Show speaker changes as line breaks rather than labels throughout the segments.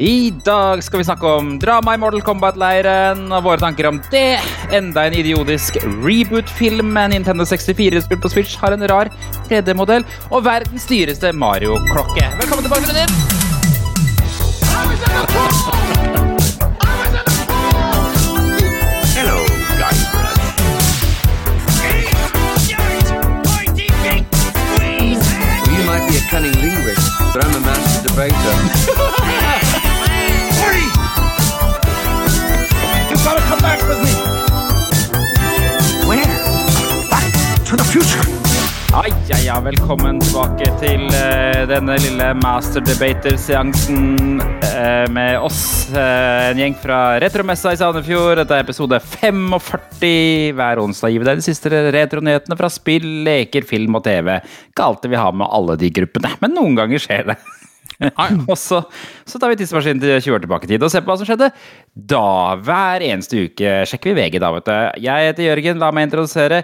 I dag skal vi snakke om drama i Mortal Kombat-leiren og våre tanker om det. Enda en idiotisk reboot-film En Nintendo 64-spill på Switch har en rar 3D-modell. Og verdens dyreste Mario-klokke. Velkommen til
might be a cunning linguist, but I'm a master debater.
with me. Where? Back to the future.
Ai, ai, ja, velkommen tilbake til uh, denne lille Master Debater-seansen uh, med oss. Uh, en gjeng fra Retromessa i Sandefjord. Dette er episode 45. Hver onsdag gir vi deg de siste retronyhetene fra spill, leker, film og TV. Ikke alltid vi har med alle de gruppene, men noen ganger skjer det. og så, så tar vi tidsmaskinen til 20 år tilbake i tid og ser på hva som skjedde da. Hver eneste uke sjekker vi VG da, vet du. Jeg heter Jørgen, la meg introdusere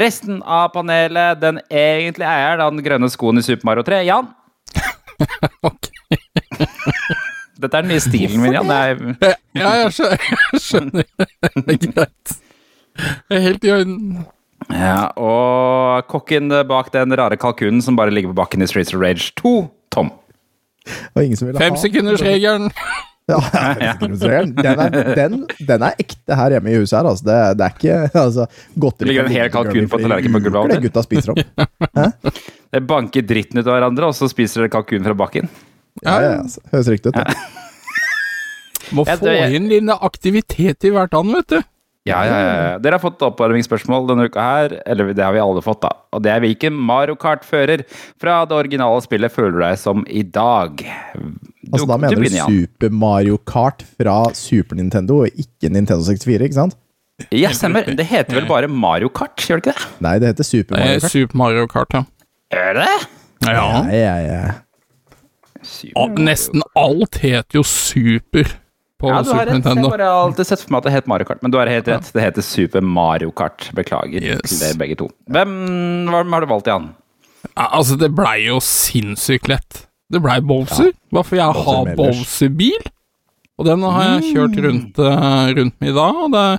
resten av panelet. Den egentlige eieren av den grønne skoen i Super Mario 3, Jan. Dette er den nye stilen min, Jan. Er,
Ja, jeg skjønner. Jeg skjønner. Det er greit. Det er helt i orden.
ja, og kokken bak den rare kalkunen som bare ligger på bakken i Streets of Rage 2, Tom.
Og ingen som ville
Fem
ha
sekundersregelen.
Ja, femsekundersregelen. den, er, den, den er ekte her hjemme i huset her. Altså. Det, det er ikke altså, godteri
Ligger en hel kalkun på tallerkenen på gulvet av
Det gutta spiser opp.
Det banker dritten ut av hverandre, og så spiser dere kalkun fra bakken.
Ja, ja, altså. Høres riktig ut. Ja.
Må få inn litt aktivitet i hverdagen, vet du.
Ja, ja, ja. Dere har fått oppvarmingsspørsmål denne uka her, eller det har vi alle fått, da. Og det er hvilken Mario Kart-fører fra det originale spillet føler du deg som i dag? Du,
Altså, da mener du Super Mario Kart fra Super Nintendo og ikke Nintendo 64, ikke sant?
Ja, stemmer. Det heter vel bare Mario Kart, gjør det ikke det?
Nei, det heter Super Mario
er
Kart.
Super Mario Kart, ja.
Er det?
ja.
ja, ja, ja.
Super
Al- Nesten alt heter jo Super på
Ja, du har
Super
rett. Jeg
Nintendo.
bare har alltid sett for meg at det het Mario Kart, men du har helt rett. Det heter Super Mario Kart. Beklager
Yes.
til dere begge to. Hvem hvem har du valgt, Jan?
Ja, altså, det blei jo sinnssykt lett. Det blei Bowser. Bare for jeg
ha
har Bowser-bil. Og den har jeg kjørt rundt, eh, rundt med i dag, og det er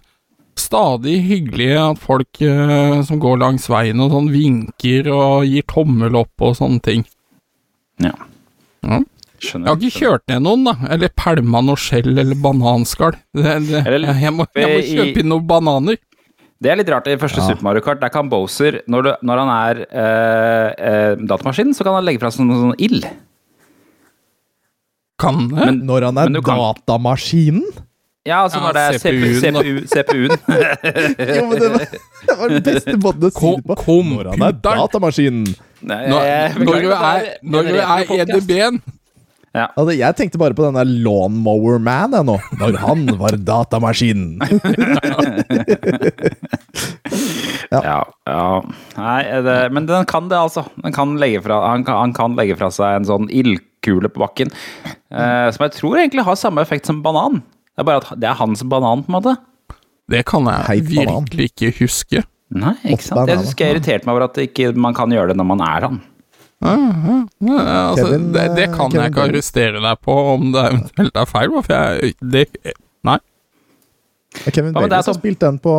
stadig hyggelig at folk eh, som går langs veien og sånn, vinker og gir tommel opp og sånne ting.
Ja.
Ja.
Skjønner.
Jeg har ikke kjørt ned noen, da. Eller pælma noe skjell eller bananskall. Jeg, må, jeg må kjøpe inn noen bananer.
Det er litt rart. I første Super Mario Kart der kan Bowser, når, du, når han er eh, eh, datamaskin, så kan han legge fra seg sånn, sånn ild.
Kan det?
Men-
Når han er datamaskinen?
Ja, altså
Ja,
når det er
CPU-en.
CPU, CPU-en.
Jo, men det var, det var den beste måten å si
Ko-
det på. Når han er datamaskinen.
Nei,
Når,
jeg
når du
det
er, når er
retro-podcast.
EDB-en
Altså, jeg tenkte bare på den der Lawnmower Man jeg nå. Når han var datamaskinen.
Ja, ja. Nei, det, men den kan det, altså. Den kan legge fra, han, kan, han kan legge fra seg en sånn ildkule på bakken. eh, som jeg tror egentlig har samme effekt som banan. Det er bare at det er hans banan, på en måte.
Det kan jeg
Heit banan.
virkelig ikke huske.
Nei, ikke sant? Jeg
banan.
husker jeg irriterte meg over at ikke man kan gjøre det når man er han.
Ja, altså,
Kevin,
det, det kan
Kevin
jeg ikke arrestere deg på om det eventuelt er feil. For jeg, det, nei.
Kevin
Ja, er
har
sånn-
spilt den på,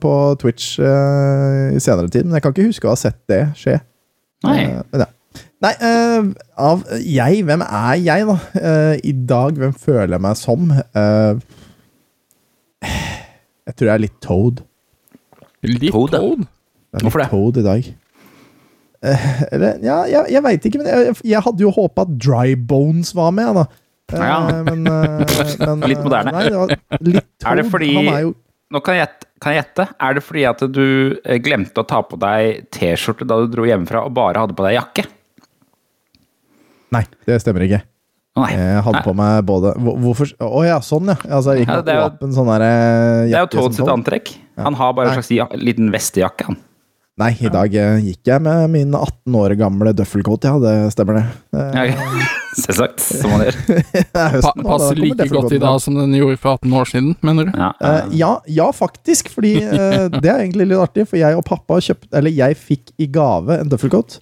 på Twitch uh, i senere tid, men jeg kan ikke huske å ha sett det skje.
Nei.
Uh, ja. Nei, uh, av jeg, hvem er jeg, da? I dag, hvem føler jeg meg som? Eh, jeg tror jeg er litt Toad.
Litt
Toad.
Toad.
Jeg er litt
Hvorfor det?
Toad i dag. Eh, eller, ja, jeg, jeg veit ikke, men jeg, jeg hadde jo håpa at Dry Bones var med, da. Eh,
Ja.
men, eh, men,
Litt moderne.
Nei, det litt
Er det fordi-
er jo
Nå kan jeg, kan jeg gjette. Er det fordi at du glemte å ta på deg T-skjorte da du dro hjemmefra, og bare hadde på deg jakke?
Nei, det stemmer ikke.
Nei.
Jeg hadde
Nei.
på meg både Hvor- Hvorfor Å ja, sånn, ja. Altså, jeg gikk med åpen sånn derre
Det er jo
Toads
Toad
som
sitt antrekk. Han har bare en slags liten vestejakke, han.
Nei, i dag eh, gikk jeg med min 18 år gamle duffelcoat, ja. Det stemmer, det. Eh,
Ja, Selvsagt, som man gjør.
høsten,
passer like godt i dag som den gjorde for 18 år siden, mener du?
Ja,
Eh, ja, ja, faktisk. Fordi det er egentlig litt artig, for jeg og pappa kjøpte Eller jeg fikk i gave en duffelcoat.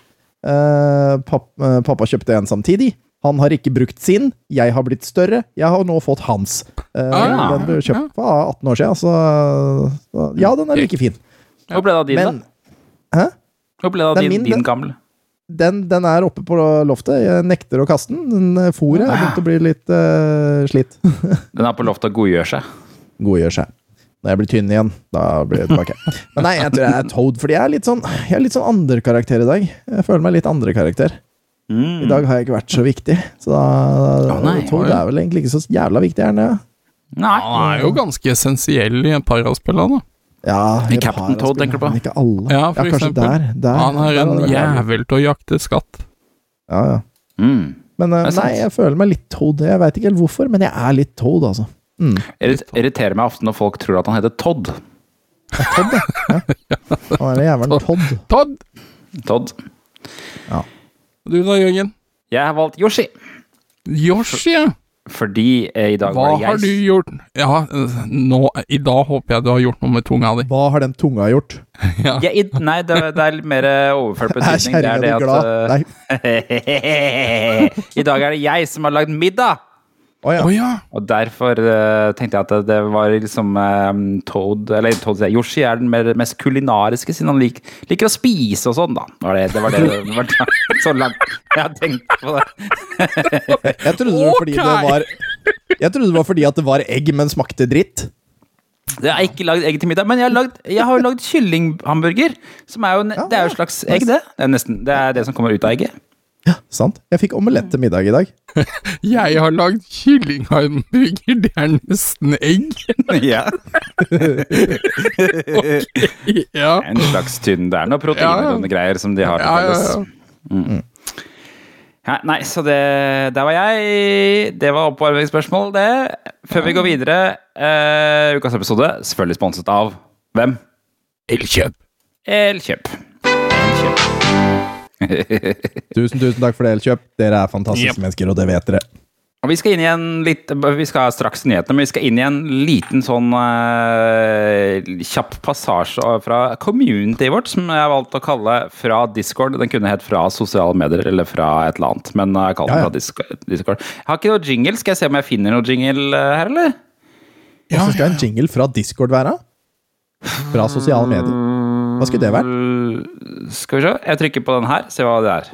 Eh, papp, eh, pappa kjøpte en samtidig. Han har ikke brukt sin, jeg har blitt større, jeg har nå fått hans. Eh,
Ah,
den ble kjøpt for 18 år siden, så, så ja, den er like fin.
Hvor ble det av din, da?
Hæ?
Hvor ble det av
Den
din,
min,
din gamle?
Den, den er oppe på loftet. Jeg nekter å kaste den. den eh, Fôret er begynt å bli litt uh, slitt.
Den er på loftet og godgjør seg.
Godgjør seg. Når jeg blir tynn igjen, da blir jeg tilbake. Men nei, jeg tror jeg er Toad, fordi jeg er litt sånn Jeg er litt sånn andre karakter i dag. Jeg føler meg litt andre karakter.
Mm.
I dag har jeg ikke vært så viktig, så da
Å, nei.
Toad er vel egentlig ikke så jævla viktig, her han?
Nei.
Han er jo ganske essensiell i et par av spillene.
Ja,
I Captain Toad, tenker du på?
Men ikke alle.
Ja, for
kanskje
eksempel.
der. der
Han er en jævel til å jakte skatt.
Ja, ja.
Mm.
Men
sant.
nei, jeg føler meg litt Toad. Jeg veit ikke helt hvorfor, men jeg er litt Toad, altså. Mm.
Irrit- Irriterer meg ofte når folk tror at han heter Todd.
Todd, ja. ja. Han er jævelen Todd.
Todd!
Todd.
Du da, Jørgen?
Jeg har valgt Yoshi,
Yoshi, ja.
Fordi eh, i dag
Hva
var det jeg
har du gjort? Ja, eh, nå, i dag håper jeg du har gjort noe med tunga di.
Hva har den tunga gjort?
Ja.
Ja, i, nei, det, det er litt mer eh, overført
Er
betydning.
Kjerringa
er det
di glad?
at
Nei.
eh, I dag er det jeg som har lagd middag!
Å ja.
Oh, ja.
Og derfor uh, tenkte jeg at det, det var liksom um, Toad Eller Toad, Yoshi er den mer, mest kulinariske, siden han lik, liker å spise og sånn, da. Var det, det, var det, det var så langt jeg tenkte tenkt på det.
Jeg trodde det var fordi det var Jeg trodde det var fordi at det var egg, men smakte dritt.
Jeg har ikke lagd egg til middag, men jeg har lagd, jeg har lagd kyllinghamburger. Som er jo,
Ja,
det er jo et slags egg, det. Det er nesten det, er det som kommer ut av egget.
Ja, sant. Jeg fikk omelett til middag i dag.
Jeg har lagd kyllinghamburger, det er nesten egg.
Ja.
Ja.
En slags tynn Det er noe proteiner
Ja,
greier som de har til
Ja, ja,
felles.
Mm.
Ja, nei, så det Der var jeg. Det var oppvarmingsspørsmål, det. Før vi går videre, uh, ukas episode selvfølgelig sponset av hvem?
Elkjøp.
Elkjøp. Elkjøp.
Tusen, tusen takk for det, Elkjøp. Dere er fantastiske
Yep.
mennesker, og det vet dere.
Og vi skal inn i en litt Vi skal straks nyhetene, men vi skal inn i en liten sånn uh, kjapp passasje fra communityet vårt, som jeg valgte å kalle fra Discord. Den kunne hett fra sosiale medier eller fra et eller annet, men jeg kaller den
Ja, ja.
fra Discord- Discord. Jeg har ikke noe jingle. Skal jeg se om jeg finner noe jingle eh, her, eller?
Ja, Hvordan skal en jingle fra Discord være? Fra sosiale medier. Hva skulle det vært?
Skal vi se. Jeg trykker på den her. Se hva det er.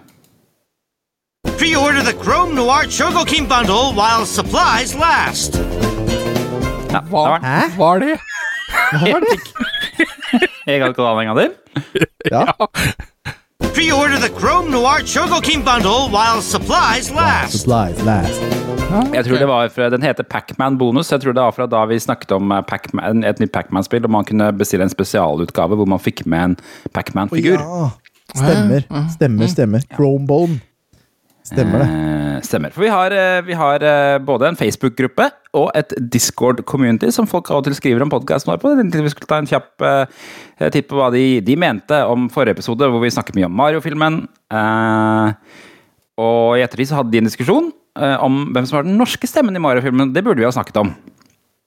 Pre-order the Chrome Noir Chogokin bundle while supplies last.
Ja,
Hva
det var det?
Hva
er det?
Jeg kan ikke ta den en gang til.
Ja.
Pre-order the Chrome Noir Chogokin bundle while supplies last.
Supplies last.
Jeg tror det var fra, Den heter Pacman Bonus. Jeg tror det var fra da vi snakket om eh, Pac-Man, et nytt Pacman-spill, og man kunne bestille en spesialutgave hvor man fikk med en Pacman-figur.
Ja. Stemmer. Stemmer, stemmer. Chromebone. Stemmer det.
Eh, stemmer. For vi har, eh, vi har eh, både en Facebook-gruppe og et Discord-community som folk av og til skriver om podkasten vår på. Vi skulle ta en kjapp eh, titt på hva de, de mente om forrige episode, hvor vi snakket mye om Mario-filmen. Eh, og i ettertid så hadde de en diskusjon eh, om hvem som var den norske stemmen i Mario-filmen. Det burde vi ha snakket om.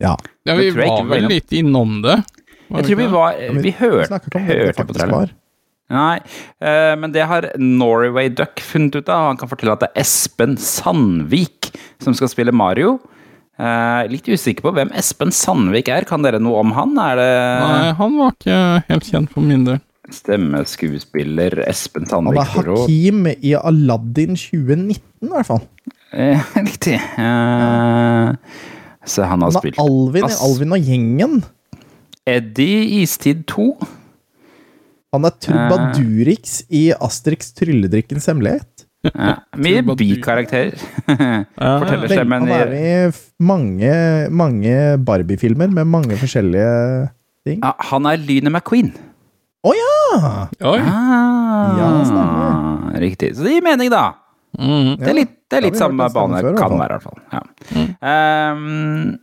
Ja.
Ja, vi var vel litt innom det.
Jeg tror vi var Vi hørte, hørte på traileren.
Var.
Nei, eh, men det har Norway Duck funnet ut av. Han kan fortelle at det er Espen Sandvik som skal spille Mario. Eh, litt usikker på hvem Espen Sandvik er. Kan dere noe om han? Er det
Nei, han var ikke helt kjent for min del.
stemmeskuespiller Espen Sandvik.
Han
var
er Hakim i Aladdin 2019, i hvert fall.
Eh, riktig. Eh, så han har
Han er
spilt
Alvin i Alvin og gjengen.
Eddie Istid 2.
Han er Trubadurix i Asterix trylledrikkens hemmelighet.
Ja, mye bikarakterer. Forteller
seg,
men
han er
i
mange, mange Barbie-filmer med mange forskjellige ting.
ja, Han er Lynet McQueen.
Å ja!
Oi.
Ah,
Ja, stemmer.
Riktig. Så det gir mening, da.
Mm.
Det er litt, det er litt samme bane.
før,
kan være, i hvert fall. Ja. Um,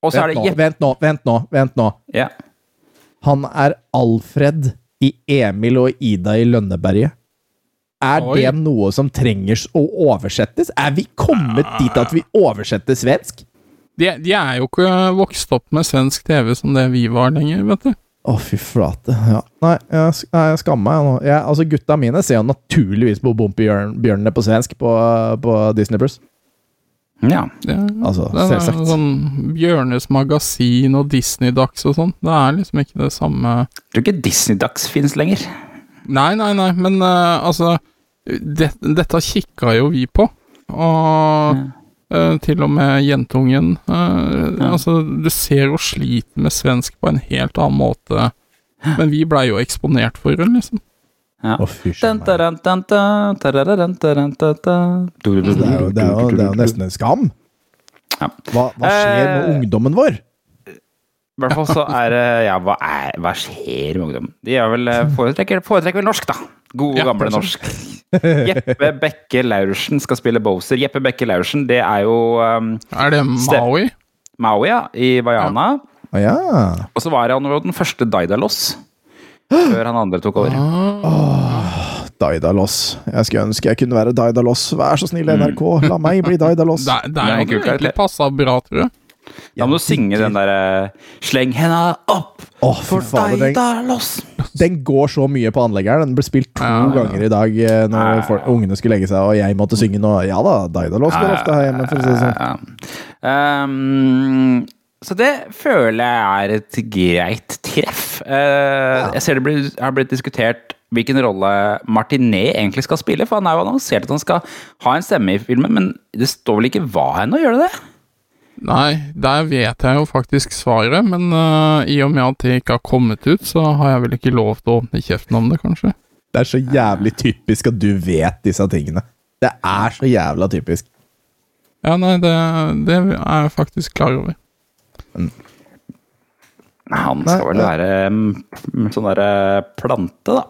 og så er det
nå, vent nå, vent nå. vent nå.
Ja.
Han er Alfred i Emil og Ida i Lønneberget. Er
Oi.
det noe som trenger å oversettes? Er vi kommet dit at vi oversetter svensk?
De, de er jo ikke vokst opp med svensk TV som det vi var lenger, vet du.
Å, fy flate. Ja. Nei, jeg, jeg skammer meg nå. Jeg, altså, gutta mine ser jo naturligvis på Bompebjørnene på svensk på, på Disney Plus.
Ja.
Det,
Altså,
det er
selvsagt.
sånn Bjørnes magasin og Disney-dags og sånn. Det er liksom ikke det samme
Jeg tror ikke Disney-dags finnes lenger.
Nei, nei, nei, men uh, altså det, Dette kikka jo vi på. Og eh, til og med jentungen. eh, Altså, du ser jo sliter med svensk på en helt annen måte. Men vi blei jo eksponert for det, liksom.
Ja.
Fy Det er, jo, det, er jo, det er jo nesten en skam.
Ja.
Hva, hva skjer med
Eh,
ungdommen vår?
I hvert fall så er det Ja, hva, er, hva skjer med ungdommen? De er vel, eh, foretrekker, foretrekker vel norsk, da. God,
Ja,
gamle norsk. Jeppe Bekke Laursen skal spille Bowser. Jeppe Bekke Laursen, det er jo um,
Er det Maui?
Maui, ja, i Vaiana.
Å ja.
Og så var han jo den første Daidalos. Før han andre tok over.
Daidalos. Jeg skulle ønske jeg kunne være Daidalos. Vær så snill, NRK. La meg bli Daidalos.
Der,
Det er en
ikke egentlig passa bra, tror jeg.
Da må du synge den derre Sleng henda opp
oh,
for
fader. Den,
Daidalos.
den går så mye på anleggeren. Den ble spilt to
Ja, ja.
ganger i dag eh, når folk, ungene skulle legge seg, og jeg måtte synge nå. Ja da, Daidalos går ofte her hjemme, for å si det sånn.
Ja. Um, så det føler jeg er et greit treff. Eh, Jeg ser det blir, har blitt diskutert hvilken rolle Martinet egentlig skal spille, for han er jo annonsert at han skal ha en stemme i filmen, men det står vel ikke hva ennå, gjør det det?
Nei, der vet jeg jo faktisk svaret, men uh, i og med at det ikke har kommet ut, så har jeg vel ikke lov til å åpne kjeften om det, kanskje.
Det er så jævlig typisk at du vet disse tingene. Det er så jævla typisk.
Ja, nei, det, det er jeg faktisk klar over.
Han skal vel være sånn derre plante, da.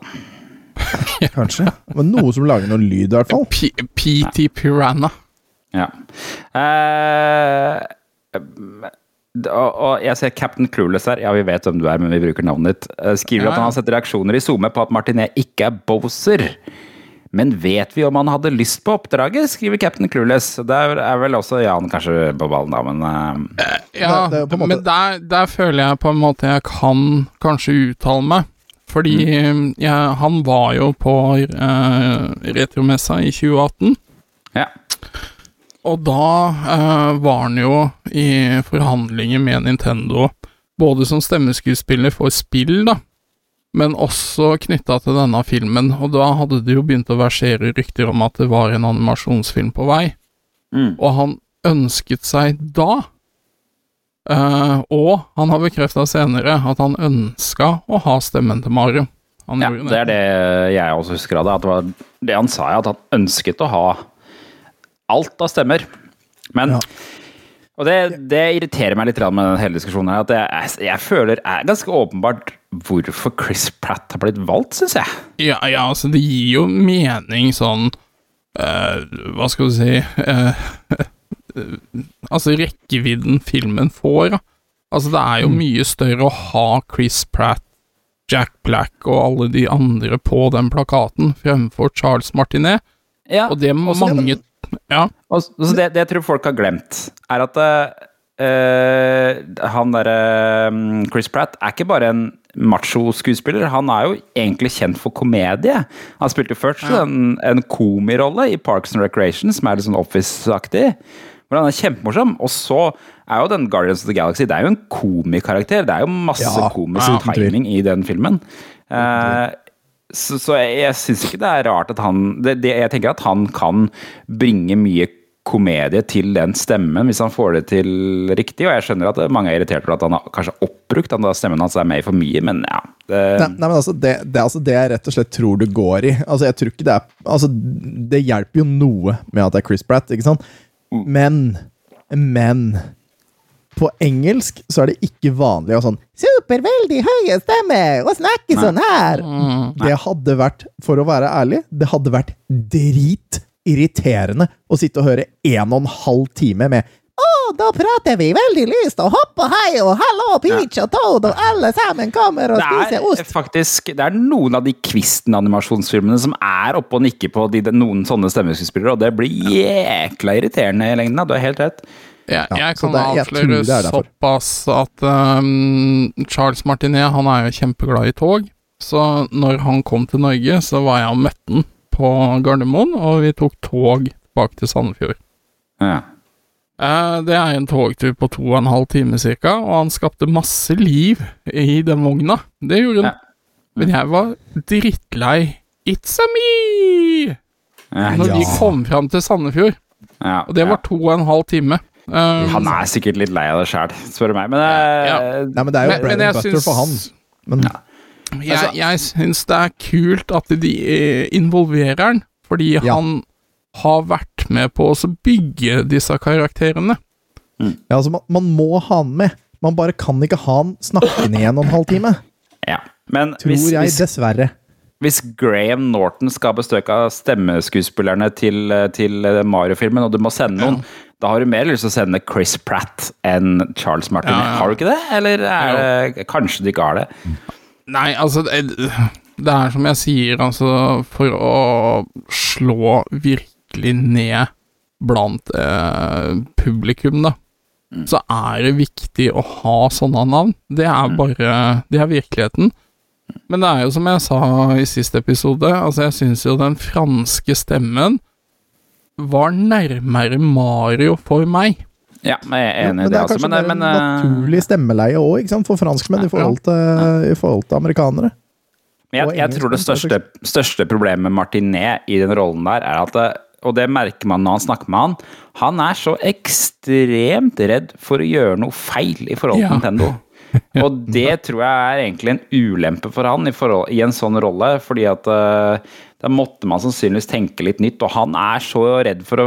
Kanskje. Men noe som lager noe lyd, i hvert fall.
PT Piranha.
Ja. Eh, og, og jeg ser Captain Clueless her. Ja, vi vet hvem du er, men vi bruker navnet ditt. Eh, skriver
Ja,
at han har sett reaksjoner i SoMe på at Martinet ikke er Bowser. Men vet vi om han hadde lyst på oppdraget, skriver Captain Clueless. Der er vel også Jan kanskje på ballen, da, men uh.
Ja,
Det-
men der, der føler jeg på en måte jeg kan kanskje uttale meg. Fordi
Mm.
jeg, han var jo på uh, Retromessa i 2018.
ja.
Og da uh, var han jo i forhandlinger med Nintendo, både som stemmeskuespiller for spill, da, men også knytta til denne filmen. Og da hadde det jo begynt å versere rykter om at det var en animasjonsfilm på vei.
Mm.
Og han ønsket seg da eh, Og han har bekrefta senere at han ønska å ha stemmen til Mario. Han
ja. Det er det jeg også husker av det. At det var det han sa, at han ønsket å ha alt av stemmer. Men
Ja.
Og det, det irriterer meg litt med den hele diskusjonen her. At jeg, jeg føler er ganske åpenbart hvorfor Chris Pratt har blitt valgt, syns jeg.
Ja, ja, altså, det gir jo mening sånn uh, Hva skal du si uh, Altså, rekkevidden filmen får, da. Altså, det er jo mye større å ha Chris Pratt, Jack Black og alle de andre på den plakaten fremfor Charles Martinet.
Ja,
Og det mange det Ja.
Og så det, det jeg tror folk har glemt, er at uh, han derre um, Chris Pratt er ikke bare en macho-skuespiller. Han er jo egentlig kjent for komedie. Han spilte først en, en komirolle i Parks and Recreation, som er litt sånn Office-aktig. Hvor han er kjempemorsom. Og så er jo den Guardians of the Galaxy Det er jo en komikarakter. Det er jo masse
Ja,
komisk
ja,
timing i den filmen. Eh, så, så jeg, jeg syns ikke det er rart at han det, det, Jeg tenker at han kan bringe mye komedie til den stemmen, hvis han får det til riktig. Og jeg skjønner at mange er irritert over at han har kanskje oppbrukt den stemmen hans er med i for mye, men ja. Det,
Nei, nei, men altså det, det altså det jeg rett og slett tror det går i. Altså, jeg tror ikke det er Altså, det hjelper jo noe med at det er Chris Pratt, ikke sant? Men Men på engelsk så er det ikke vanlig å sånn Super, veldig høye stemme og snakke sånn her. Det hadde vært, for å være ærlig, det hadde vært dritirriterende å sitte og høre en og en halv time med å, da prater vi veldig lyst og hopp og hei og hallo, peach og toad, og alle sammen kommer og
det
spiser
er
ost.
faktisk Det er noen av de Kvisten-animasjonsfilmene som er oppe og nikker på de, noen sånne stemmeskuespillere, og det blir jækla irriterende i lengden. Du har helt rett.
Jeg,
Ja,
jeg
så
kan
det- jeg
avsløre
det er
såpass at um, Charles Martinet han er jo kjempeglad i tog. Så når han kom til Norge, så var jeg og møtte han på Gardermoen, og vi tok tog tilbake til Sandefjord.
Ja.
Eh, det er en togtur på to og en halv time cirka, og han skapte masse liv i den vogna. Det gjorde han.
Ja.
Men jeg var drittlei. It's a me!
Ja,
Når de
Ja.
kom fram til Sandefjord.
ja,
Og det var
ja.
to og en halv time. Eh,
Han er sikkert litt lei av det sjæl, spør du meg. Men
ja.
uh, Nei, men det er jo bread and butter for han. Men
Jeg,
Altså-
jeg syns det er kult at de eh, involverer han, fordi
Ja.
han har vært med på å bygge disse karakterene.
ja, altså, man, man må ha han med. Man bare kan ikke ha han snakkende i en og en halv time.
ja. Men
Tror
hvis,
jeg,
hvis,
dessverre.
hvis Graham Norton skal bestøke av stemmeskuespillerne til, eh, til eh, Mario-filmen, og du må sende noen, da har du mer lyst til å sende Chris Pratt enn Charles Martin.
Ja, ja.
Har du ikke det? Eller er det Kanskje du ikke har det?
Nei, altså det, det er som jeg sier, altså For å slå virkelig ned blant eh, publikum, da, så er det viktig å ha sånne navn. Det er bare Det er virkeligheten. Men det er jo som jeg sa i siste episode, altså jeg syns jo den franske stemmen var nærmere Mario for meg.
Ja, men jeg er
Ja,
enig
men
i
det
det.
er
Altså.
kanskje
Men, men,
en
eh,
naturlig stemmeleie òg, for franskmenn i forhold til, i forhold til amerikanere.
Men jeg, jeg tror det største, største problemet med Martinet i den rollen der, er at det, Og det merker man når han snakker med han. Han er så ekstremt redd for å gjøre noe feil i forhold til
Ja.
Nintendo. Og det tror jeg er egentlig en ulempe for han i, forhold, i en sånn rolle, fordi at eh, da måtte man sannsynligvis tenke litt nytt, og han er så redd for å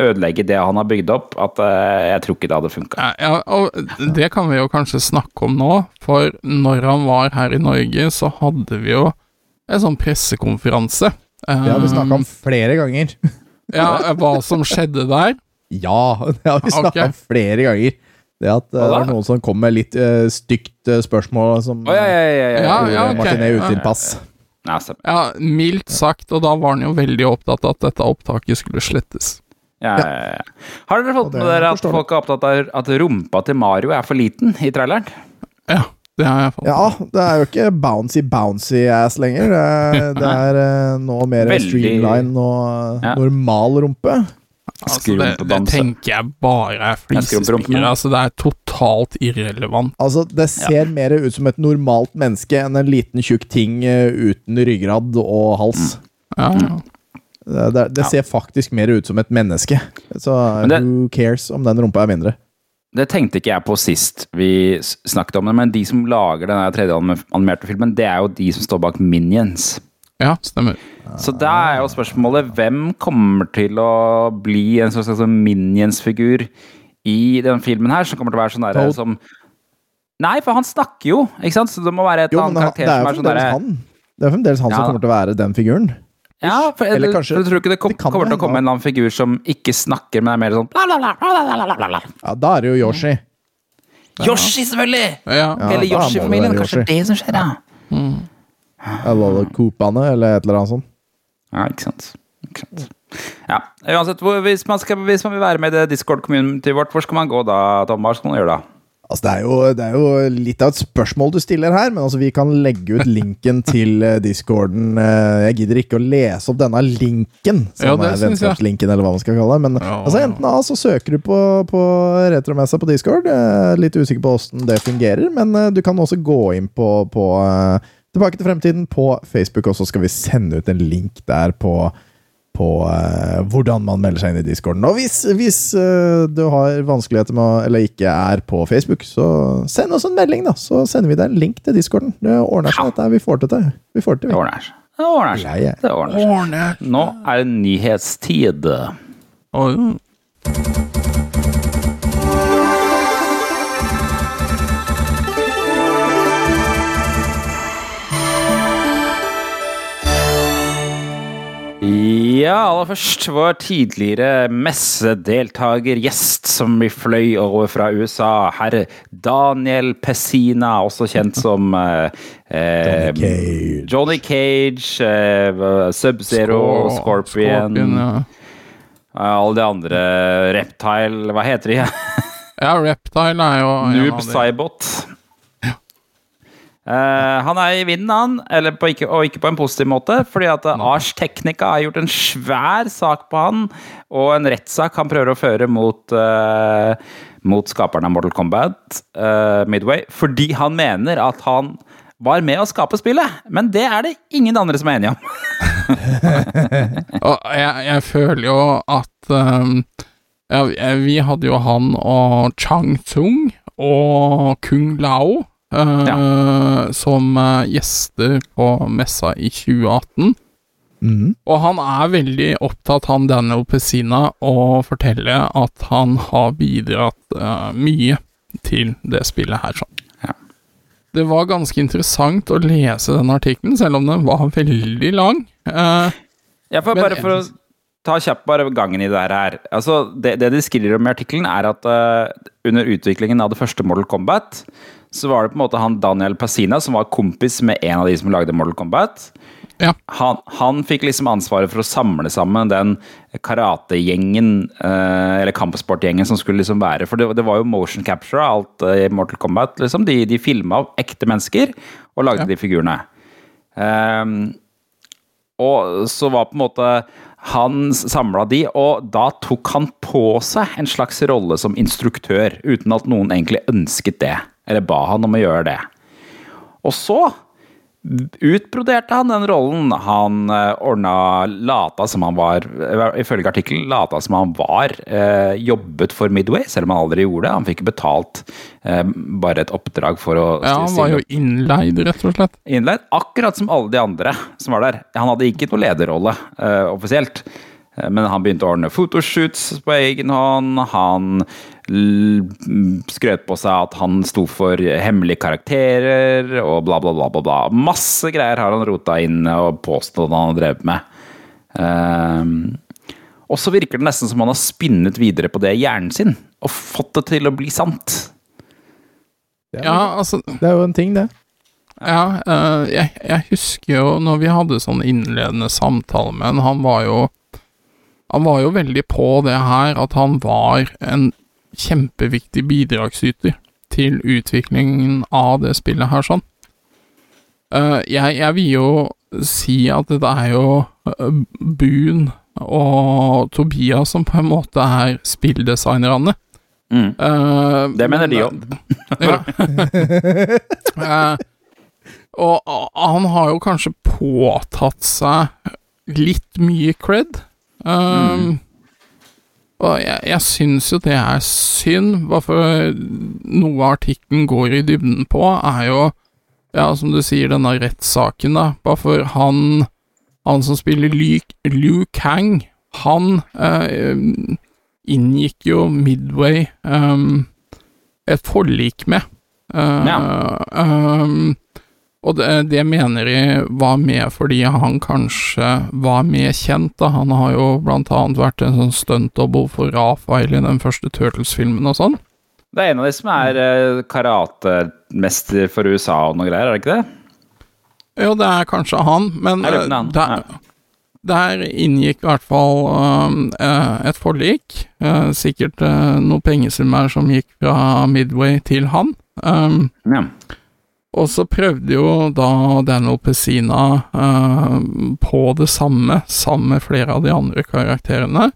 ødelegge det han har bygd opp, at eh, jeg tror ikke det hadde funka.
Ja, ja, og det kan vi jo kanskje snakke om nå, for når han var her i Norge, så hadde vi jo en sånn pressekonferanse.
Det har vi snakka
Um,
om flere ganger.
Ja, hva som skjedde der.
Ja, det har vi snakka
okay.
om flere ganger. Det at eh, det var noen som kom med litt uh, stygt uh, spørsmål som
uh, ja, ja, ja, ja,
Ja, ja, ok.
Martinet
Ja.
utilpass.
Ja, stemmer.
Ja, mildt sagt, og da var han jo veldig opptatt av at dette opptaket skulle slettes.
Ja, ja, ja. Har dere fått med dere at folk er opptatt av at rumpa til Mario er for liten i traileren?
Ja, det har jeg fått.
Ja, det er jo ikke bouncy bouncy ass lenger. Det er, det er eh, nå mer
Veldig-
streamline og
Ja.
normal rumpe.
Altså, det, det tenker jeg bare er flisespikkere. Altså, det er totalt irrelevant.
Altså, det ser mer ut som et normalt menneske enn en liten tjukk ting eh, uten ryggrad og hals.
Ja, ja.
Det, det, det
Ja.
ser faktisk mer ut som et menneske. Så
det-
who cares om den rumpa er mindre?
Det tenkte ikke jeg på sist vi snakket om det, men de som lager den tredje anim- animerte filmen, det er jo de som står bak Minions.
Ja stemmer.
Så da er jo spørsmålet hvem kommer til å bli en slags sånn Minions-figur i denne filmen her, som kommer til å være sånn derre som Nei, for han snakker jo, ikke sant? Så det må være et
Jo,
annet
han,
karakter
er
som
jo
er sånn derre.
Det er fremdeles han som kommer til å være den figuren.
Ja, for,
Eller
eller,
kanskje-
for du tror ikke det kom,
det
kommer til å komme en eller annen figur som ikke snakker, men er mer sånn bla, bla, bla, bla, bla, bla, bla, bla.
Ja, Da er det jo Yoshi.
Yoshi, selvfølgelig!
Ja,
Ja,
Hele
det
Yoshi-familien.
Kanskje
Kanskje
er
det som skjer, ja.
Eller alle Coopane, eller et eller annet sånt.
Ja, ikke sant. Ikke sant. Ja, uansett, hvis, man skal, hvis man vil være med i Discord-communityet vårt, hvor skal man gå da, Tom? Hva skal man gjøre da?
Altså, det, er jo, det er jo litt av et spørsmål du stiller her, men altså, vi kan legge ut linken til eh, discorden. Eh, Jeg gidder ikke å lese opp denne linken, som
Ja,
er vennskapslinken, eller hva man skal kalle det. Men
Ja,
altså, enten A, så søker du på, på retromessa på discord. Er litt usikker på åssen det fungerer, men eh, du kan også gå inn på, på eh, Tilbake til fremtiden på Facebook, og så skal vi sende ut en link der på på uh, hvordan man melder seg inn i discorden. Og hvis, hvis uh, du har vanskeligheter med å, eller ikke er på Facebook, så send oss en melding, da. Så sender vi deg en link til discorden. Det ordner seg,
Ja.
dette. Vi får det til. Vi får det vi.
Det ordner seg. Det ordner seg.
Ja, ja.
Det ordner seg. Nå er det nyhetstid.
Oi.
Ja, aller først vår tidligere messedeltaker, gjest, som vi fløy over fra USA, herr Daniel Pessina, også kjent som eh, eh,
Johnny Cage.
Johnny Cage, eh, Sub-Zero,
Skor-
Scorpion.
ja.
Eh, Alle de andre Reptile Hva heter de?
Ja, Reptile er jo
Noob. Cybot. Eh, han er i vinden, han, eller på ikke, og ikke på en positiv måte. Fordi at Ars Technica har gjort en svær sak på han, og en rettssak han prøver å føre mot, uh, mot skaperen av Mortal Kombat, uh, Midway, fordi han mener at han var med å skape spillet. Men det er det ingen andre som er enige om.
Og jeg, jeg føler jo at um, ja, vi- Vi hadde jo han og Chang Tsung og Kung Lao eh, som eh, gjester på messa i 2018.
Mm.
Og han er veldig opptatt, han Daniel Pessina, å fortelle at han har bidratt uh, mye til det spillet her. sånn.
Ja.
Det var ganske interessant å lese den artikkelen, selv om den var veldig lang. Uh,
Ja, for bare for å ta kjapt bare gangen i det her. Altså, det, det de skriver om i artikkelen, er at uh, under utviklingen av det første Mortal Kombat, så var det på en måte han Daniel Pasina, som var kompis med en av de som lagde Mortal Kombat.
ja.
Han, han fikk liksom ansvaret for å samle sammen den karategjengen, eh, eller kampsportgjengen som skulle liksom være For det, det var jo motion capture av alt eh, i Mortal Kombat. liksom. De, de filma ekte mennesker og lagde
Ja.
de figurene. Um, og så var på en måte Han samla de, og da tok han på seg en slags rolle som instruktør, uten at noen egentlig ønsket det, eller ba han om å gjøre det. Og så utbroderte han den rollen. Han eh, ordna Lata som han var, eh, ifølge artikkelen, lata som han var eh, jobbet for Midway, selv om han aldri gjorde det. Han fikk betalt bare et oppdrag for å
ja, han var jo innleid, rett og slett.
innleid, akkurat som alle de andre som var der. Han hadde ikke noe lederrolle offisielt, men han begynte å ordne fotoshoots på egen hånd. Han skrøt på seg at han sto for hemmelige karakterer og bla, bla, bla. bla, bla. Masse greier har han rota inn og påstått han har drevet med. Um, og så virker det nesten som han har spinnet videre på det i hjernen sin, og fått det til å bli sant.
Det, er,
Ja, altså
det er jo en ting, det.
Ja, eh, jeg, jeg husker jo når vi hadde sånn innledende samtale med han, han var jo Han var jo veldig på det her at han var en kjempeviktig bidragsyter til utviklingen av det spillet her, sånn. Eh, jeg, jeg vil jo si at det er jo uh, Boon og Tobias som på en måte er spilldesignerne.
Mm.
Uh,
Det mener de òg.
ja. Eh, og og han har jo kanskje påtatt seg litt mye cred. Um, Og jeg, jeg syns jo det er synd. Bare for noe artikkelen går i dybden på, er jo, ja, som du sier, denne rettssaken, da. Bare for han Han som spiller Liu, Liu Kang, han eh, inngikk jo Midway um, et forlik med. Eh, um, og det, det mener de var med fordi han kanskje var mer kjent. da Han har jo blant annet vært en sånn stuntdouble for Rafael i den første Turtles-filmen og sånn.
Det er en av de som er eh, karatemester for USA og noe greier, er det ikke det?
Jo, det er kanskje han, men
Jeg lurer
eh,
han,
der, der inngikk i hvert fall eh, et forlik. Uh, sikkert uh, noen pengesummer som gikk fra Midway til han. Um,
Ja.
Og så prøvde jo da Daniel Pessina eh, på det samme, sammen med flere av de andre karakterene.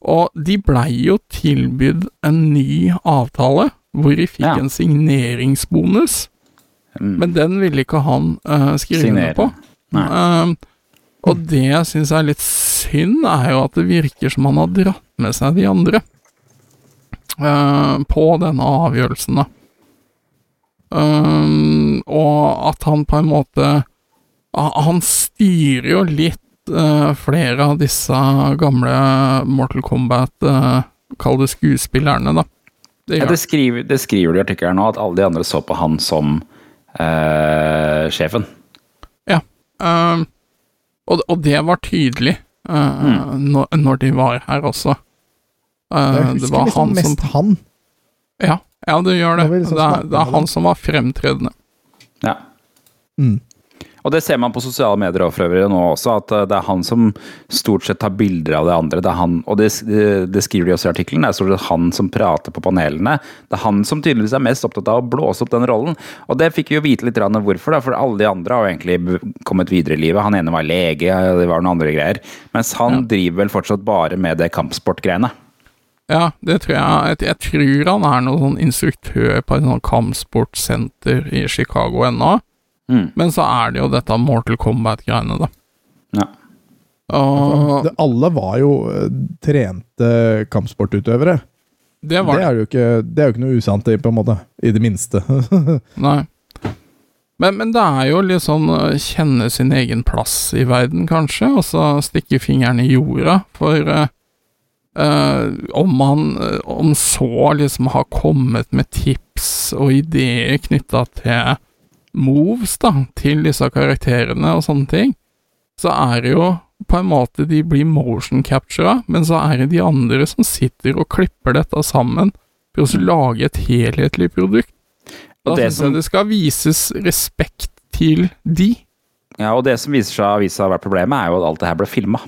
Og de blei jo tilbydd en ny avtale, hvor de fikk
Ja.
en signeringsbonus.
Mm.
Men den ville ikke han eh, skrive under på. Eh, og det jeg syns er litt synd, er jo at det virker som han har dratt med seg de andre eh, på denne avgjørelsen, da. Um, og at han på en måte Han styrer jo litt uh, flere av disse gamle Mortal Kombat, uh, kall det skuespillerne, da. Det
Ja, det, skriver, det skriver de i artikkelen nå, at alle de andre så på han som uh, sjefen.
Um, og, og det var tydelig uh, når, når de var her også. Uh, det var
liksom
han som
han.
Ja, ja det gjør det.
Det liksom
Det er, det er han som var fremtredende.
Ja.
Mm.
Og det ser man på sosiale medier og for øvrig nå også, at eh, det er han som stort sett tar bilder av det andre. Det er han, og det, det skriver de også i artikkelen, det er stort sett han som prater på panelene. Det er han som tydeligvis er mest opptatt av å blåse opp den rollen. Og det fikk vi jo vite litt grann hvorfor, da, for alle de andre har jo egentlig kommet videre i livet. Han ene var lege, det var noen andre greier. Mens han driver vel fortsatt bare med det kampsportgreiene.
Ja, det tror jeg. Jeg, jeg tror han er noen sånn instruktør på et sånt kampsportsenter i Chicago ennå.
Mm.
Men så er det jo dette Mortal Kombat-greiene, da.
Ja.
Og
Det, alle var jo eh, trente kampsportutøvere.
det
Det
var det.
er jo ikke, det er jo ikke noe usant, i, på en måte. I det minste.
Nei. Men, men det er jo litt sånn å kjenne sin egen plass i verden, kanskje, og så stikke fingeren i jorda. For eh, om man eh, om så liksom har kommet med tips og ideer knytta til moves, da, til disse karakterene og sånne ting, så er det jo på en måte de blir motion captura, men så er det de andre som sitter og klipper dette sammen for å lage et helhetlig produkt. Da
Og det som-
det skal vises respekt til de.
Ja, og det som viser seg å være problemet, er jo at alt det her ble filma.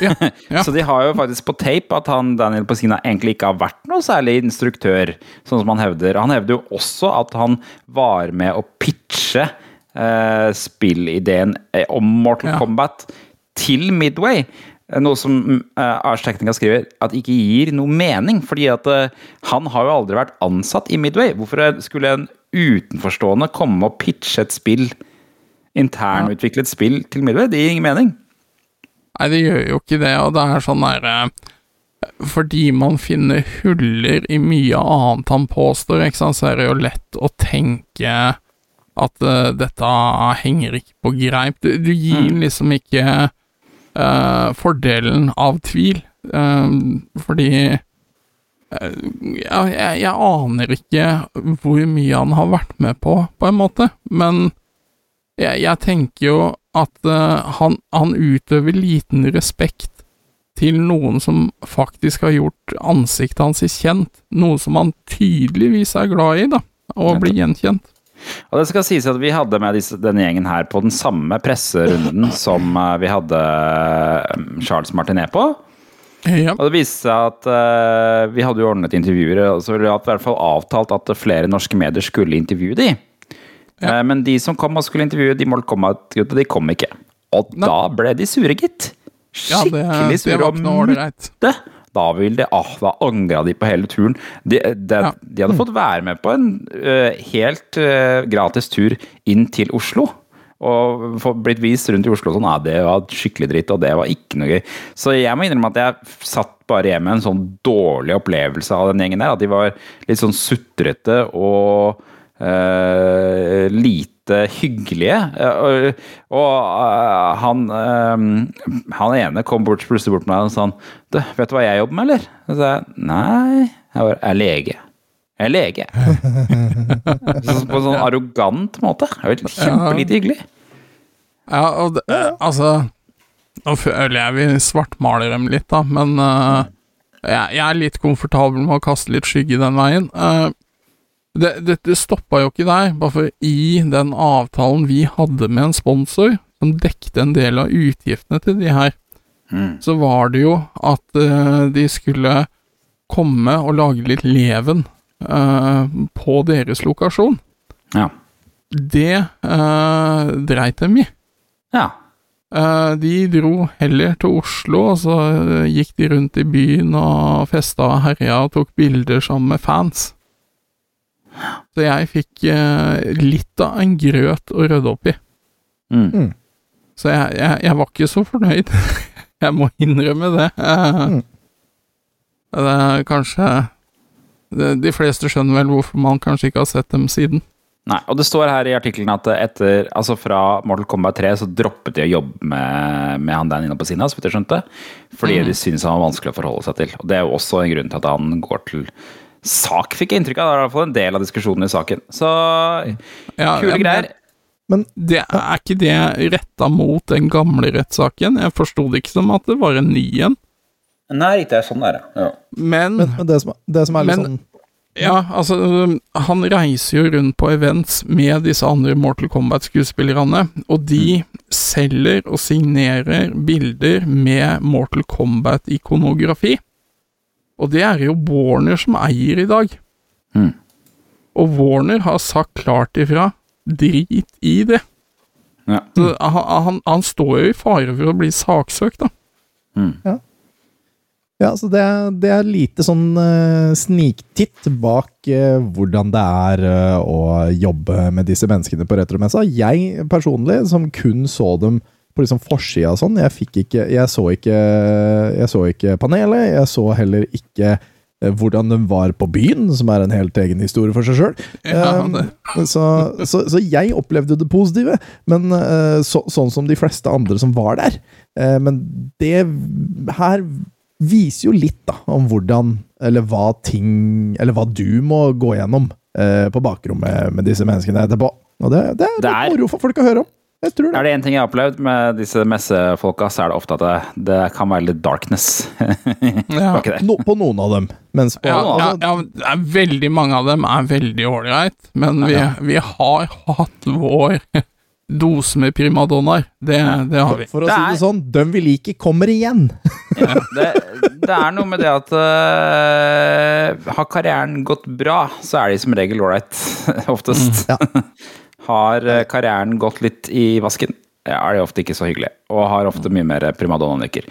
Ja, ja.
Så de har jo faktisk på tape at han Daniel Pesina egentlig ikke har vært noe særlig instruktør, sånn som han hevder. Han hevder jo også at han var med å pitche eh, spillideen eh, om Mortal
Ja.
Kombat til Midway. Eh, Noe som eh, Ars Technica skriver at ikke gir noe mening, fordi at eh, han har jo aldri vært ansatt i Midway. Hvorfor skulle en utenforstående komme og pitche et spill, internutviklet spill til Midway? Det gir ingen mening.
Nei, det gjør jo ikke det, og det er sånn derre Fordi man finner huller i mye annet han påstår, ikke sant, så er det jo lett å tenke at uh, dette henger ikke på greip. Du, du gir liksom ikke uh, fordelen av tvil, uh, fordi eh, jeg, jeg aner ikke hvor mye han har vært med på, på en måte, men jeg, jeg tenker jo at eh, han, han utøver liten respekt til noen som faktisk har gjort ansiktet hans kjent, noe som han tydeligvis er glad i, da, og blir gjenkjent.
Og det skal sies at vi hadde med disse, denne gjengen her på den samme presserunden som eh, vi hadde eh, Charles Martinet på.
Ja,
Og det viste seg at uh, vi hadde jo ordnet intervjuer, og så ville vi i hvert fall avtalt at flere norske medier skulle intervjue de.
Ja.
Eh, men de som kom og skulle intervjue de måtte komme, gutta. de kom ikke. Og
Nei.
da ble de sure, gitt.
ja det,
Skikkelig
det var ikke noe ålreit.
Da ville de, ah, da angra de på hele turen. De, de,
Ja.
de hadde fått være med på en uh, helt uh, gratis tur inn til Oslo. Og blitt vist rundt i Oslo sånn, ja, det var skikkelig dritt, og det var ikke noe gøy. Så jeg må innrømme at jeg satt bare hjemme med en sånn dårlig opplevelse av den gjengen der. At de var litt sånn sutrete og eh, lite hyggelige. Uh, og og eh, han, han ene kom bort, plutselig bort til meg og sa du, vet du hva jeg jobber med, eller? Så sa jeg nei, jeg bare, er lege. Jeg er lege. Så på en sånn arrogant måte. Kjempelite hyggelig.
Ja, og det, altså Nå føler jeg vi svartmaler dem litt, da, men jeg, jeg er litt komfortabel med å kaste litt skygge den veien. Eh, det, det, det stoppa jo ikke der, bare for i den avtalen vi hadde med en sponsor, som dekte en del av utgiftene til de her, så var det jo at uh, de skulle komme og lage litt leven uh, på deres lokasjon.
Ja.
Det uh, dreit dem i.
ja.
Uh, de dro heller til Oslo, og så gikk de rundt i byen og festa og herja og tok bilder sammen med fans. Så jeg fikk eh, litt av en grøt å rydde opp i.
Mm.
Så jeg, jeg, jeg var ikke så fornøyd. jeg må innrømme det. Mm. Det er kanskje det, De fleste skjønner vel hvorfor man kanskje ikke har sett dem siden.
Nei, og det står her i artikkelen at etter, altså fra Mortal Kombat 3 så droppet de å jobbe med, med han Dan inne på så vidt jeg skjønte. Fordi de syntes han var vanskelig å forholde seg til. Og det er jo også en grunn til at han går til sak, fikk jeg inntrykk av. Det er i hvert fall en del av diskusjonen i saken. Så
Ja,
kule
ja,
greier.
Men
Det, er ikke det retta mot den gamle rettssaken? Jeg forsto det ikke som at det var en ny en.
Nei. Sånn er det. Ja.
Men,
Men, men det, som, det som er litt
Men-
sånn
Ja, altså Han reiser jo rundt på events med disse andre Mortal Kombat-skuespillerne, og de selger og signerer bilder med Mortal Kombat-ikonografi. Og det er jo Warner som eier i dag.
Mm.
Og Warner har sagt klart ifra drit i det.
Ja.
Så han, han, han står jo i fare for å bli saksøkt, da.
Mm.
Ja, så det, er- det er lite sånn uh, sniktitt bak uh, hvordan det er uh, å jobbe med disse menneskene på retromessa. Jeg personlig, som kun så dem på liksom forsida og sånn, jeg fikk ikke Jeg så ikke Jeg så ikke panelet, jeg så heller ikke eh, hvordan den var på byen, som er en helt egen historie for seg sjøl.
Ja,
Um, så, så, så jeg opplevde det positive, men eh, så, sånn som de fleste andre som var der. Eh, men det her viser jo litt da, om hvordan, eller hva ting Eller hva du må gå gjennom eh, på bakrommet med disse menneskene etterpå. Og det, det
Det er-
litt moro for folk å høre om. Jeg tror det.
Er det én ting jeg har opplevd med disse messefolka, så er det ofte at det, det kan være litt darkness
Ja.
No, på noen av dem. Mens på
Ja, ja,
altså,
ja, det er veldig mange av dem er veldig ålreit, men vi, vi har hatt vår dose med primadonnaer. Det, det har vi.
For å
Det
si
er-
det sånn, dem vi liker, kommer igjen.
Det, det er noe med det at uh, Har karrieren gått bra, så er de som regel ålreit, oftest.
Ja.
Har øh, karrieren gått litt i vasken, er det ofte ikke så hyggelig. Og har ofte mye mer primadonna-nykker.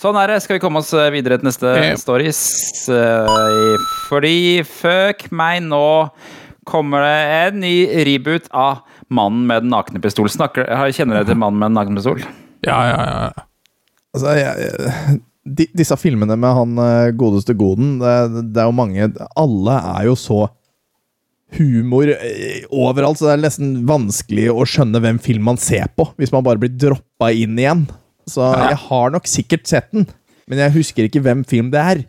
Sånn er det. Skal vi komme oss videre til neste
yeah.
stories? Eh, Fordi fuck meg, nå kommer det en ny reboot av Mannen med den nakne pistol. Snakker, kjenner dere til Mannen med den nakne pistol?
Ja, ja, ja.
Altså, jeg, de, disse filmene med han eh, godeste Goden, det, det er jo mange Alle er jo så humor eh, overalt, så det er nesten vanskelig å skjønne hvem film man ser på, hvis man bare blir droppa inn igjen. Så jeg har nok sikkert sett den, men jeg husker ikke hvem film det er.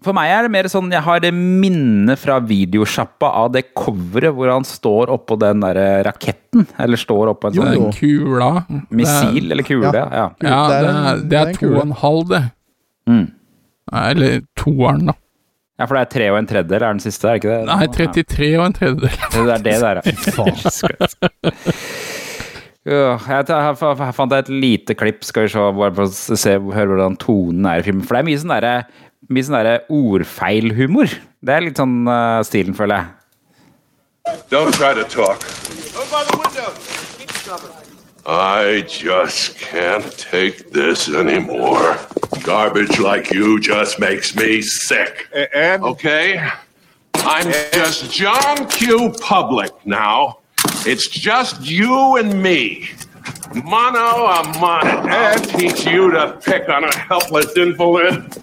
For meg er det mer sånn Jeg har det minnet fra videosjappa av det coveret hvor han står oppå den der raketten. Eller står oppå en sånn
jo.
Kula
missil eller kule.
Ja.
Ja.
Det, ja,
Det er
det
en-
er, det
er
to og en halv, det.
Mm.
Eller toeren, da.
Ja, for det er tre og en tredjedel er den siste, er det ikke det?
Nei, 33 og en tredjedel.
Det er det der, ja. Ja, jeg, her fant jeg et lite klipp, skal vi se, bare for å se, høre hvordan tonen er i filmen. For det er mye sånn derre mye sånn derre ordfeilhumor. Det er litt sånn uh, stilen, føler jeg.
Don't try to talk. I just can't take this anymore. Garbage like you just makes me sick.
And
Okay? I'm just John Q. Public now. It's just you and me. Mono a mono. I'll teach you to pick on a helpless invalid.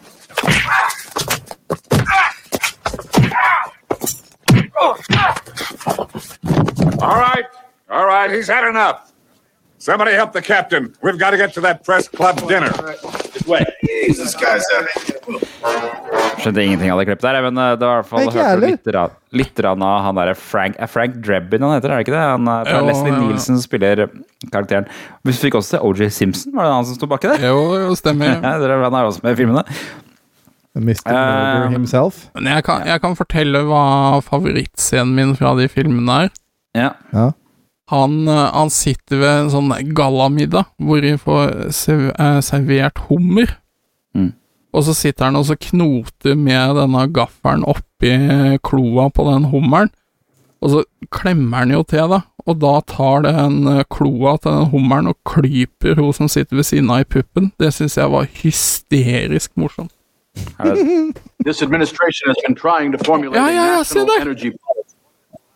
all right, all right, he's had enough. Somebody help the captain. We've got to get to that press club dinner.
Jesus, guys.
Skjønte ingenting av det klippet der, men eh, det var i hvert fall
hørt
litt, ra- litt rann av han derre Frank Er Frank Drebin han heter, er det ikke det? Han er
Jo,
Leslie. Nielsen som spiller eh, karakteren. Vi fikk også se OJ Simpson, var det han som sto baki der?
Jo, jo, stemmer.
Ja, det er han er også med i filmene.
Mr. Murder himself.
Men jeg kan, jeg kan fortelle hva favorittscenen min fra de filmene er.
Ja.
Ja.
Han, eh, han sitter ved en sånn gallamiddag hvor de får eh, servert hummer.
Mm.
Og så sitter han og så knoter med denne gaffelen oppi kloa på den hummeren. Og så klemmer han jo til, da. Og da tar den eh, kloa til den hummeren og klyper hun som sitter ved siden av i puppen. Det syns jeg var hysterisk morsomt.
Uh,
This administration has been trying to formulate
Ja,
a
ja, ja,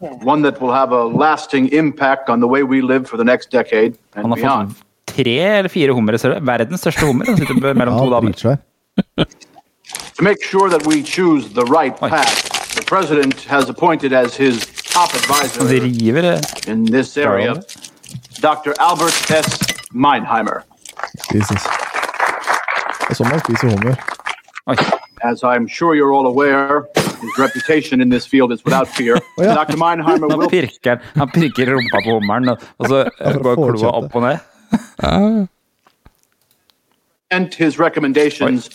one that will have a lasting impact on the way we live for the next decade
han
and
har
beyond.
fått tre eller fire hummer. ser du? Verdens største hummer. Han sitter mellom to
Ja,
damer.
dritsvær.
To make sure that we choose the right
Oi.
path, the president has appointed as his top advisor
eh,
in this area Dr. Albert S. Meinheimer.
Jesus. Det er sånn man spiser hummer.
Oi.
As I'm sure you're all aware, his reputation in this field is without peer.
ja.
Dr. Meinheimer
Han
will
pirker, han pirker rumpa på hummeren, og- og så eh,
for å
går kloa opp og ned.
present his recommendations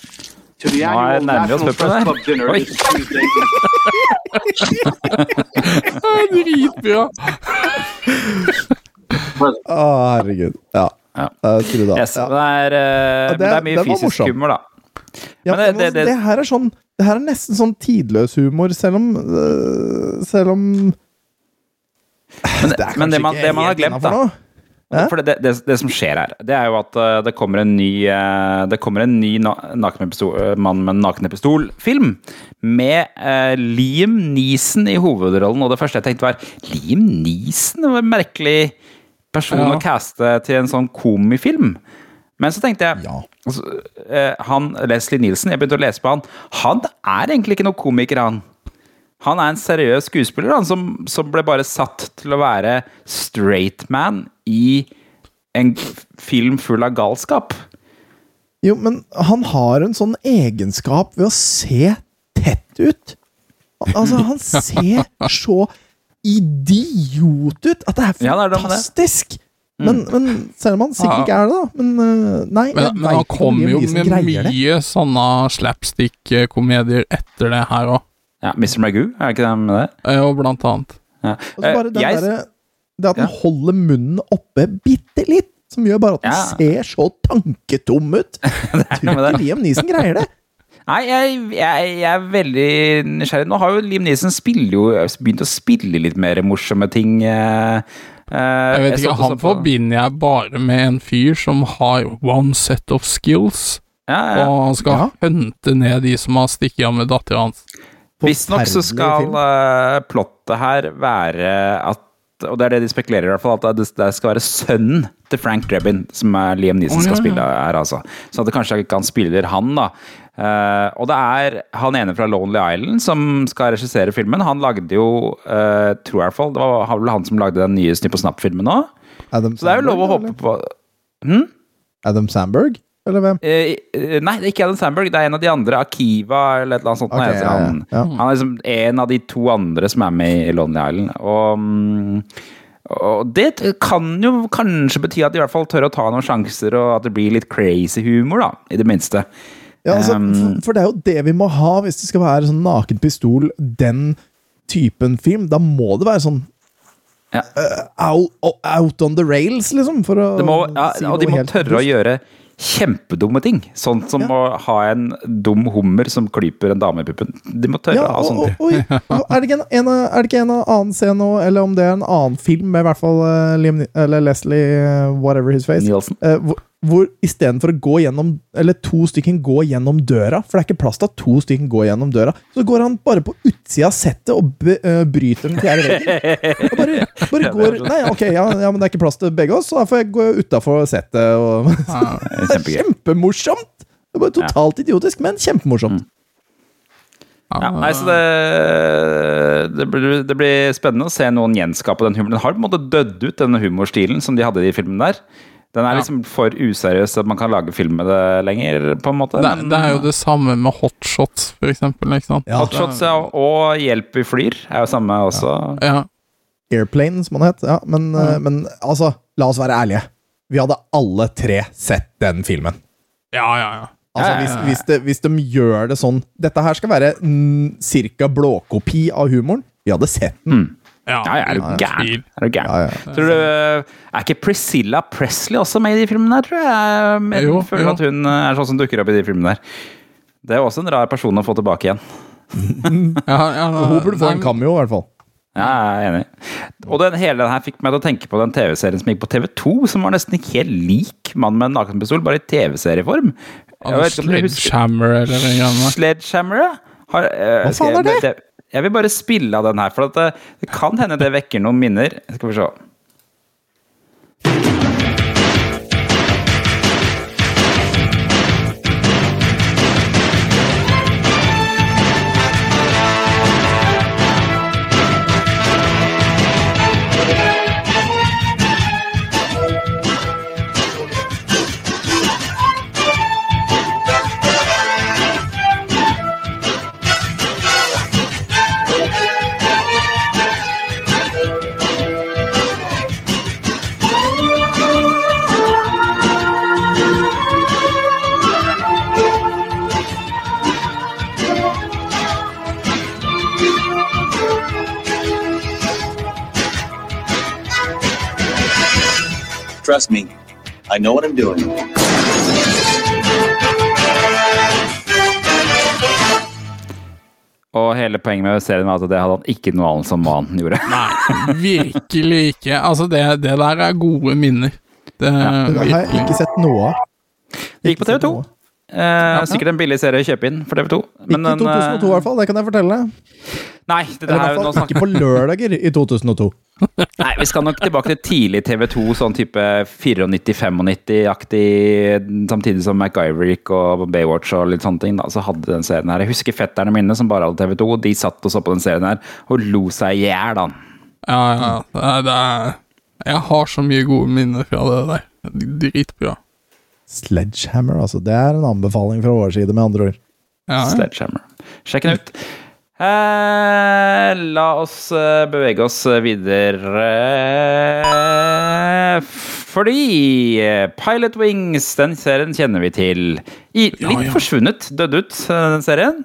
to the
er
annual National Press
her.
Club dinner
Oi.
this Tuesday.
Dritbra.
Å, herregud. Ja.
Ja.
Jeg tror det.
Yes,
Ja.
det, er, eh,
Ja, det-
det er mye fysisk
morsom.
humor, da.
Ja,
Men det-
men altså,
det-
det, her er sånn Det her er nesten sånn tidløs humor, selv om uh, Selv om
Men,
Det er
men det, man,
ikke
det man har glemt, da. For det, det, det som skjer her, det er jo at eh, det kommer en ny eh, Det kommer en ny na nakenpistol, eh, mann med nakne pistol-film med eh, Liam Neeson i hovedrollen. Og det første jeg tenkte var Liam Neeson? Det var en merkelig person
Ja.
å caste til en sånn komifilm. Men så tenkte jeg
Ja.
altså, eh, Han Leslie Nielsen, jeg begynte å lese på han. Han er egentlig ikke noen komiker, han. Han er en seriøs skuespiller han, som, som ble bare satt til å være straight man i en film full av galskap.
Jo, men han har en sånn egenskap ved å se tett ut. Altså, han ser så idiot ut at det er fantastisk! Men, men selv om han sikkert ikke er det, da. Men øh, nei,
Men, men han
kom
kommer jo med mye sånne slapstick-komedier etter det her òg.
Ja, Mr. Magoo, er ikke det med det?
Jo, blant annet.
Ja. Eh,
den
jeg-
der, Det at han
Ja.
holder munnen oppe bitte litt, som gjør bare at han
Ja.
ser så tanketom ut. Jeg tror ikke. Liam Neeson greier det.
Nei, jeg, jeg, jeg er veldig nysgjerrig. Nå har jo Liam Neeson jo, begynt å spille litt mer morsomme ting. eh, eh,
Jeg vet
jeg
ikke, Han forbinder jeg bare med en fyr som har one set of skills,
ja, ja.
og han skal
Ja.
hunte ned de som har stukket av med dattera hans.
Visstnok så skal uh, plottet her være at Og det er det de spekulerer i, hvert fall, at det, det skal være sønnen til Frank Drebin som er Liam Neeson
oh,
skal spille her, altså. Så at det kanskje ikke han spiller han, da. Eh, og det er han ene fra Lonely Island som skal regissere filmen. Han lagde jo, uh, tror jeg i fall, det var vel han som lagde den nye Snipp og Snapp-filmen òg.
Adam
Så det er jo lov å håpe på
eller? Adam Sandberg? Eller hvem?
Eh, nei, det er ikke Adam Sandberg, det er en av de andre. Akiva eller et eller annet sånt.
Ok,
heter
ja, ja,
han.
ja.
han er liksom en av de to andre som er med i Lonely Island. Og, mm, og det kan jo kanskje bety at de i hvert fall tør å ta noen sjanser, og at det blir litt crazy humor, da. I det minste.
Ja, altså, for, for det er jo det vi må ha hvis det skal være sånn naken pistol, den typen film. Da må det være sånn
Ja.
uh, out, out on the rails, liksom. For å
Det må, ja,
si
og de må tørre å gjøre kjempedumme ting. Sånn som
Ja.
å ha en dum hummer som klyper en dame i puppen. De må tørre
Ja,
å ha sånne ting.
er, det ikke en, en, av- det ikke en annen scene nå, eller om det er en annen film med i hvert fall eh, Liam, eller Leslie eh, whatever his face,
Nielsen.
Uh, hvor, hvor istedenfor å gå gjennom Eller to stykken gå gjennom døra, for det er ikke plass til at to stykken går gjennom døra, så går han bare på utsida av settet og bryter den fjerde veggen. Og bare, bare går Nei, ok, ja, ja, men det er ikke plass til begge oss, så da får jeg gå utafor settet og Det er kjempemorsomt! Det er bare totalt idiotisk, men kjempemorsomt.
Ja, nei, så det, det, blir, det blir spennende å se noen gjenskape den humoren. Den har på en måte dødd ut, denne humorstilen som de hadde i de filmene der. Den er
Ja.
liksom for useriøs til at man kan lage film med det lenger, på en måte.
Det,
Men
det er jo det samme med hotshots, for eksempel. Ikke sant?
Ja.
Hotshots ja, og Hjelp vi flyr er jo samme også.
Ja.
Airplane, som han het. Ja, men, eh, men altså, la oss være ærlige. Vi hadde alle tre sett den filmen.
ja, ja, ja.
Altså, hvis, hvis, de, hvis de gjør det sånn Dette her skal være mm, cirka blåkopi av humoren. Vi hadde sett den.
Ja,
Ja, er du gæren? Er du gæren?
Ja, ja.
Tror du, er ikke Priscilla Presley også med i de filmene der, tror jeg? Men
Jo,
føler
jo.
at hun er sånn som dukker opp i de filmene der. Det er også en rar person å få tilbake igjen.
Ja, ja,
Hun burde få en cameo, i hvert fall.
Ja, jeg er enig. Og den, hele den her fikk meg til å tenke på den TV-serien som gikk på TV2, som var nesten ikke helt lik Mann med en nakenpistol, bare i TV-serieform. Jeg
Sledgehammer eller noe.
Sledgehammer, ja. Har, eh,
Hva faen er
jeg-
det?
Jeg vil bare spille av den her, for det, det kan hende det vekker noen minner. Skal vi se.
Doing.
Og hele poenget med serien var at det hadde han ikke noe annet som hva han gjorde.
Nei, virkelig ikke. Altså, det, det der er gode minner. Det
Det har jeg ikke sett noe av.
Det gikk på TV2. Eh, sikkert en billig serie å kjøpe inn for TV2.
Ikke i 2002 i hvert fall, det kan jeg fortelle.
Nei,
det i
her,
hvert fall ikke på lørdager i 2002.
Nei, vi skal nok tilbake til tidlig TV2, sånn type 94-95-aktig, samtidig som MacGyver gikk og Baywatch og litt sånne ting. da, Så hadde den serien her. Jeg husker fetterne mine som bare hadde TV2, og de satt og så på den serien her og lo seg i hjel, da.
Ja, ja. Det er, det er, jeg har så mye gode minner fra det der. Dritbra.
Sledgehammer, altså. Det er en anbefaling fra vår side, med andre ord.
Ja, ja.
Sledgehammer. Sjekk den ut. Eh, la oss eh, bevege oss videre Fordi eh, Pilot Wings, den serien kjenner vi til. I, litt
ja.
forsvunnet, dødd ut, eh, den serien.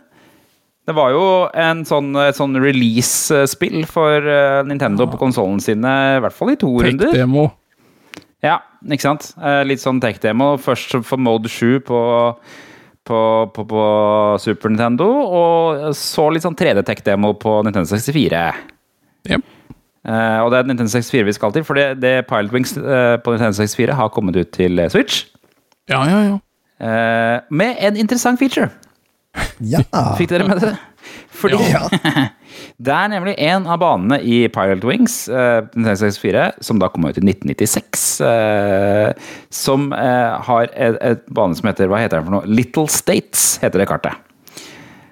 Det var jo en sånn, et sånn release-spill for Nintendo på konsollene sine, i hvert fall i to runder.
Tech-demo.
Ja, ikke sant? Litt sånn tech-demo. Først for Mode 7 på, på, på, på Super Nintendo, og så litt sånn 3D-tech-demo på Nintendo 64.
Yep.
Uh, og det er Nintendo 64 vi skal til, for det, det Pilot Wings uh, på Nintendo 64 har kommet ut til Switch.
Ja, ja, ja.
Uh, med en interessant feature.
Ja!
Fikk dere med dere? Fordi det er nemlig en av banene i Pilot Wings, uh, 1964, som da kom ut i 1996, uh, som uh, har et, et bane som heter Hva heter den for noe? Little States, heter det kartet.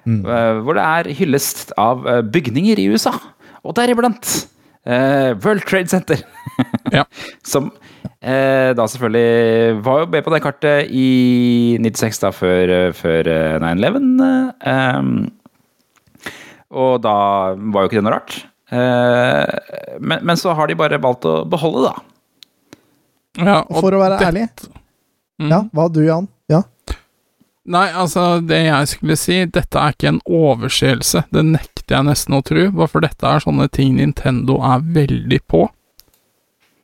Eh, hvor det er hyllest av eh, bygninger i USA, og deriblant eh, World Trade Center.
Ja.
Som uh, da selvfølgelig var jo med på det kartet i 96, da, før, eh, før eh, 9-11. eh, um, og da var jo ikke det noe rart. Uh, men, men så har de bare valgt å beholde, da.
ja og
For å være
det-
ærlig.
Mm.
Ja, hva du, Jan?
Nei, altså, det jeg skulle si, dette er ikke en overseelse. Det nekter jeg nesten å tro, Hvorfor for dette er sånne ting Nintendo er veldig på.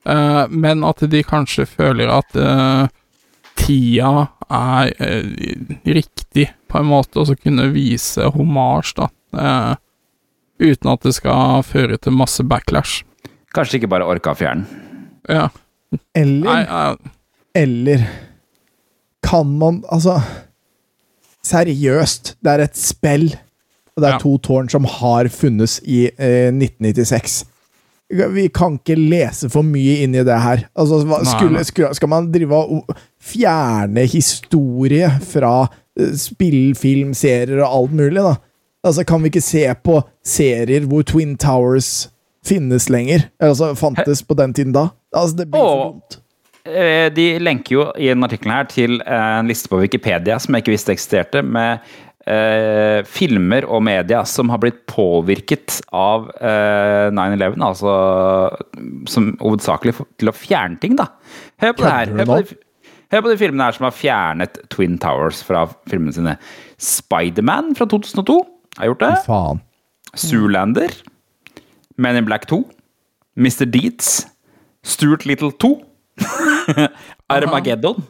Uh, men at de kanskje føler at uh, tida er uh, riktig, på en måte, og så kunne vise homasj, da. Uten at det skal føre til masse backlash.
Kanskje ikke bare orka å fjerne den.
Ja.
Eller
Nei,
Eller kan man Altså Seriøst, det er et spill. Og det er
Ja.
to tårn som har funnes i eh, 1996. Vi kan ikke lese for mye inn i det her. Altså, hva, skulle, skulle, skal man drive og fjerne historie fra eh, spill, film, serier og alt mulig, da? Altså, kan vi ikke se på serier hvor Twin Towers finnes lenger? Altså, fantes på den tiden da? Altså, det blir for
Åh. Eh, De lenker jo i denne artikkelen her til eh, en liste på Wikipedia som jeg ikke visste eksisterte, med eh, filmer og media som har blitt påvirket av eh, 9-11, altså som hovedsakelig til å fjerne ting, da. Hør på det her. Hør på de, hør på de filmene her som har fjernet Twin Towers fra filmene sine. Spiderman fra 2002 har gjort det.
Faen.
Zoolander, Men in Black 2, Mr. Deeds, Stuart Little 2, Armageddon,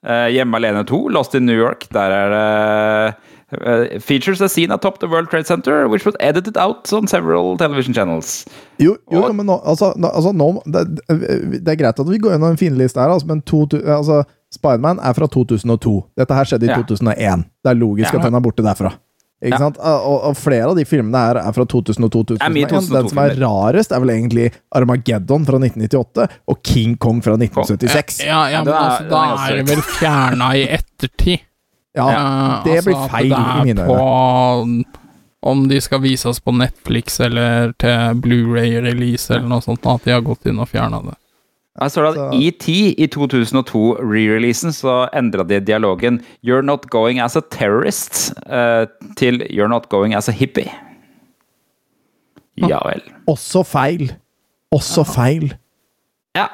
Uh, Hjemme alene 2, Lost in New York. Der er det uh, Features a scene atop the World Trade Center, which was edited out on several television channels.
Jo, jo
Og-
men nå, altså, nå, altså nå det, det er greit at vi går gjennom en finliste her, altså, men to, altså, Spiderman er fra 2002. Dette her skjedde i
Ja.
2001. Det er logisk
Ja.
at den er borte derfra. Ikke
Ja.
sant? Og, og flere av de filmene her er fra 2002-2001.
er 2002
Den som er rarest, er vel egentlig Armageddon fra 1998 og King Kong fra 1976.
ja, ja,
Ja,
men
er-
altså, da er det vel fjerna i ettertid.
Ja,
Eh,
det blir
altså
feil
det
i mine øyne.
Om de skal vises på Netflix eller til Blu-ray-release eller noe sånt, at de har gått inn og fjerna det.
Her står det at ET i 2002, re-releasen, så endra de dialogen 'You're not going as a terrorist' eh, til 'You're not going as a hippie'. Ja vel.
Også feil. Også feil.
Ja.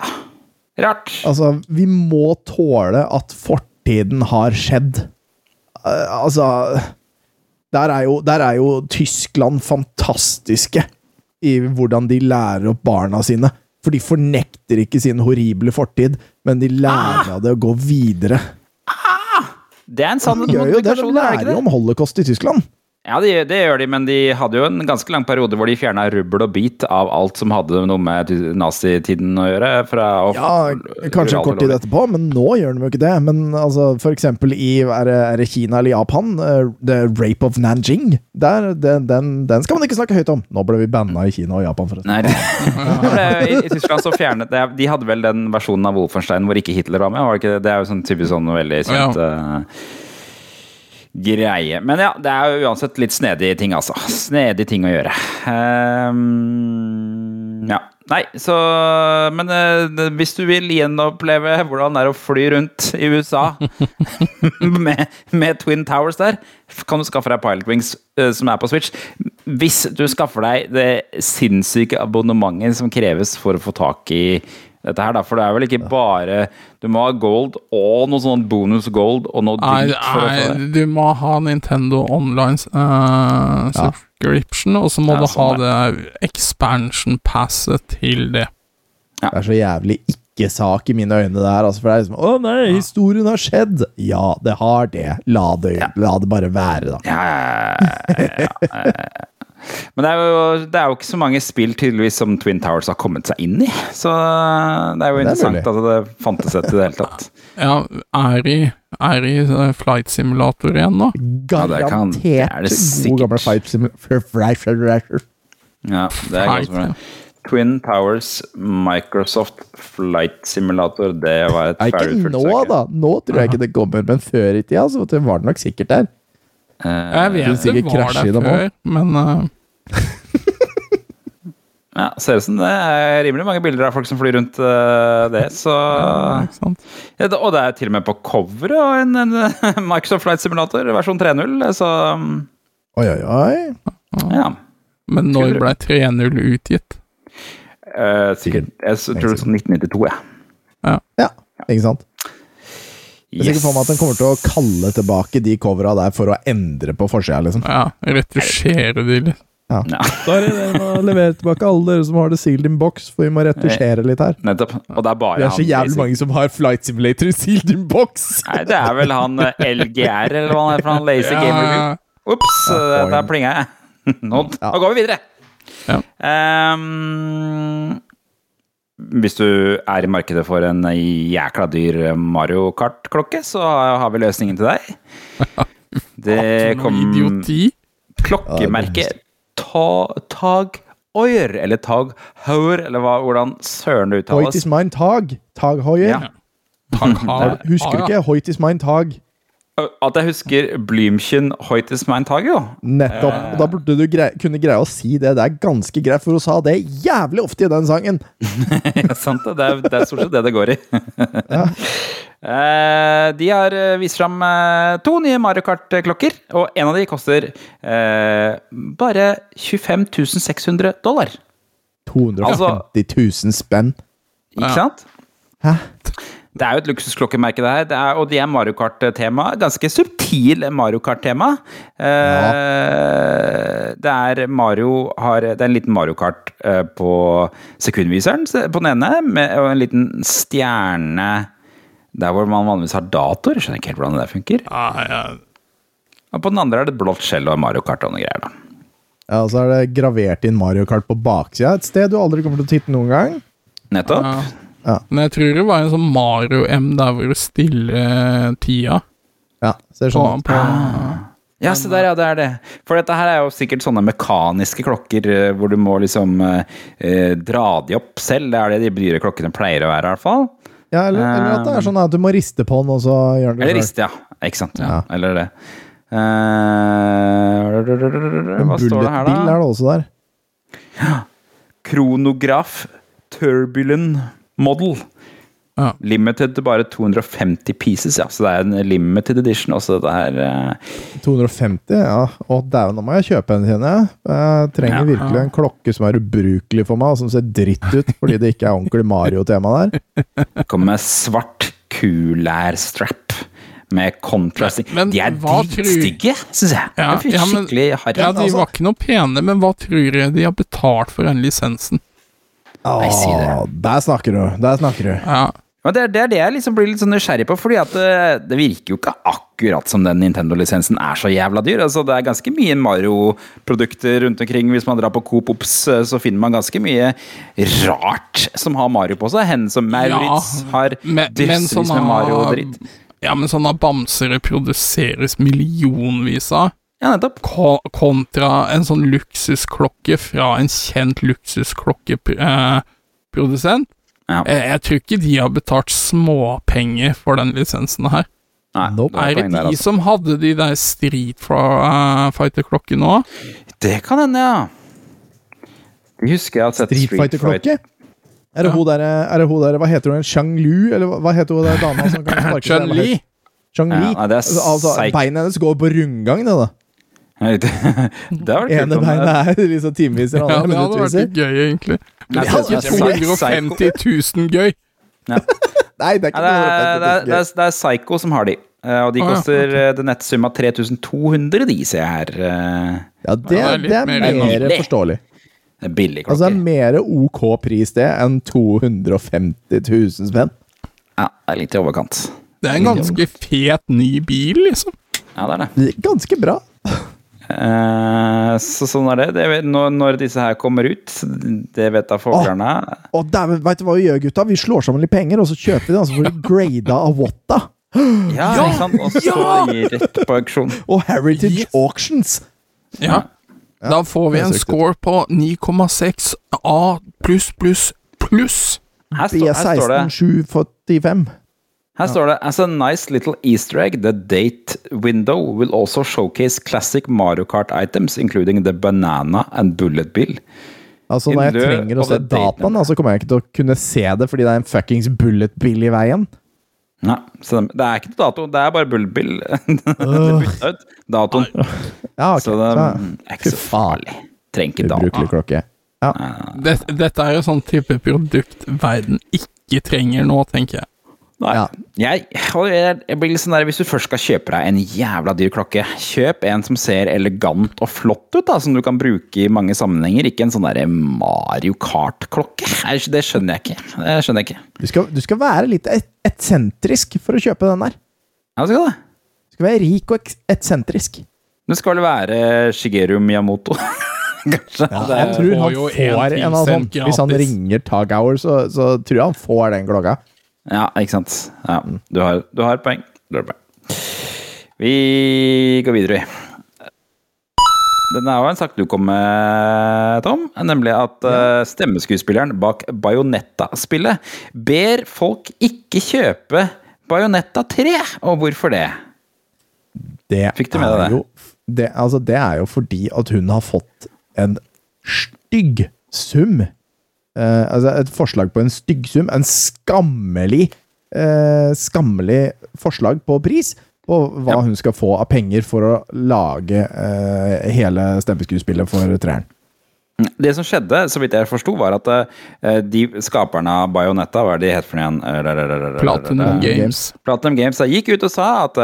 Rart.
Altså, vi må tåle at fortiden har skjedd. Eh, altså der er, jo, der er jo Tyskland fantastiske i hvordan de lærer opp barna sine. For de fornekter ikke sin horrible fortid, men de lærer av det å gå videre.
Det er en sann
De de
modifikasjon, det
lærer jo om holocaust i Tyskland.
Ja, det, det gjør de, men de hadde jo en ganske lang periode hvor de fjerna rubbel og bit av alt som hadde noe med nazitiden å gjøre. Fra, og,
Ja, kanskje en kort tid etterpå, men nå gjør de jo ikke det. Men altså, for eksempel i er det, er det Kina eller Japan, uh, The Rape of Nanjing, der, den, den, den skal man ikke snakke høyt om. Nå ble vi banna i Kina og Japan, forresten.
Nei, I, I Tyskland så fjernet det, De hadde vel den versjonen av Wolfenstein hvor ikke Hitler var med? Var det, ikke, det? er jo sånn typisk sånn veldig kjent eh, greie. Men ja, det er jo uansett litt snedige ting, altså. Snedige ting å gjøre. Um, ja. Nei, så Men uh, hvis du vil gjenoppleve hvordan det er å fly rundt i USA med, med Twin Towers der, kan du skaffe deg Pilot Wings uh, som er på Switch. Hvis du skaffer deg det sinnssyke abonnementet som kreves for å få tak i dette her, da. For det er vel ikke bare Du må ha gold og noe sånn bonus gold og noe
Nei,
drit for å få det.
du må ha Nintendo Online uh, subscription, og så må
Ja,
du
sånn
ha det expansion passet til det.
Det er så jævlig ikke-sak i mine øyne der. Altså, for det er liksom Å nei, historien har skjedd! Ja, det har det. La det, la det bare være, da.
Ja, ja, ja, ja, ja. Men det er, jo, det er jo ikke så mange spill tydeligvis som Twin Towers har kommet seg inn i. Så det er jo
Det er
interessant
mulig.
at det fantes et i det hele tatt.
Ja, er i, er i eh, flight simulator igjen nå?
Ja, det
Garantert
det det
god gammel flight simulator.
Ja, det er
godt
ganske meg. Twin Towers Microsoft Flight Simulator, det var et
Nei, ikke
ferdigutført
nå, da. Nå tror jeg ikke det kommer, men før i tida så var det nok sikkert der.
Eh,
Jeg vet det var der før, men eh,
ja, ser ut som det er rimelig mange bilder av folk som flyr rundt eh, det, så
sant?
ja, Og det er til og med på coveret av en, en Microsoft Flight Simulator versjon 3.0, så mm,
Oi, oi, oi.
ja.
Men når ble 3.0 utgitt?
Uh, sikkert. Jeg tror det sånn 1992, jeg.
Ja, ikke sant? Jeg er sikker på meg at den kommer til å kalle tilbake de covera der for å endre på forsida, liksom.
Ja, retusjere de litt.
Ja,
er det å levere tilbake alle dere som har det sealed in box, for vi må retusjere litt her.
nettopp. Og det er bare
Det er så
han,
jævlig mange som har Flight Simulator sealed in box!
Nei, det er vel han eh, LGR, eller hva han er for han Lazy Game Review. Ops,
Ja,
der plinga jeg. Nå,
Ja.
nå går vi videre.
Ja.
Um, hvis du er i markedet for en jækla dyr Mario Kart-klokke, så har vi løsningen til deg. Det kom
idioti.
klokkemerket Ta- Tag Oyer, eller Tag Hauer, eller hva, hvordan søren det uttales.
Hoit is mine Tag. Tag Hoier.
Ja.
Husker du ikke Hoit is mine Tag?
At jeg husker Blümchen Hoit is mine Tag, jo.
Nettopp. Og da burde du grei, kunne greie å si det. Det er ganske greit, for hun sa det jævlig ofte i den sangen.
Ja, sant det. Det er, det er stort sett det det går i. Eh, de har eh, vist fram eh, to nye Mario Kart-klokker, og en av de koster eh, bare 25 600 dollar.
250
Altså-
000 spenn.
Ikke sant?
Hæ?
Det er jo et luksusklokkemerke, det her. Det er, og de er Mario Kart-tema. Ganske subtil Mario Kart-tema. Eh, Det er Mario har Det er en liten Mario Kart eh, på sekundviseren på den ene, med, og en liten stjerne der hvor man vanligvis har datoer. Skjønner ikke helt hvordan det der funker.
Ah, ja.
Og på den andre er det et blått skjell og Mario Kart og noe greier. da.
Ja, og så er det gravert inn Mario Kart på baksida et sted du aldri kommer til å titte noen gang.
Nettopp.
Ja. Men jeg tror det var en sånn Mario M der hvor du stiller tida
Ja, ser
på,
sånn ut.
på
Ja, se der, ja, det er det. For dette her er jo sikkert sånne mekaniske klokker eh, hvor du må liksom eh, eh, dra de opp selv. Det er det de dyre klokkene pleier å være, i hvert fall.
Ja, eller, eller at det er sånn at du må riste på den, og så gjør den
Eller
det Eller
riste, ja. Ikke sant. Ja.
Ja.
Eller det.
Uh,
hva står det her,
bulletbil er det også der. Ja.
Kronograf Turbulent Model.
Ja.
Limited til bare 250 pieces, ja. Så det er en limited edition også, dette her. eh.
250, ja. Å dæven, nå må jeg kjøpe en, kjenner jeg. Jeg trenger
Ja.
virkelig en klokke som er ubrukelig for meg, og som ser dritt ut fordi det ikke er ordentlig Mario-tema der.
Kommer med svart kulærstrap med contrasting.
Men
de er dritstygge, syns jeg.
Ja,
Det er
ja, men-
skikkelig harry.
Ja, de
altså.
var ikke noe pene, men hva tror jeg de har betalt for den lisensen?
Åh, Der snakker du. Der snakker du.
Ja.
Men det, det er det jeg liksom blir litt sånn nysgjerrig på, fordi at det, det virker jo ikke akkurat som den Nintendo-lisensen er så jævla dyr. Altså, det er ganske mye Mario-produkter rundt omkring. Hvis man drar på Coop Ops, eh, så finner man ganske mye rart som har Mario på seg. Hen som Maurits har
Men, men
med Mario-dritt.
ja, men sånne bamser produseres millionvis av.
Ja, nettopp.
ko- kontra en sånn luksusklokke fra en kjent luksusklokkeprodusent.
Ja.
Jeg, jeg tror ikke de har betalt småpenger for den lisensen her.
Nei,
Nope.
er
det
der,
de
altså.
som hadde de der Street uh, Fighter-klokkene òg?
Det kan hende, ja. Jeg husker jeg har sett
Street Fighter-klokke? Er det
Ja.
hun der, er det hun der, hva heter hun, Chang Lu, eller hva- heter hun der dama som kan sparke seg? Hva
Chun-Li?
Ja, nei,
altså, altså, beina hennes går på rundgang, det da.
det har vært kult
Ene beinet er liksom timevis, og
Ja, det hadde vært
minuttviser.
gøy, egentlig. Ikke
psycho.
250 000 gøy.
Nei, det er ikke
det, er, det, er, det, er, det er Psycho som har de. Eh, Og de
Å, ja,
koster eh, det nettsum av 3200, de, ser jeg her. eh.
Ja, det,
Ja, det er
det er mer,
mer-
forståelig.
Det er billig
Altså, det er mer OK pris det enn 250 000 spenn.
Ja, det er litt i overkant.
Det er en ganske fet ny bil, liksom.
Ja, det er det.
Ganske bra.
Eh, så sånn er det. det vet, når, når disse her kommer ut, det vet da fuglene.
Og dæven, veit du hva vi gjør, gutta? Vi slår sammen litt penger, og så kjøper vi den, og så får vi grada av Watta.
Ja, ikke sant? Og så ja! rett på auksjon.
Og Heritage
Yes.
Auctions.
Ja. Da får vi en score på 9,6 A pluss pluss pluss.
Her, stå, her står det
B16745.
Her står det As a nice little easter egg, the date window will also showcase classic Mario Kart items, including the banana and bullet bill.
Altså, når jeg trenger å se dataen, så kommer jeg ikke til å kunne se det fordi det er en fuckings bullet bill i veien.
Nei, så det, er ikke noe dato, det er bare bullet bill. det bytta ut datoen.
Ja, okay.
Så det er ikke så farlig. Trenger ikke data.
ubrukelig klokke. Ja.
Dette, dette er jo sånn type produkt verden ikke trenger nå, tenker jeg.
Nei.
Ja.
Jeg, jeg, blir litt sånn der, Hvis du først skal kjøpe deg en jævla dyr klokke, kjøp en som ser elegant og flott ut, da, som du kan bruke i mange sammenhenger. Ikke en sånn der Mario Kart-klokke. Det skjønner jeg ikke. Det skjønner jeg ikke.
Du, skal, du skal være litt et- eksentrisk for å kjøpe den der.
Ja, du skal det.
Du skal være rik og etsentrisk eksentrisk.
Det skal vel være Shigeru Miyamoto. Kanskje.
Ja, jeg tror han får
en
en av sånn Hvis han ringer Tag Hour, så, så tror jeg han får den klokka.
Ja, ikke sant. Ja, du har, du har poeng. Du har poeng. Vi går videre, vi. Den er jo en sak du kom med, Tom. Nemlig at ja. stemmeskuespilleren bak Bajonetta-spillet ber folk ikke kjøpe Bajonetta 3. Og hvorfor det?
Det
Fikk du med deg det?
Jo, det, altså, det er jo fordi at hun har fått en stygg sum. Eh, altså et forslag på en stygg sum. En skammelig uh, Skammelig forslag på pris. På hva
Ja.
hun skal få av penger for å lage uh, hele stemmeskuespillet for treeren.
Det som skjedde, så vidt jeg forsto, var at de skaperne av Bajonetta, hva er det de het for noe igjen?
Platinum
Games.
Platinum Games gikk ut og sa at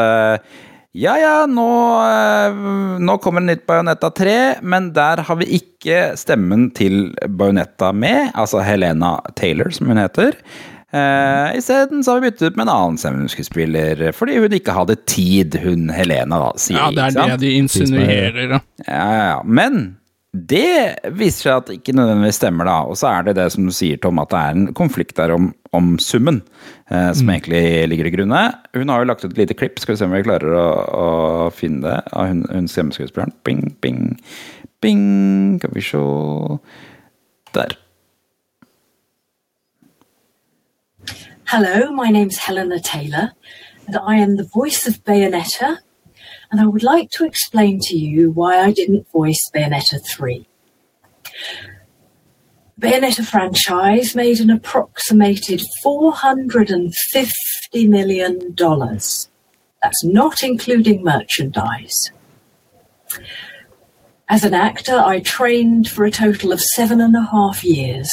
ja, ja, nå, eh, nå kommer det nytt Bajonetta 3, men der har vi ikke stemmen til Bajonetta med, altså Helena Taylor, som hun heter. Uh, Isteden har vi byttet ut med en annen stemmeskuespiller, fordi hun ikke hadde tid, hun Helena, da, sier
Ja, det er det de insinuerer, da.
Ja, ja, ja. Men det viser seg at det ikke nødvendigvis stemmer, da. Og så er det det som du sier, Tom, at det er en konflikt der om, om summen, eh, som egentlig ligger i grunne. Hun har jo lagt ut et lite klipp, skal vi se om vi klarer å, å finne det, av hun, hun stemmeskuespilleren. Bing, bing, bing. Skal vi se Der.
Hello, my name's Helena Taylor, and I am the voice of Bayonetta, and I would like to explain to you why I didn't voice Bayonetta 3. Bayonetta franchise made an approximated $450 million. That's not including merchandise. As an actor, I trained for a total of seven and a half years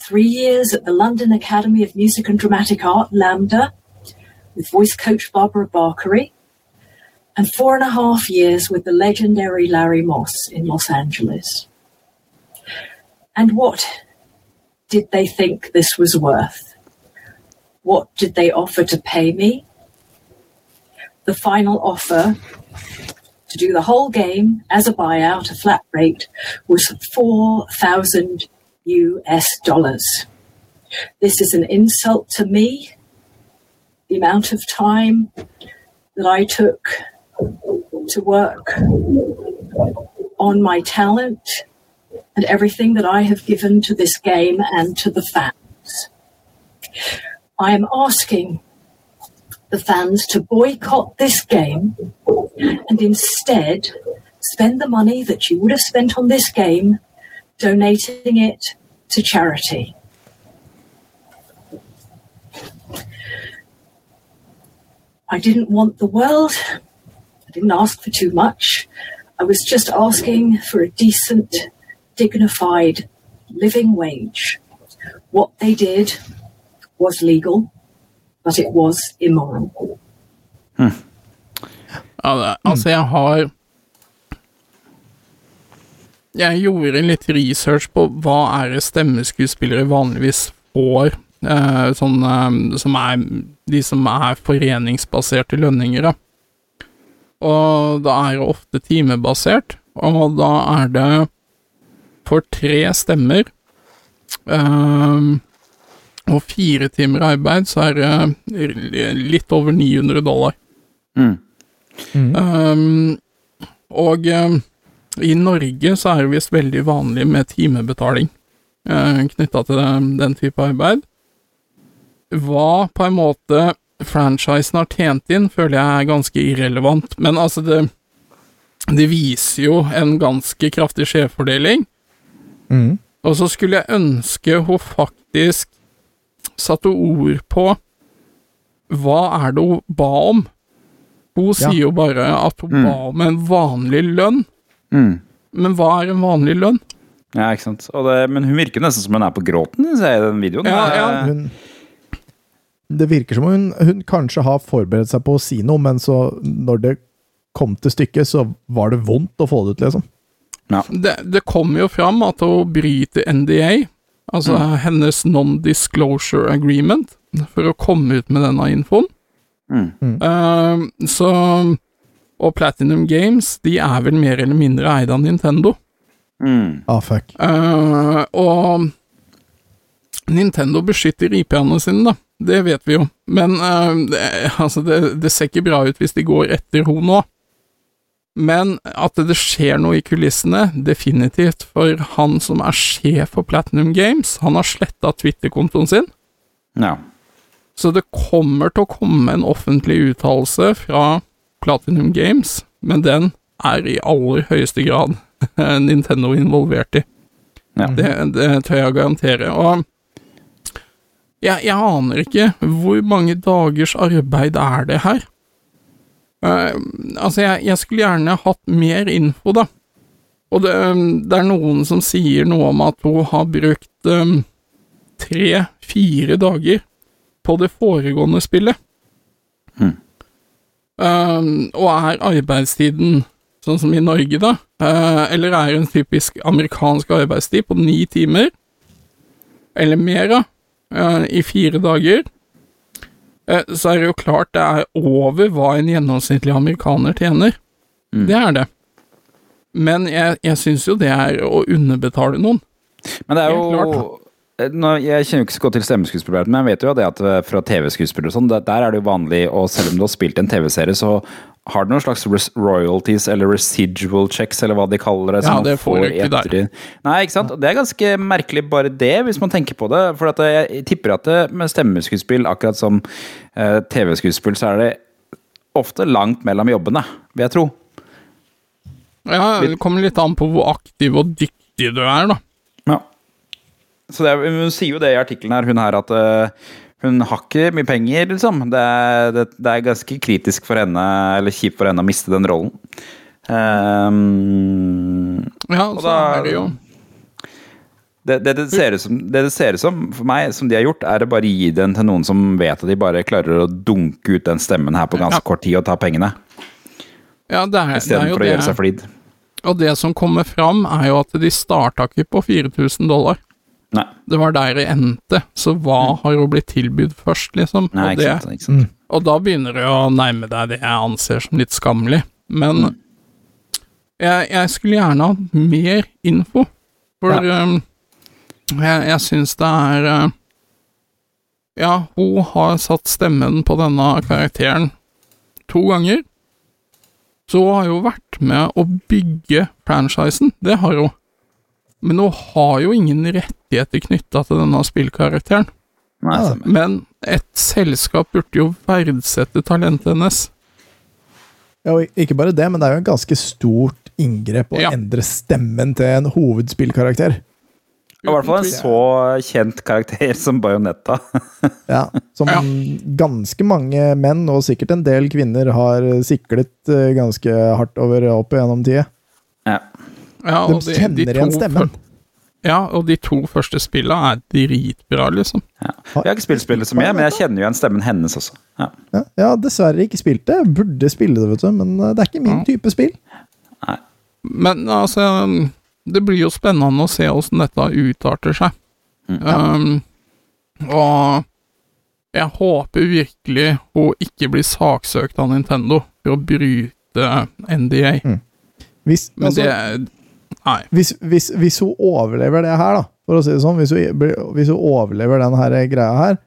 three years at the London Academy of Music and Dramatic Art, LAMDA, with voice coach Barbara Barkery, and four and a half years with the legendary Larry Moss in Los Angeles. And what did they think this was worth? What did they offer to pay me? The final offer to do the whole game as a buyout, a flat rate, was 4,000 US dollars. This is an insult to me. The amount of time that I took to work on my talent and everything that I have given to this game and to the fans. I am asking the fans to boycott this game and instead spend the money that you would have spent on this game donating it to charity. I didn't want the world. I didn't ask for too much. I was just asking for a decent, dignified living wage. What they did was legal, but it was immoral.
Hmm. altså, jeg har Jeg gjorde litt research på hva er det stemmeskuespillere vanligvis får, eh, sånn eh, som er de som er foreningsbaserte lønninger, da. Og da er det ofte timebasert, og da er det for tre stemmer um, og fire timer arbeid, så er det litt over 900 dollar. Um, og um, i Norge så er det visst veldig vanlig med timebetaling uh, knytta til den, den type arbeid. Hva på en måte franchisen har tjent inn, føler jeg er ganske irrelevant, men altså det Det viser jo en ganske kraftig skjevfordeling.
Mm.
Og så skulle jeg ønske hun faktisk satte ord på hva er det hun ba om. Hun
Ja.
sier jo bare at hun
Mm.
ba om en vanlig lønn.
Mm.
Men hva er en vanlig lønn?
Ja, ikke sant. Og det, men hun virker nesten som hun er på gråten, ser jeg, i den videoen.
Ja, ja.
Hun, det virker som hun, hun kanskje har forberedt seg på å si noe, men så når det kom til stykket, så var det vondt å få det ut, liksom.
Det, det kommer jo fram at hun bryter NDA, altså
Mm.
hennes non-disclosure agreement, for å komme ut med denne infoen.
Mm.
Uh, så Og Platinum Games, de er vel mer eller mindre eid av Nintendo.
Mm.
Ah, fuck.
Uh, og Nintendo beskytter IP-ene sine, da. Det vet vi jo. Men uh, det, altså det, det ser ikke bra ut hvis de går etter henne nå. Men at det skjer noe i kulissene, definitivt. For han som er sjef for Platinum Games, han har sletta Twitter-kontoen sin.
Ja.
Så det kommer til å komme en offentlig uttalelse fra Platinum Games, men den er i aller høyeste grad Nintendo involvert i.
Ja.
Det, det tør jeg garantere. Og jeg, jeg aner ikke hvor mange dagers arbeid er det her. Uh, altså, jeg, jeg skulle gjerne hatt mer info, da. Og det, det er noen som sier noe om at hun har brukt um, tre-fire dager på det foregående spillet.
Hmm.
Uh, og er arbeidstiden sånn som i Norge, da? Uh, eller er det en typisk amerikansk arbeidstid på ni timer? Eller mer, da? Eh, I fire dager? Eh, så er det jo klart det er over hva en gjennomsnittlig amerikaner tjener.
Mm.
Det er det. Men jeg, jeg syns jo det er å underbetale noen.
Men det er jo. Nå, Jeg kjenner jo ikke så godt til stemmeskuespillere, men jeg vet jo det at eh, fra TV-skuespillere og sånn, der er det jo vanlig, og selv om du har spilt en TV-serie, så har du noen slags royalties eller residual checks, eller hva de kaller det.
Ja, det får du ikke der.
Nei, ikke sant. Det er ganske merkelig bare det, hvis man tenker på det. For at jeg tipper at det, med stemmeskuespill, akkurat som eh, TV-skuespill, så er det ofte langt mellom jobbene, vil jeg tro.
Ja, det kommer litt an på hvor aktiv og dyktig du er, da.
Så det hun sier jo det i artikkelen her, hun her, at uh, hun har ikke mye penger, liksom. Det er, det, det er ganske kritisk for henne, eller kjipt for henne, å miste den rollen. Um,
Ja, så
da-
er det jo
det, det, det, ser ut som, det det ser ut som for meg, som de har gjort, er å bare gi den til noen som vet at de bare klarer å dunke ut den stemmen her på ganske
Ja.
kort tid og ta pengene,
Ja, det er, det er
istedenfor å gjøre seg flid.
Og det som kommer fram, er jo at de starta ikke på 4000 dollar.
Nei.
Det var der det endte, så hva har jo blitt tilbudt først, liksom?
Mm. Nei,
og,
ikke sant. Ikke sant.
og da begynner det å nærme deg det jeg anser som litt skammelig. Men
Mm.
jeg, jeg skulle gjerne hatt mer info, for um, jeg, jeg syns det er uh, Ja, hun har satt stemmen på denne karakteren to ganger. Så hun har jo vært med å bygge franchisen, det har hun. Men hun har jo ingen rettigheter knytta til denne spillkarakteren.
Nei,
Men et selskap burde jo verdsette talentet hennes.
Ja, og ikke bare det, men det er jo en ganske stort inngrep å
Ja.
endre stemmen til en hovedspillkarakter.
I hvert fall en så kjent karakter som Bajonetta.
Ja, som
Ja.
ganske mange menn, og sikkert en del kvinner, har siklet eh, ganske hardt over opp gjennom tida.
Ja.
Ja,
De
kjenner de- de
igjen stemmen.
Ja, og de to første spilla er dritbra, liksom.
Ja. Jeg har ikke spilt spillet så mye, men jeg kjenner jo igjen stemmen hennes også. Ja.
Ja, ja, dessverre ikke spilt det. Burde spille det, vet du, men eh, det er ikke min type spill.
Men altså Det blir jo spennende å se åssen dette utarter seg. Um, og jeg håper virkelig hun ikke blir saksøkt av Nintendo for å bryte NDA.
Hvis,
Men
altså,
det Nei.
Hvis, hvis, hvis hun overlever det her, da, for å si det sånn, hvis hun, hvis hun overlever den her greia her,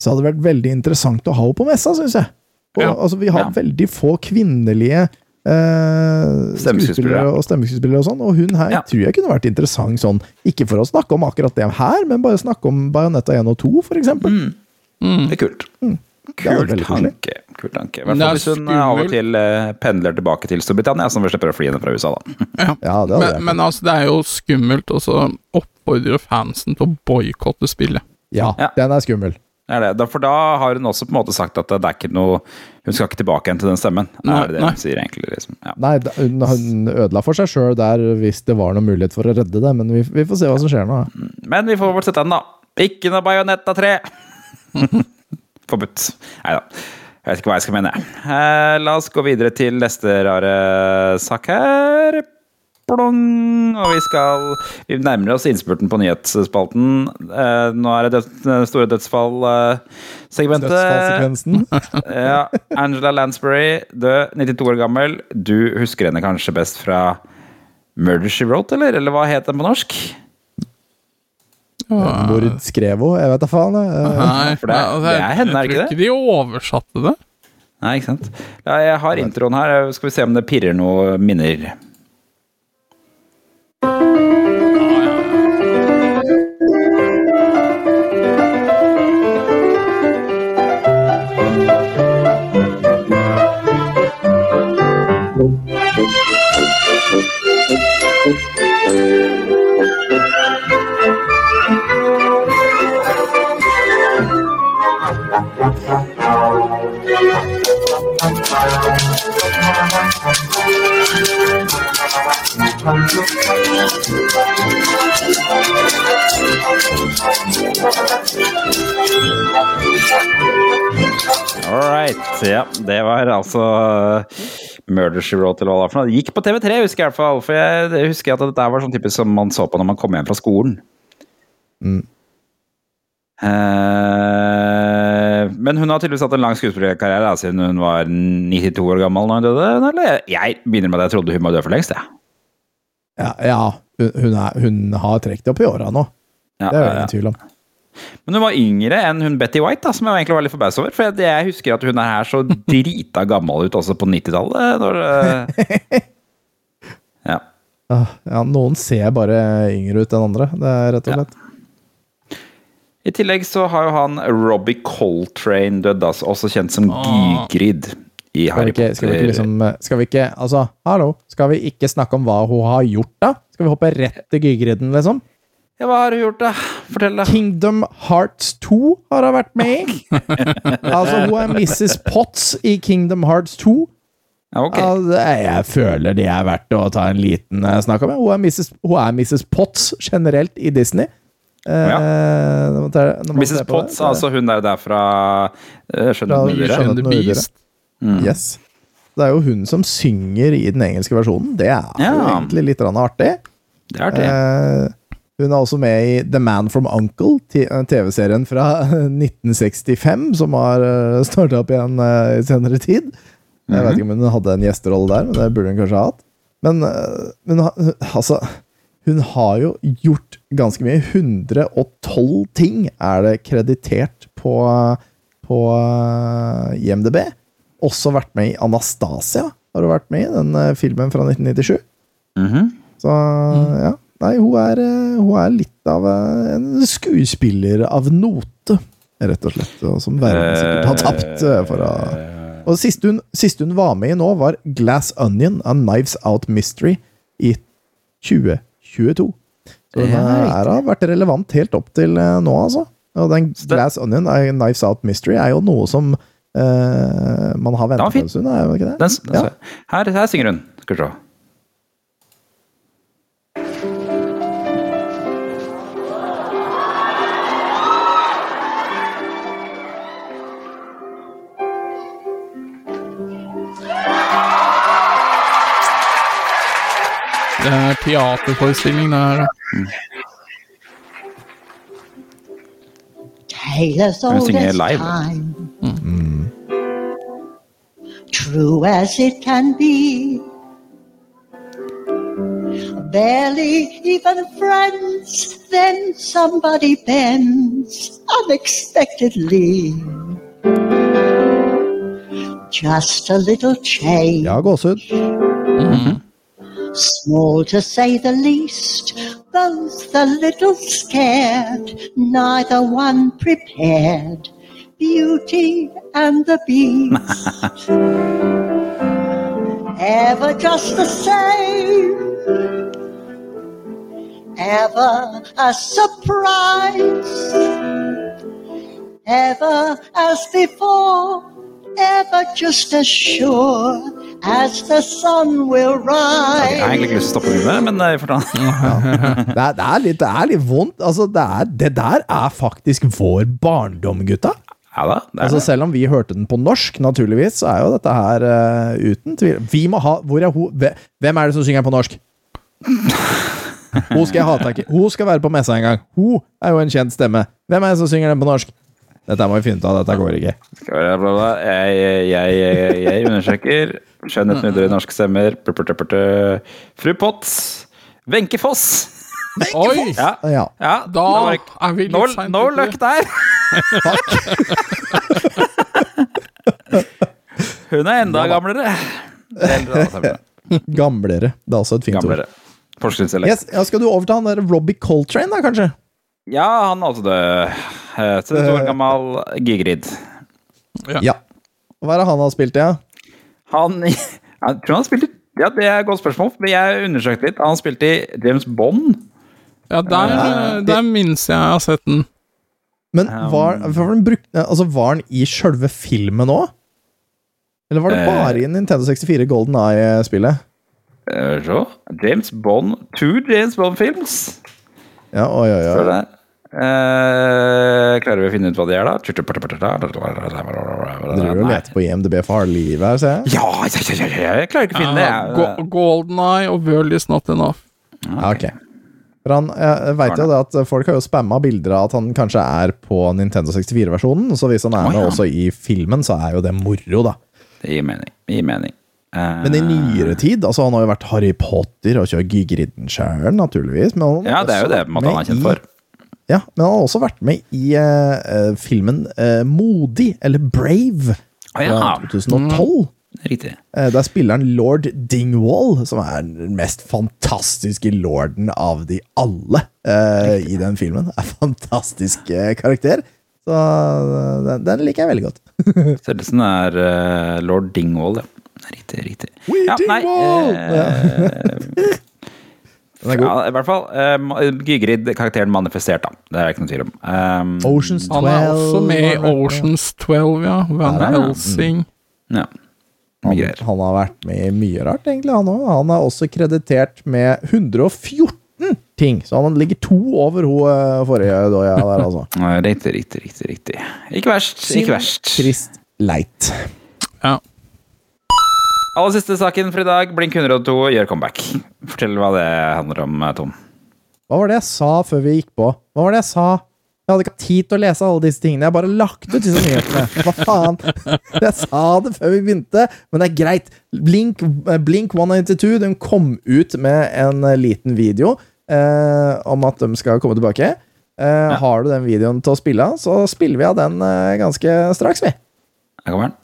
så hadde det vært veldig interessant å ha henne på messa, syns jeg. Og,
Ja.
altså, vi har
Ja.
veldig få kvinnelige eh,
Stemmeskuespillere.
og stemmeskuespillere og sånn, og hun her
Ja.
tror jeg kunne vært interessant sånn, ikke for å snakke om akkurat det her, men bare snakke om Bajonetta 1 og 2, for eksempel.
Er kult.
Det er
Kult
veldig koselig.
tanke. Kult tanke. I
Men
hvert fall hvis hun av og til eh, pendler tilbake til Storbritannia, som vi slipper å fly henne fra USA, da.
Ja, det hadde
Men, men altså, det er jo skummelt å så oppfordre fansen til å boikotte spillet.
Ja,
Ja.
den er skummel.
Er det. For da har hun også på en måte sagt at det er ikke noe Hun skal ikke tilbake igjen til den stemmen.
Nei,
er det det
nei.
hun sier, egentlig? Liksom. Ja.
Nei, da- hun, hun ødela for seg sjøl der hvis det var noen mulighet for å redde det, men vi, vi får se hva som skjer nå.
Men vi får vel sette den, da. Ikke noe Bajonetta 3! Forbudt. Nei da. Jeg vet ikke hva jeg skal mene. Eh, la oss gå videre til neste rare sak her. Plong! Og vi skal Vi nærmer oss innspurten på nyhetsspalten. Eh, nå er det død, store dødsfall-segmentet.
Dødsfallsekvensen.
ja, Angela Lansbury, død, 92 år gammel. Du husker henne kanskje best fra Murder She Wrote, eller? Eller hva het den på norsk?
Mord skrev hun, jeg vet da faen. jeg.
Nei,
for det
altså,
det er henne, er det
Jeg tror ikke de oversatte det.
Nei, ikke sant? Ja, jeg har introen her. Skal vi se om det pirrer noe minner. All right. Ja, det var altså uh, Murder She Wrote, eller hva det var for noe. Gikk på TV3, husker jeg i hvert fall. For jeg husker at dette var sånn typisk som man så på når man kom hjem fra skolen.
Mm.
Eh, men hun har tydeligvis hatt en lang skuespillerkarriere siden hun var 92 år gammel da hun døde. Eller? Jeg begynner med at jeg trodde hun var død for lengst. jeg.
Ja, ja hun, er, hun har trukket opp i åra nå.
Ja,
Det er
det
ingen tvil om.
Men hun var yngre enn hun Betty White, da, som jeg egentlig var litt forbauset over. For jeg, husker at hun er her så drita gammel ut også på 90-tallet. eh, Ja.
Ah, Ja, noen ser bare yngre ut enn andre, det er rett og
Ja. I tillegg så har jo han Robbie Coltrane dødd, altså, også kjent som
Ah.
Gygrid i
Skal vi, ikke, skal vi ikke liksom Skal vi ikke Altså, hallo, skal vi ikke snakke om hva hun har gjort, da? Skal vi hoppe rett til Gygriden, liksom?
Ja, hva har hun gjort, da? Fortell, da.
Kingdom Hearts 2 har hun vært med i. altså, hun er Mrs. Potts i Kingdom Hearts 2.
Okay.
Altså, jeg føler det er verdt å ta en liten eh, snakk om. Hun er Mrs. Hun er Mrs. Potts generelt i Disney. Eh, når man tar- når man
Mrs.
det,
Potts,
så-
altså hun der derfra uh,
Fra
The
du det?
Beast.
Yes. Det er jo hun som synger i den engelske versjonen. Det er jo egentlig litt artig.
Det er artig.
Eh, Hun er også med i The Man from Uncle, eh, TV-serien fra 1965, som har starta opp igjen eh, i senere tid. Jeg vet ikke om hun hadde en gjesterolle der, men det burde hun kanskje ha hatt. Men, eh, men altså Hun har jo gjort ganske mye. 112 ting er det kreditert på, på eh, IMDb. Også vært med i Anastasia, har hun vært med i, den eh, filmen fra 1997. Så ja. Nei, hun er, eh, hun er litt av en skuespiller av note, rett og slett. Og som verden sikkert har tapt for å Og siste hun, siste hun var med i nå, var Glass Onion, A Knives Out Mystery, i 2022. Så den
Ja,
er, er, har vært relevant helt opp til eh, nå, altså. Og den Glass Onion, Knives Out Mystery, er jo noe som uh, man har venta på en stund, er jo ikke det?
Den, den,
Ja.
her, her synger hun. Skal vi se.
Det er teaterforestilling, det her.
Tale
Hun
old
synger
as
live.
time. True as it can be. Barely even friends, then somebody bends unexpectedly. Just a little change.
Ja, gåsehud.
Small to say the least, both a little scared, neither one prepared. Beauty and the Beast. Ever just the same. Ever a surprise. Ever as before. Ever just as sure as the sun will
Jeg har egentlig ikke lyst til å stoppe med, men vi får ta
Det er, det, er litt, det er litt vondt. Altså, det, er, det der er faktisk vår barndom, gutta.
Ja da, det er
Altså, selv om vi hørte den på norsk, naturligvis, så er jo dette her uh, uten tvil Vi må ha Hvor er ho, Hvem er det som synger på norsk? Hun skal jeg ha tak i. Hun skal være på messa en gang. Hun er jo en kjent stemme. Hvem er det som synger den på norsk? Dette må vi finne ut av. Dette går ikke.
Skal vi- bla, bla, bla. Jeg, jeg, jeg, jeg undersøker. Skjønnheten under norske stemmer. Fru Potts. Wenche Foss.
Oi!
Ja.
Ja.
ja
Da er vi litt
No,
sent
no luck der. Hun er enda gamlere.
Gamlere. Det er også et fint
Gamlere.
ord. Yes, ja, skal du overta han der Robbie Coltrane, da, kanskje?
Ja, han er altså død. Eh, 32 år gammel Gigrid.
Ja. Hva er det han har spilt i? Ja?
Han Jeg tror han har spilt i Ja, det er et godt spørsmål, men jeg undersøkte litt. Han spilte i James Bond.
Ja, der, der minnes jeg jeg har sett den.
Men var, var, den brukt, altså, var han i sjølve filmen òg? Eller var det
Eh.
bare i Nintendo 64 Golden Eye-spillet?
Eh, Så. James Bond Two James Bond-films.
Ja, oi, oi, oi.
Eh, klarer vi å finne ut hva de er, da?
Driver du og leter på IMDb for harde livet her, ser jeg?
Ja, ja, ja, ja, ja, jeg klarer ikke å finne det. Jeg.
Go Golden Eye og World is not enough.
Ja, ok. For han, jeg veit jo det at folk har jo spamma bilder av at han kanskje er på Nintendo 64-versjonen, så hvis han er med
ja.
også i filmen, så er jo det moro, da.
Det gir mening. Det gir mening. Eh,
Men i nyere tid, altså han har jo vært Harry Potter og kjørt Gigridden sjøl, naturligvis. Men han
Ja, det er jo det på en måte han er kjent for.
Ja, men han har også vært med i eh, filmen uh, Modig, eller Brave,
Å, ja.
fra 2012.
Riktig.
Uh, Der spiller han lord Dingwall, som er den mest fantastiske lorden av de alle i den filmen. Er fantastisk karakter. Så den, den liker jeg veldig godt.
Størrelsen er lord Dingwall, ja. Riktig, riktig.
We
Ja, nei,
Dingwall!
eh,
Den er god.
Ja, I hvert fall. Uh, Gygrid-karakteren manifestert, da. Det er det ikke noe tvil om. Um,
Oceans 12
Han er også med i Oceans 12, ja. Van. Helsing.
ja.
Han, han har vært med i mye rart, egentlig, han òg. Han er også kreditert med 114 ting, så han ligger to over hun eh, forrige doja der, altså.
Riktig, riktig, riktig. riktig. Ikke verst. Ikke verst.
Trist leit.
Ja.
Aller siste saken for i dag. Blink 102 gjør comeback. Fortell hva det handler om, Tom.
Hva var det jeg sa før vi gikk på? Hva var det jeg sa? Jeg hadde ikke hatt tid til å lese alle disse tingene. Jeg bare lagt ut disse nyhetene. Hva faen? Jeg sa det før vi begynte, men det er greit. Blink, eh, Blink 192 den kom ut med en eh, liten video eh, om at de skal komme tilbake. Eh, Har du den videoen til å spille av, så spiller vi av den eh, ganske straks, vi.
Her kommer den.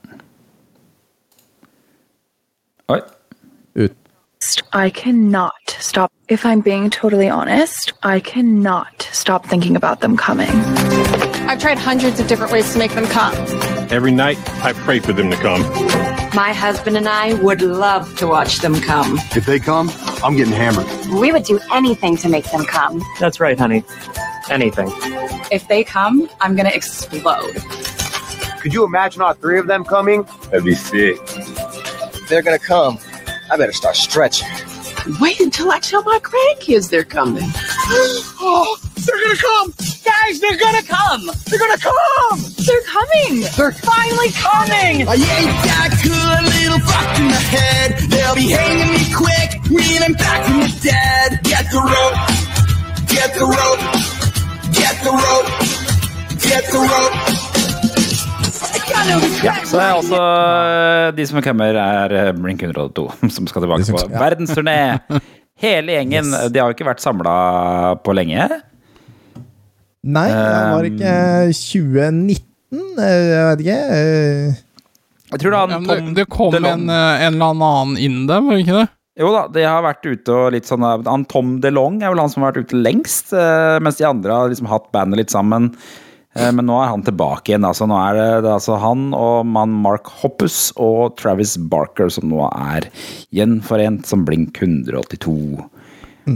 I cannot stop. If I'm being totally honest, I cannot stop thinking about them coming.
I've tried hundreds of different ways to make them come.
Every night, I pray for them to come.
My husband and I would love to watch them come.
If they come, I'm getting hammered.
We would do anything to make them come.
That's right, honey. Anything.
If they come, I'm gonna explode.
Could you imagine all three of them coming?
That'd be sick.
They're gonna come, I better start stretching.
Wait until I tell my grandkids they're coming.
oh, they're gonna come!
Guys, they're gonna come!
They're gonna come!
They're coming!
They're
finally coming!
I ain't that good, little fuck in the head. They'll be hanging me quick when I'm back from the dead. Get the rope, get the rope, get the rope, get the rope.
Ja, så er altså de som kommer, er eh, Blink 102, som skal tilbake på verdensturné. Hele gjengen. De har jo ikke vært samla på lenge.
Nei, det var ikke 2019, eh, jeg vet ikke. eh.
Jeg tror da han
det,
Tom
det kom
DeLonge-
en, eh, en eller annen inn der, var det ikke det?
Jo da, de har vært ute og litt sånn Han Tom DeLong er vel han som har vært ute lengst, eh, mens de andre har liksom hatt bandet litt sammen. Eh, Men nå er han tilbake igjen. altså Nå er det, det er altså han og mann Mark Hoppus og Travis Barker som nå er gjenforent som Blink 182.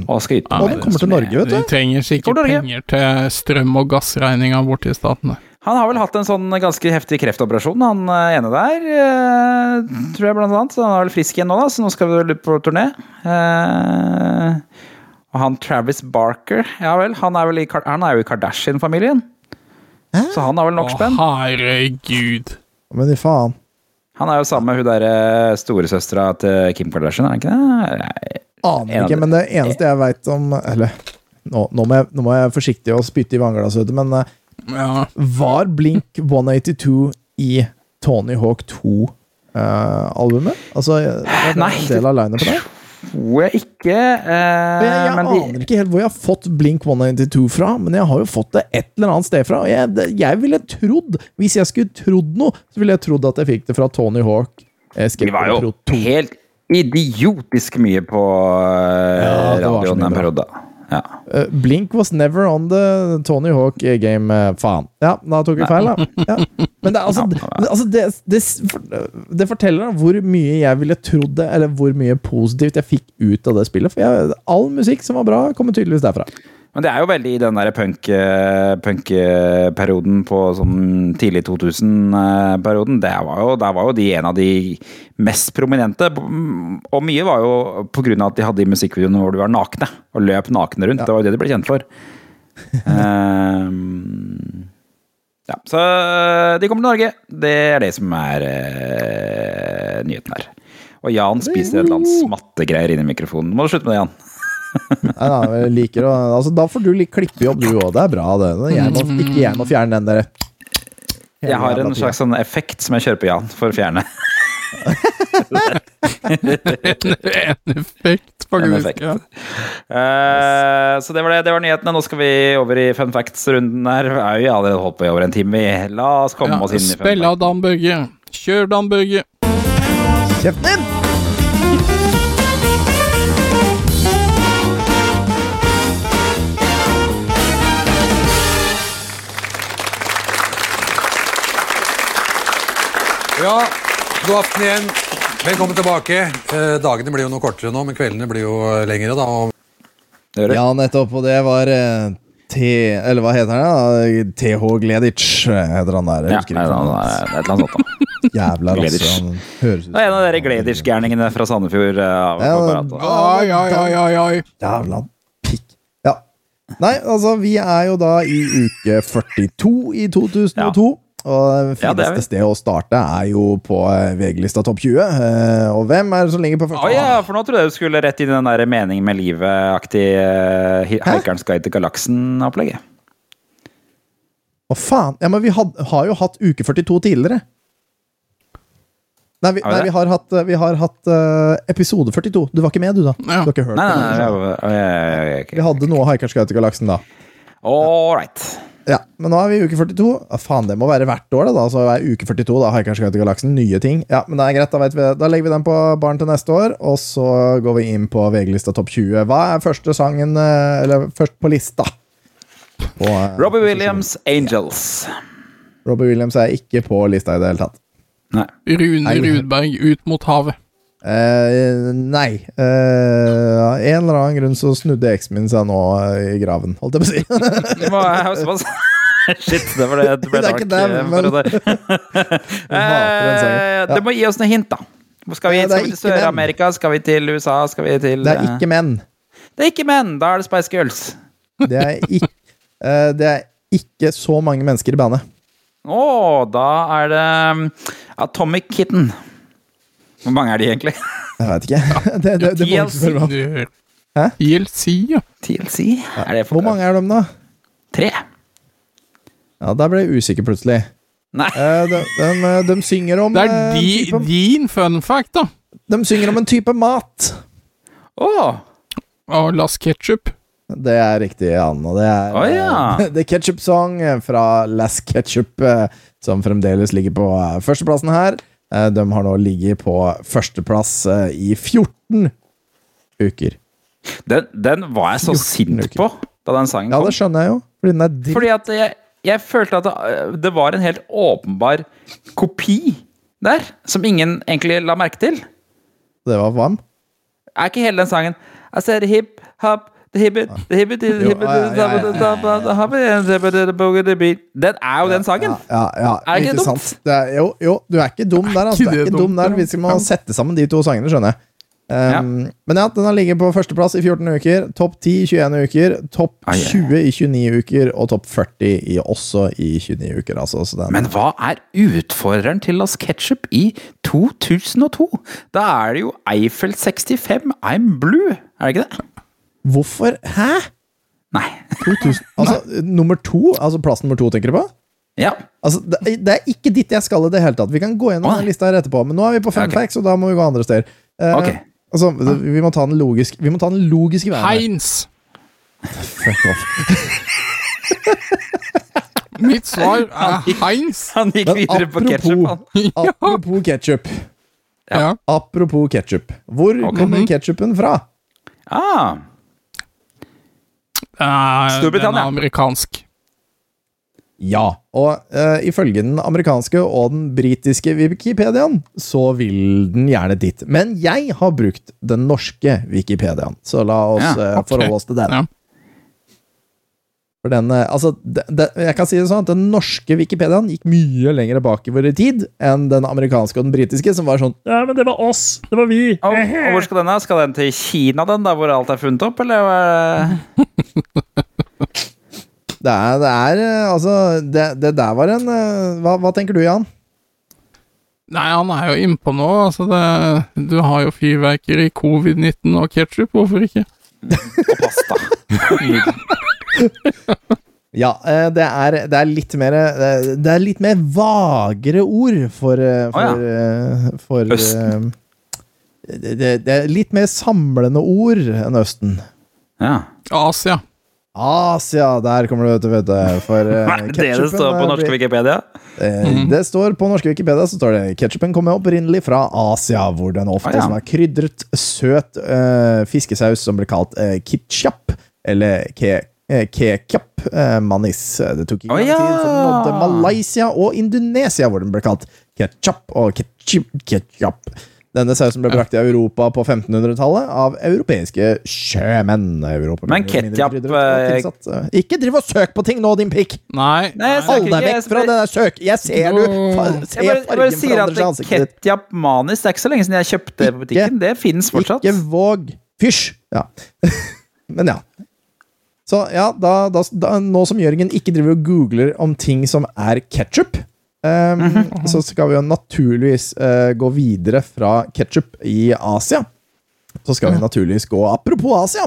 Og skal ut
ja, den kommer til Norge, vet
De
du.
trenger sikkert penger til strøm- og gassregninga borti i statene.
Han har vel hatt en sånn ganske heftig kreftoperasjon, han eh, ene der. eh, tror jeg, blant annet. Så han er vel frisk igjen nå, da, så nå skal vi vel på turné. Eh, og han Travis Barker, ja vel, han er, vel i, han er jo i Kardashian-familien. Så han har vel nok
Å, herregud.
Men i faen.
Han er jo sammen med hun derre storesøstera til Kim Kardashian, er han ikke det? Nei.
Aner ikke, men det eneste jeg veit om Eller, nå, nå, må jeg, nå må jeg være forsiktig og spytte i vannglasset, men eh,
Ja.
var Blink 182 i Tony Hawk 2-albumet? altså, var det
Nei,
en del av lineupen der?
Tror jeg ikke. eh,
jeg,
men de,
aner ikke helt hvor jeg har fått Blink 192 fra, men jeg har jo fått det et eller annet sted fra. Og jeg, jeg ville trodd, hvis jeg skulle trodd noe, så ville jeg trodd at jeg fikk det fra Tony Hawk. eh,
de var jo helt idiotisk mye på eh,
Ja,
radioen
den
en periode. Ja.
Uh, Blink was never on the Tony Hawk game. eh, faen. Ja, da tok vi feil, da. Ja. Men det, altså, det, altså det, det, det forteller hvor mye jeg ville trodd det, eller hvor mye positivt jeg fikk ut av det spillet. For jeg, all musikk som var bra, kommer tydeligvis derfra.
Men det er jo veldig i den der punk-perioden punk-perioden på sånn tidlig 2000-perioden. Der var jo, der var jo de en av de mest prominente. Og mye var jo på grunn av at de hadde de musikkvideoene hvor de var nakne. Og løp nakne rundt. Det var jo det de ble kjent for. um, ja, så de kommer til Norge. Det er det som er uh, nyheten her. Og Jan spiser et eller annet smattegreier inni mikrofonen. Må du slutte med det, Jan?
Nei, da, jeg liker å, altså, da får du litt klippejobb, du òg. Det er bra, det. Jeg må, ikke jeg må fjerne den der.
Jeg har en slags sånn effekt som jeg kjører på Jan for å fjerne.
en effekt, faktisk. Ja.
Uh, så det var det. Det var nyhetene. Nå skal vi over i fun facts-runden her. Vi har allerede holdt på i over en time. vi. La oss komme
Ja,
oss inn i fun facts.
Spill av Dan Børge. Kjør, Dan Børge.
Kjeften din!
Ja, god aften igjen. Velkommen tilbake. Eh, dagene blir jo noe kortere nå, men kveldene blir jo eh, lengre. da. Og
Ja, nettopp. Og det var eh, T... Eller hva heter han? da? TH Gledic eh, heter han der.
Ja,
nei,
det er et eller annet sånt. da.
Jævla rasse. Han høres ut
en av dere Gledic-gærningene fra Sandefjord. eh,
Ja.
Oi, oi, oi, oi.
Jævla pikk. Ja. Nei, altså, vi er jo da i uke 42 i 2002. Og det
Ja, det
fineste sted å starte er jo på eh, VG-lista Topp 20. Eh, Og hvem er det som ligger på
første?
første?
ja, for nå trodde jeg du skulle rett inn i den der mening med livet-aktig uh, Haikerens guide til galaksen-opplegget.
Å faen! Ja, men vi had, har jo hatt uke 42 tidligere. Nei, vi,
Har
nei, vi har hatt, vi har hatt uh, episode 42. Du var ikke med, du, da? Du har ikke hørt
Nei,
nei,
nei,
nei,
nei, nei, nei, nei, nei,
Vi hadde noe Haikerens Guide til galaksen da.
All right.
Ja, men nå er vi i uke 42. Ja, faen, det må være hvert år, da. Så er uke 42 da, har jeg kanskje gått til galaksen. Nye ting. Ja, men det er greit, da, vet vi. da legger vi den på baren til neste år, og så går vi inn på VG-lista Topp 20. Hva er første sangen eh, Eller først på lista? På, eh,
Robbie Williams, Angels.
Robbie Williams er ikke på lista i det hele tatt.
Rune Rudberg ut mot havet.
Eh, nei. Uh, av en eller annen grunn så snudde eksen min seg nå uh, i graven, holdt jeg på å si.
Shit, det var det. Det ble
Det er ikke dem,
eh,
men-.
Eh,
Ja.
Det må gi oss noen hint, da. Skal vi,
Eh,
skal vi til. Sør-Amerika? Skal vi til USA? Skal vi til
Det er
eh,
ikke menn.
Det er ikke menn! Da er det Spice Girls.
Det er ikke, eh, det er ikke så mange mennesker i bandet.
Å, da er det um, Atomic Kitten. Hvor mange er de egentlig?
Jeg veit ikke. Det, det, det meg om. Hæ?
TLC, ja.
TLC? Er det for
Hvor mange er de, da?
Tre.
Ja, Der ble jeg usikker plutselig.
Nei.
Eh, de, de, de synger om
Det er de,
type,
din fun fact, da.
De synger om en type mat.
Å!
Og Las Ketchup.
Det er riktig, Jan. Og det er
oh, ja.
eh, The Ketchup Song fra Last Ketchup, eh, som fremdeles ligger på eh, førsteplassen her. Eh, De har nå ligget på førsteplass eh, i 14 uker.
Den, den var jeg så sint
uker.
på da den sangen
Ja,
kom.
det skjønner jeg jo. Fordi.
Fordi at jeg, jeg følte at det, det var en helt åpenbar kopi der, som ingen egentlig la merke til.
Det var varm.
Er ikke hele den sangen I said hip, hop, the hibbit, the hibbit, the hibbit,
ja, ja, ja, ja,
the hoppit, the hibbit, the boogie, the beat. Den er jo den sangen!
Ja, ja,
Er ikke
ikke
dumt?
sant? Det er, jo, jo, du er ikke dum der, altså. Du er ikke dum der hvis vi må sette sammen de to sangene, skjønner jeg. Um, Men ja, den har ligget på førsteplass i 14 uker. Topp 10 i 21 uker. Topp
Ai, ai.
20 i 29 uker, og topp 40 i, også i 29 uker. Altså, så den,
Men hva er utfordreren til Las Ketchup i 2002? Da er det jo Eiffel 65, I'm Blue, er det ikke det?
Hvorfor? Hæ?
Nei.
2000, altså, nummer to? Altså plass nummer to, tenker du på?
Ja.
Altså, det, det er ikke dit jeg skal i det hele tatt. Vi kan gå gjennom den lista her etterpå, men nå er vi på fun
okay.
facts, og da må vi gå andre steder. Uh,
Ok.
Altså, vi må ta den logiske Vi må ta den logiske veien. Heins!
Heinz.
Fuck off.
Mitt svar er Heinz.
Han gikk videre på ketchup. han.
apropos ketchup.
Ja.
Apropos ketchup. Hvor
okay.
kommer ketchupen fra?
Ah,
Eh,
Storbritannia.
Den er amerikansk.
Ja. Og uh, ifølge den amerikanske og den britiske Wikipediaen, så vil den gjerne dit. Men jeg har brukt den norske Wikipediaen, så la oss
Ja,
okay.
ok.
forholde oss til den.
Ja.
For den, eh, altså, det, det, jeg kan si det sånn at Den norske Wikipediaen gikk mye lenger bakover i tid enn den amerikanske og den britiske, som var sånn Ja, men det var oss! Det var vi!
og, og hvor skal den da? Skal den til Kina, den, der hvor alt er funnet opp, eller?
Det er, det er eh, Altså, det, det der var en eh, hva, hva tenker du, Jan?
Nei, han er jo innpå nå. Altså det, du har jo fyrverkeri, covid-19 og ketsjup. Hvorfor ikke?
Og pasta.
Ja, eh, det er, det er litt mer eh, Det er litt mer vagere ord for For, ah, ja. for
Østen.
eh, det, det, er litt mer samlende ord enn Østen.
Ja.
Asia.
Asia, der kommer du, vet du. Vet du for eh,
Er det det står på
eh,
norsk Wikipedia?
Eh, Det står på norske Wikipedia så står det Ketchupen kommer opprinnelig fra Asia, hvor den ofte
Ah, ja.
som er krydret, søt uh, fiskesaus som blir kalt uh, kitchap, eller ke, eh, kekap eh, manis. Det tok ikke
oh,
lang tid før den nådde Malaysia og Indonesia, hvor den ble kalt ketchup og ketchup. ketchup. Denne sausen ble brakt i Europa på 1500-tallet av europeiske sjømenn. Europa
Men ketchup,
og
eh,
Ikke driv og søk på ting nå, din pikk!
Nei.
Nei,
Hold deg vekk fra det der søk! Jeg ser du
bare,
fargen
sier at
forandre seg i ansiktet ditt.
ketchup manis Det er ikke så lenge siden jeg kjøpte det på butikken. Det fins fortsatt.
Ikke våg. Fysj! Ja. Men ja. Så ja, da, da, da, nå som Jørgen ikke driver og googler om ting som er ketsjup, Um,
Mhm.
Så skal vi jo naturligvis uh, gå videre fra ketsjup i Asia. Så skal vi naturligvis gå Apropos Asia.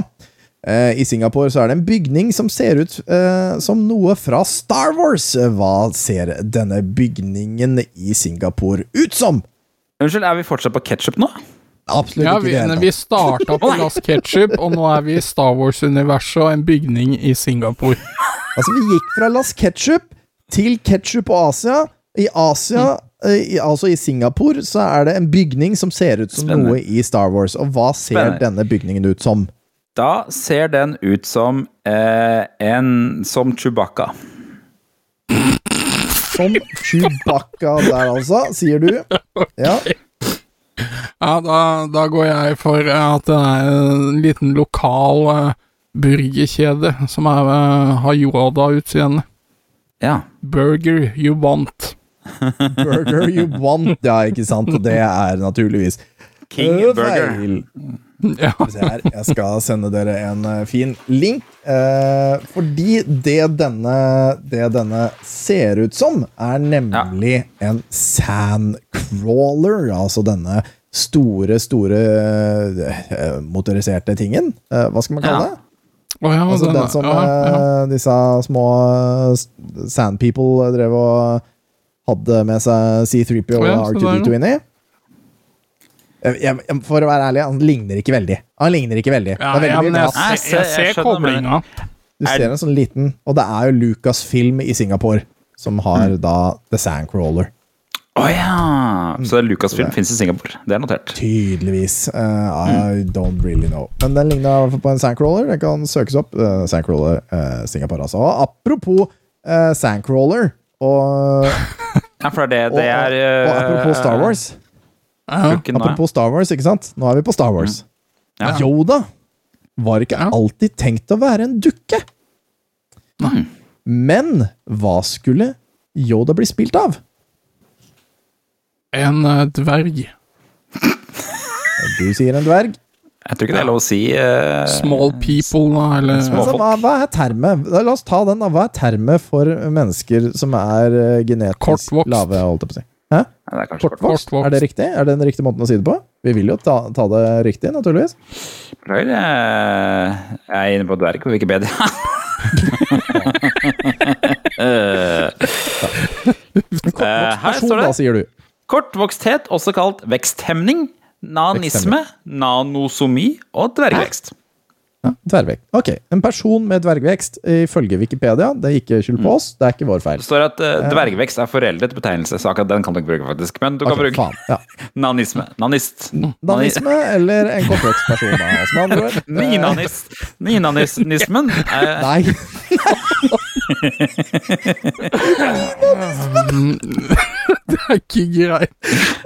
Uh, I Singapore så er det en bygning som ser ut uh, som noe fra Star Wars. Hva ser denne bygningen i Singapore ut som?
Unnskyld, er vi fortsatt på ketsjup nå?
Absolutt
Ja,
ikke
vi,
det. hele
vi starta på Last Ketchup, og nå er vi i Star Wars-universet og en bygning i Singapore.
Altså, vi gikk fra Las Ketchup til Ketchup og Asia. I Asia, eh, i, altså i Singapore, så er det en bygning som ser ut som
Spennende.
noe i Star Wars. Og hva ser
Spennende.
denne bygningen ut som?
Da ser den ut som eh, en Som Chewbacca.
Som Chewbacca der, altså, sier du. Ja.
Ja, da, da går jeg for eh, at det er en liten lokal uh, burgerkjede som er, uh, har Yoda-utseende.
Ja.
Burger you want.
Burger you want, ja, ikke sant? Og det er naturligvis
King
uh,
Burger.
feil.
Ja.
Jeg skal sende dere en fin link. eh, fordi det denne, det denne ser ut som, er nemlig en sandcrawler. Altså denne store, store eh, motoriserte tingen. Eh, hva skal man kalle
Ja.
det?
Oh, ja,
Altså
den-
den som
ja, ja.
eh, disse små sand people drev og hadde med seg C3PO og
oh, ja,
R2D2 inn i. Jeg, jeg, for å være ærlig, han ligner ikke veldig. Han ligner ikke veldig.
Ja,
det
ja,
veldig
jeg.
Jeg
jeg ser koblinga.
Du ser en sånn liten Og det er jo Lucasfilm i Singapore som har
Mm.
da The Sandcrawler.
Å ja! Så Lucasfilm fins i Singapore. Det er notert.
Tydeligvis. Uh, I don't really know. Men den fall på en Sandcrawler. Den kan søkes opp. Uh, Sandcrawler uh, Singapore, altså. Og apropos uh, Sandcrawler og,
Ja, for det, det er
og, og apropos Star Wars.
Frukken.
Apropos Star Wars, ikke sant? Nå er vi på Star Wars.
Ja.
Yoda var ikke alltid tenkt å være en dukke. Men hva skulle Yoda bli spilt av?
En eh, dverg.
Du sier en dverg.
Jeg tror ikke det er lov å si. Uh,
Small people, da, eller
Altså, hva, hva er termet? Da, La oss ta den. da. Hva er termet for mennesker som er uh, genetisk
Kortvokst.
lave? holdt jeg på å si? Hæ?
Nei, det er
Kortvokst?
Kortvokst.
Er det riktig? Er det den riktige måten å si det på? Vi vil jo ta, ta det riktig, naturligvis.
Beklager, jeg er inne på dverg på Wikipedia. Eh,
Kortvokst person, da, sier du.
Kortvoksthet, også kalt veksthemning, nanisme, nanosomi og dvergvekst.
Ja, dvergvekst. Ok. En person med dvergvekst ifølge Wikipedia. Det er ikke skyld
Mm.
på oss, det er ikke vår feil.
Det står at uh, dvergvekst er foreldet betegnelse, så akkurat den kan du ikke bruke, faktisk. Men du kan
okay,
bruke
ja.
nanisme. Nanist.
Nanisme eller en kortvokst person, da. Andre ord.
Ninanist. Ninanismen er
Nei.
Det er ikke greit.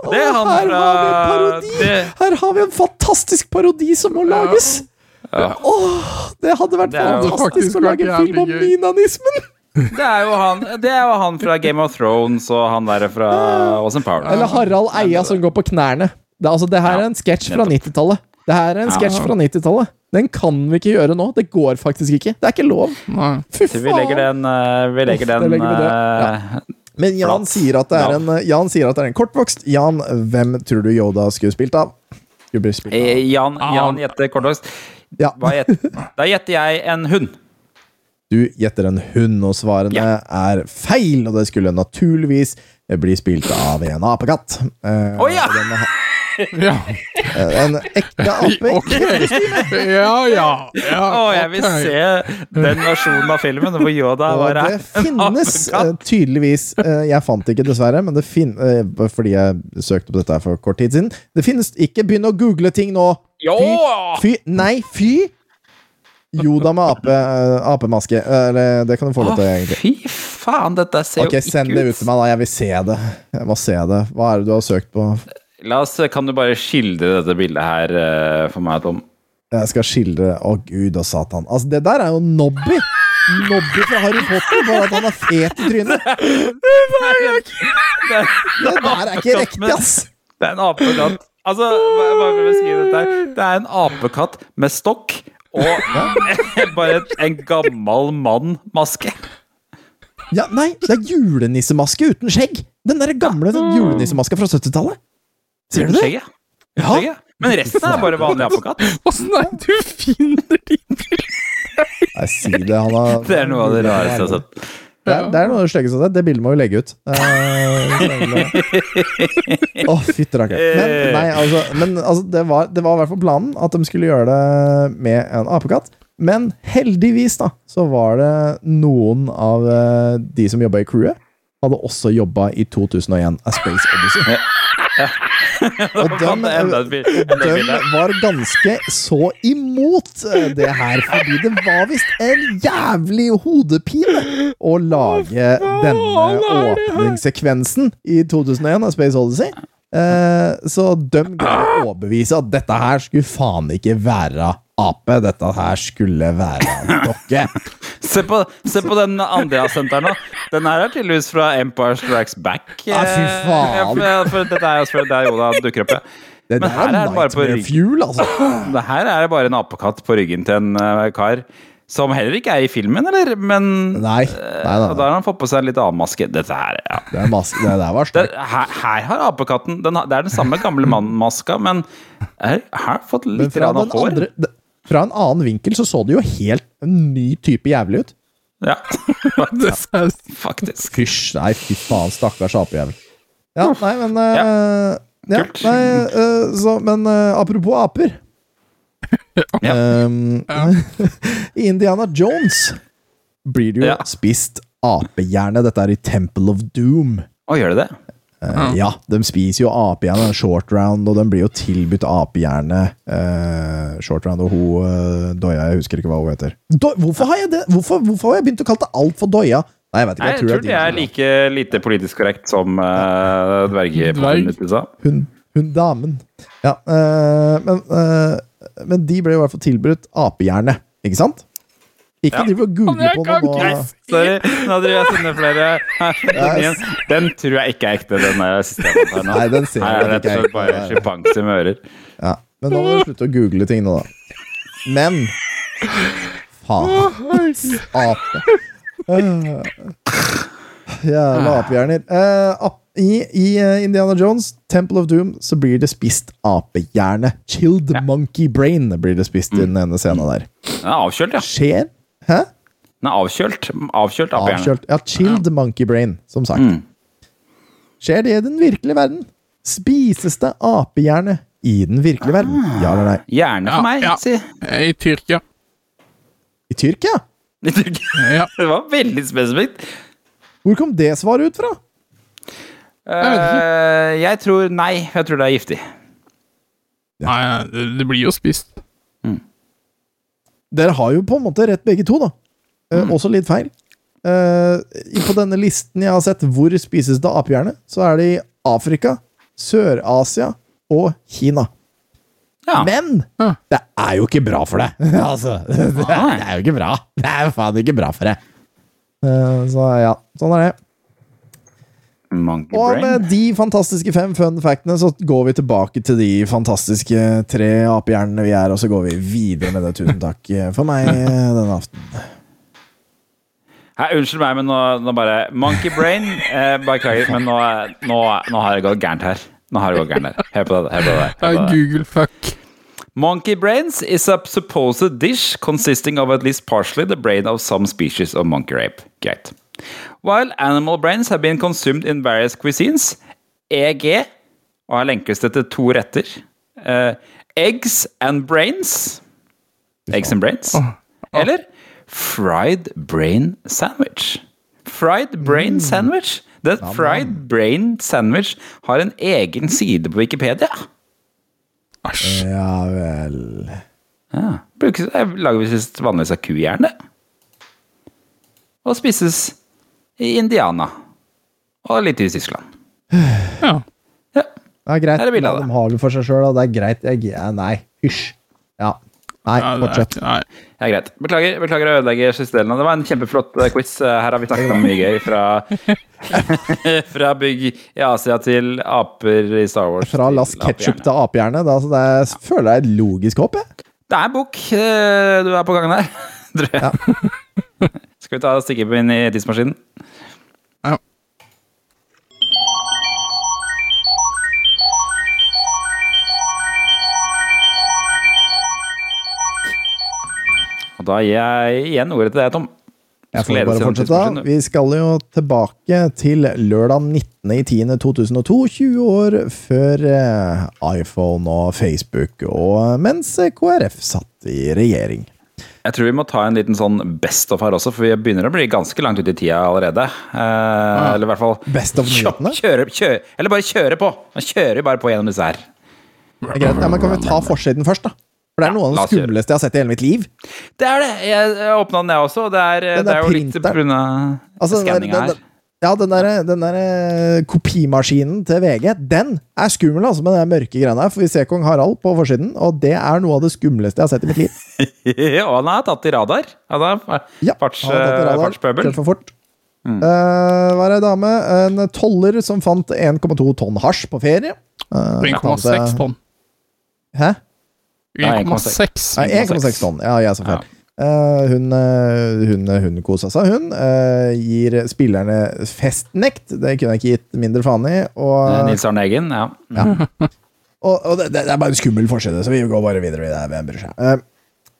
Det er han
Her
fra
har vi en parodi!
det,
Her har vi en fantastisk parodi som må lages! Åh, det hadde vært
Det
fantastisk å lage
en
film om
minanismen
ninanismen!
det, er jo han, det er jo han fra Game of Thrones og han der fra Austin Power.
Eller Harald Eia som går på knærne. Det, altså, det her er en sketsj fra 90-tallet. Det her er en sketsj fra 90-tallet. Den kan vi ikke gjøre nå. Det går faktisk ikke. Det er ikke lov. Fy
faen! vi legger den, eh, vi legger
Uff,
den
legger vi
eh,
Men Jan sier, at det er en, Jan sier at det er en kortvokst. Jan, hvem tror du Yoda skulle spilt av? Skulle spilt av.
eh, Jan, Jan gjetter kortvokst.
Ja.
Hva gjetter- Da gjetter jeg en hund.
Du gjetter en hund, og svarene er feil, og det skulle naturligvis bli spilt av en apekatt. Eh,
oh, ja!
Ja.
eh, en ekte ape.
Okay. Ja, ja. ja
Å, jeg vil
okay.
se den versjonen av filmen hvor Yoda
Og
var
det
her.
finnes eh, tydeligvis eh, Jeg fant det ikke, dessverre, men det fin fordi jeg søkte på dette for kort tid siden. Det finnes Ikke begynn å google ting nå!
Fy,
Fy, nei, fy! Yoda med ape, apemaske. Eller det kan du få lov til, egentlig.
fy faen, dette ser
Ok,
jo
Send det
ut.
ut til meg, da. Jeg vil se det. Jeg må se det. Hva er det du har søkt på?
La oss, Kan du bare skildre dette bildet her eh, for meg, Tom?
Jeg skal skildre Å, gud og satan. Altså, det der er jo Nobby! Nobby fra Harry Potter, bare at han er fet i trynet.
Det er,
der er ikke riktig, ass!
det er en apekatt. Altså, hva vil skal si beskrive dette her? Det er en apekatt med stokk og bare en gammel mann-maske.
Ja, nei, det er julenissemaske uten skjegg! Den der gamle julenissemaska fra 70-tallet. Ser du det?
Skjegget. Skjegget. Men resten er bare vanlig apekatt.
Åssen er det du finner de
Nei, si det. Han har
Det er noe av det rareste jeg har sett.
Det er, det er noe av det styggeste jeg har sett. Det bildet må vi legge ut. Eh, Å, fytti rakkeren. Men, nei, altså, men altså, det, var, i hvert fall planen at de skulle gjøre det med en apekatt. Men heldigvis, da, så var det noen av eh, de som jobba i crewet, hadde også jobba i 2001 A Space Odyssey. Og de,
Enda
og
bil- enda et
de
bilde.
var ganske så imot eh, det her, fordi det var visst en jævlig hodepine å lage denne åpningssekvensen i 2001 av Space Odyssey. Eh, så de greide å overbevise at dette her skulle faen ikke være ape, dette her skulle være dokke.
Se på, se på den Andrea-senteren nå. Den her er tydeligvis fra Empire Strikes Back.
Ja, fy faen.
Ja, for, for dette er jo selvfølgelig der Yoda dukker opp, ja.
Det der
her
er
er bare på
Nightmare. Fuel, altså.
Det her er bare en apekatt på ryggen til en uh, kar. Som heller ikke er i filmen, eller? Men
Nei, nei, nei,
Og da har han fått på seg en litt annen maske. Dette her, ja.
Det, er mas det der var sterkt.
her, her har apekatten den Det er den samme gamle mannen-maska, men her har fått
Men
litt
fra, den
av hår.
andre, fra en annen vinkel så så det jo helt en ny type jævlig ut.
Ja, faktisk.
Fysj, nei, fy faen, stakkars apejævel. Ja, nei, men uh, ja, nei, uh, så, Men uh, apropos aper Um, I Indiana Jones blir det jo
Ja.
spist apehjerne. Dette er i Temple of Doom.
Å, gjør det det?
Eh, ja, de spiser jo apehjerne, short round, og de blir jo tilbudt apehjerne. Uh, short round og hun uh, Doya, jeg husker ikke hva hun heter. Do hvorfor, har jeg det? Hvorfor, hvorfor har jeg begynt å kalle det alt for Doya? Nei, jeg vet ikke.
Nei, jeg tror
det
det er like lite politisk korrekt som uh, dvergepartiet
hun, hun damen. Ja, eh, men, eh, men de ble i hvert fall tilbudt apehjerne, ikke sant? Ikke
Ja.
driv og google på noe nå.
Nei, sorry. Nå driver jeg og sender flere. Den, den tror jeg ikke er ekte, den der siste her nå.
Nei, den ser jeg
er rett og slett bare sjimpanse med ører.
Ja, men nå må du slutte å google ting nå, da. Men Faen. Ape. Jævla apehjerner. Eh, I i eh, Indiana Jones, Temple of Doom, så blir det spist apehjerne. Chilled monkey brain blir det spist i den ene scenen der.
Er avkjølt, ja.
Skjer? Hæ?
Den er avkjølt. Avkjølt apehjerne.
Avkjølt. Ja, chilled monkey brain, som sagt.
Mm.
Skjer det i den virkelige verden? Spises det apehjerne i den virkelige verden? Ja eller nei?
Gjerne for meg, si.
I Tyrkia.
I Tyrkia?
I Tyrkia. Det var veldig spesifikt.
Hvor kom det svaret ut fra?
Eh, jeg tror nei. Jeg tror det er giftig.
Nei, det, det blir jo spist.
Dere har jo på en måte rett begge to, da. Eh,
Mm.
Også litt feil. Eh, på denne listen jeg har sett hvor spises det apehjerne, så er det i Afrika, Sør-Asia og Kina. Men det er jo ikke bra for deg! altså, det, det er jo ikke bra. Det er jo faen ikke bra for deg. Eh, så ja, sånn er det.
Monkey
Og
brain.
med de fantastiske fem fun factene så går vi tilbake til de fantastiske tre apehjernene vi er, og så går vi videre med det. Tusen takk for meg denne aften.
Hei, unnskyld meg, men nå, nå bare Monkey brain. Eh, Beklager, men nå, nå, nå har det gått gærent her. Nå har det gått gærent her. Hør på det. Hør på det. Hør på det.
Google fuck.
Monkey brains is a supposed dish consisting of at least partially the brain of some species of monkey rape. Greit. While animal brains have been consumed in various cuisines, EG, og her lenkes det til to retter, Uh, eggs and brains, eggs and brains, eller fried brain sandwich. Fried brain sandwich? That fried brain sandwich har en egen side på Wikipedia.
Ja vel
Ja. Brukes, lages visst vanligvis av kuhjerne. Og spises i Indiana. Og litt i Tyskland.
Ja.
Det er greit.
Her er bildet av
La dem ha det for seg sjøl, da. Det er greit. Jeg, ja, nei, hysj. Ja. Nei, fortsett.
Ja, greit. Beklager, beklager å ødelegge siste delen. Det var en kjempeflott eh, quiz. Eh, Her har vi snakket om mye gøy. Fra, fra bygg i Asia til aper i Star Wars.
Fra Lass Ketchup til apehjerne. da, så det er, føler jeg er et logisk hopp, jeg.
Det er en bok eh, du er på gangen her, tror jeg. Skal vi ta og stikke inn i tidsmaskinen? Ja. Og da gir jeg igjen ordet til deg, Tom.
Jeg
skal
bare fortsette. Vi skal jo tilbake til lørdag 19.10.2002, 20 år før eh, iPhone og Facebook, og mens eh, KrF satt i regjering.
Jeg tror vi må ta en liten sånn best of her også, for vi begynner å bli ganske langt ute i tida allerede. Eh, Eller i hvert fall
Best of nyhetene?
Kjøre, kjøre, eller bare kjøre på. Man kjører bare på gjennom disse her.
Det er. Ja, men kan vi ta forsiden først, da? For det er noe av det skumleste jeg har sett i hele mitt liv.
Det er det! Jeg åpna den, jeg også. og Det er,
Den
det er jo litt pga.
Altså,
skanninga her.
Ja, den der, den der eh, kopimaskinen til VG, den er skummel, altså, med den mørke greiene der. For vi ser kong Harald på forsiden, og det er noe av det skumleste jeg har sett i mitt liv.
og han er tatt i radar. Han er farts,
Han har tatt i radar,
fartspøbel.
kjørt for fort.
Mm.
Eh, var ei dame, en toller som fant 1,2 tonn hasj på ferie. Uh,
1,6 tonn.
Hæ?
1,6.
Tonn. Ja, jeg sa feil. Eh, hun, eh, hun, hun kosa seg, hun. Eh, gir spillerne festnekt. Det kunne jeg ikke gitt mindre faen i. Og,
Eh, Nils Arne Eggen, ja.
og, og det, det er bare en skummel forskjell, så vi går bare videre. hvem bryr seg. Eh,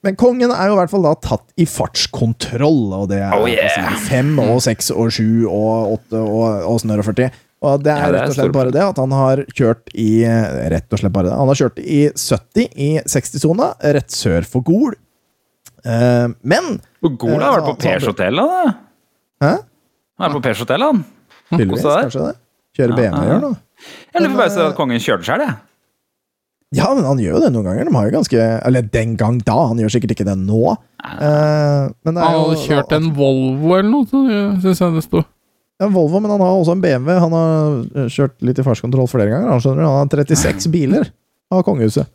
men kongen er jo i hvert fall da tatt i fartskontroll, og det er
Oh, yeah.
altså fem og seks og sju og åtte og, og snørr og 40. Og det er
Ja, det er
rett og slett bare det at han har kjørt i Rett og slett bare det. Han har kjørt i 70 i 60-sona, rett sør for Gol. Eh, men
Gol har
eh,
vært på
så- så-
Pers hotell, da.
Hæ?
Han er på Pers hotell, han.
Tydeligvis, kanskje det. Kjører
Ja,
BMW
ja,
gjør
ja.
nå.
Jeg lurer på
Men,
bare så
eh,
at kongen kjørte sjøl, jeg.
Ja, men han gjør jo det noen ganger. De har jo ganske Eller den gang da. Han gjør sikkert ikke det nå. Eh, men det er
Han
jo
hadde kjørt en Volvo eller noe, syns jeg det sto.
en Volvo, men han har også en BMW. Han har eh, kjørt litt i fartskontroll flere ganger. Han skjønner. Han har 36 biler av kongehuset.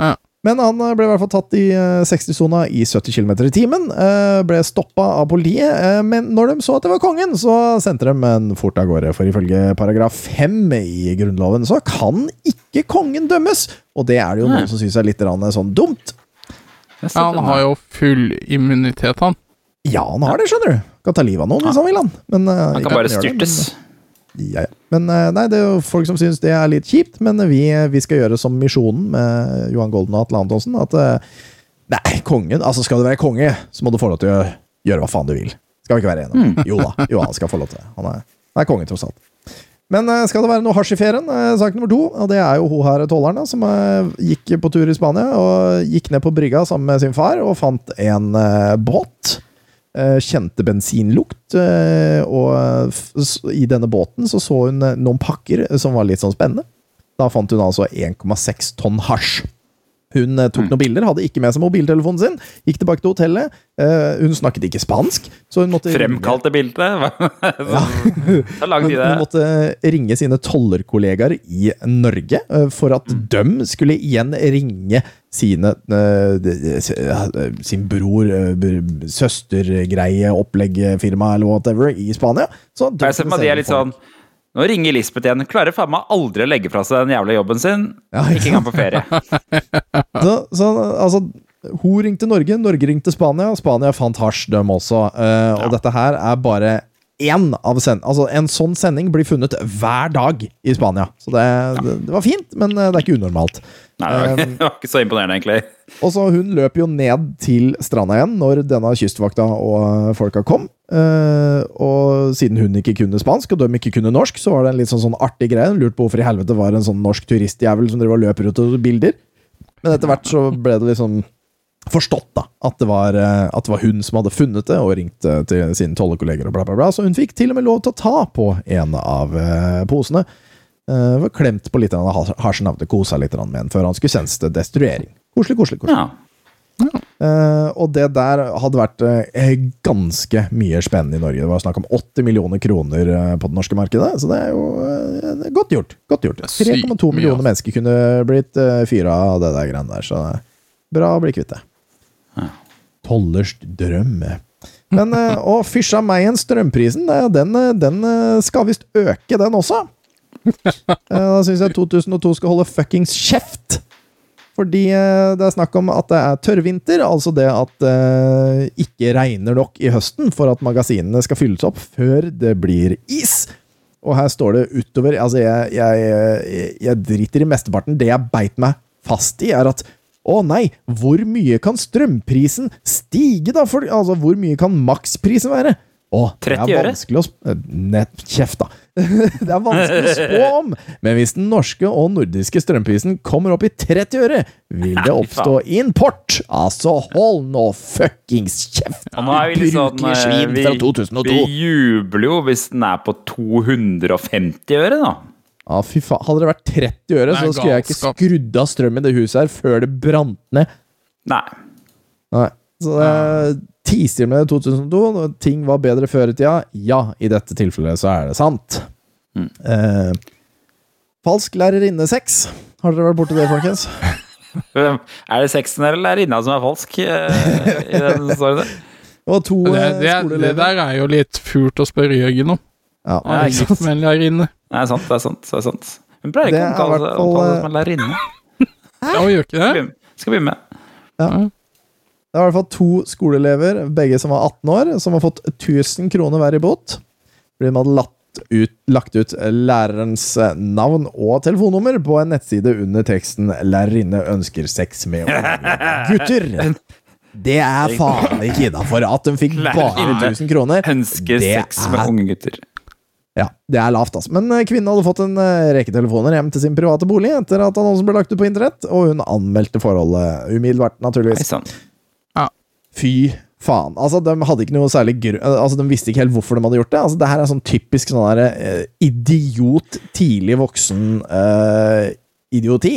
Ja.
Men han eh, ble i hvert fall tatt i eh, 60-sona i 70 km i timen. eh, Ble stoppa av politiet. eh, Men når de så at det var kongen, så sendte de en fort av gårde. For ifølge paragraf 5 i Grunnloven så kan ikke kongen dømmes! Og det er det jo
Nei.
noen som syns er litt sånn dumt.
Ja, han har jo full immunitet, han.
Ja, han har det, skjønner du. Kan ta livet av noen hvis han vil, han. Men, eh,
Han kan bare
styrtes. det, men-. Ja, ja. Men eh, nei, det er jo folk som syns det er litt kjipt, men vi, vi skal gjøre som Misjonen med Johan Golden og Atle Antonsen. At eh, nei, kongen Altså, skal du være konge, så må du få lov til å gjøre hva faen du vil. Skal vi ikke være enige om. Jo da, jo, han skal få lov til det. Han er, han er konge, tross alt. Men eh, skal det være noe hasj i ferien? sak nummer to. Og det er jo hun her tolleren som gikk på tur i Spania og gikk ned på brygga sammen med sin far og fant en båt. Eh, kjente bensinlukt, eh, og i denne båten så så hun eh, noen pakker som var litt sånn spennende. Da fant hun altså 1,6 tonn hasj. Hun tok noen bilder, hadde ikke med seg mobiltelefonen sin, gikk tilbake til hotellet. Hun snakket ikke spansk, så hun måtte
Fremkalte bildet. ja.
hun, hun måtte ringe sine tollerkollegaer i Norge for at
Mm.
de skulle igjen ringe sine eh, de- de- sin bror, eh, br- søstergreie, oppleggfirma eller whatever i Spania. Så
Jeg ser meg de er litt sånn Nå ringer Lisbeth igjen. Klarer faen meg aldri å legge fra seg den jævla jobben sin. Ikke engang på ferie.
så, så altså Hun ringte Norge, Norge ringte Spania, og Spania fant hasj, dem også. Eh, Og dette her er bare én av send... Altså, en sånn sending blir funnet hver dag i Spania. Så det, det, det var fint, men eh, det er ikke unormalt.
Nei, det var, det var ikke så imponerende, egentlig.
Og så Hun løp jo ned til stranda igjen når denne kystvakta og folka kom. Eh, og siden hun ikke kunne spansk, og de ikke kunne norsk, så var det en litt sånn, sånn artig greie. Hun lurte på hvorfor i helvete var en sånn norsk turistjævel som driver og løper ut og bilder. Men etter hvert så ble det liksom forstått da, at det, var, eh, at det var hun som hadde funnet det, og ringte til sine tollekolleger og bla, bla, bla. Så hun fikk til og med lov til å ta på en av eh, posene. Uh, var klemt på litt av hasjen av det, kosa litt med den før han skulle sendes til destruering. Koselig, koselig, koselig. Eh, og det der hadde vært uh, ganske mye spennende i Norge. Det var snakk om 80 millioner kroner eh, på det norske markedet, så det er jo eh, godt gjort. Godt gjort. 3,2 millioner
altså.
mennesker kunne blitt uh, fyra av det der greiene der, så bra å bli kvitt det. Tollers drøm. Men å fysja meg en strømprisen, eh, den, eh, den eh, skal visst øke, den også. Eh, Da syns jeg 2002 skal holde fuckings kjeft! Fordi eh, det er snakk om at det er tørrvinter, altså det at det ikke regner nok i høsten for at magasinene skal fylles opp før det blir is. Og her står det utover Altså, jeg, jeg, jeg driter i mesteparten. Det jeg beit meg fast i, er at Å nei, hvor mye kan strømprisen stige, da? For, altså, hvor mye kan maksprisen være? Å, det er vanskelig å eh, Nett, kjeft, da. det er vanskelig å spå om, men hvis den norske og nordiske strømprisen kommer opp i 30 øre, vil det oppstå import. Altså, hold nå fuckings kjeft!
Ja, nå er vi litt sånn eh,
svin fra 2002.
vi jubler jo hvis den er på 250 øre, da.
Ja, fy faen. Hadde det vært 30 øre, så skulle jeg ikke skrudd av strøm i det huset her før det brant ned.
Nei.
Nei. Så det er tiser med 2002. når Ting var bedre før i tida. Ja, i dette tilfellet så er det sant.
Mm.
Eh, falsk lærerinne-sex. Har dere vært borti det, folkens?
Er det sexen eller lærerinna som er falsk eh, i den storyen?
Det var to
Det,
eh,
det, det der er jo litt fult å spørre Jørgen om.
Ja,
Ja,
er
ikke
gift med det
er sant, det er sant. Det er sant. Hun pleier ikke å kalle
det
seg
eh,
som en lærerinne.
Ja, hun gjør ikke det?
Skal bli med.
Ja. Det var i hvert fall to skoleelever, begge som var 18 år, som har fått 1000 kroner hver i bot. Fordi de hadde lagt ut, lagt ut lærerens eh, navn og telefonnummer på en nettside under teksten 'Lærerinne ønsker sex med unge gutter'. Det er faen ikke innafor at de fikk bare 1000 kroner.
Ønsker sex med unge gutter.
Ja, det er lavt, altså. Men eh, kvinnen hadde fått en eh, rekke telefoner hjem til sin private bolig etter at annonsen ble lagt ut på internett, og hun anmeldte forholdet umiddelbart, naturligvis. Ja. Fy faen. Altså, de hadde ikke noe særlig gru... Altså, de visste ikke helt hvorfor de hadde gjort det. Altså, det her er sånn typisk sånn der, eh, idiot, tidlig voksen eh, idioti.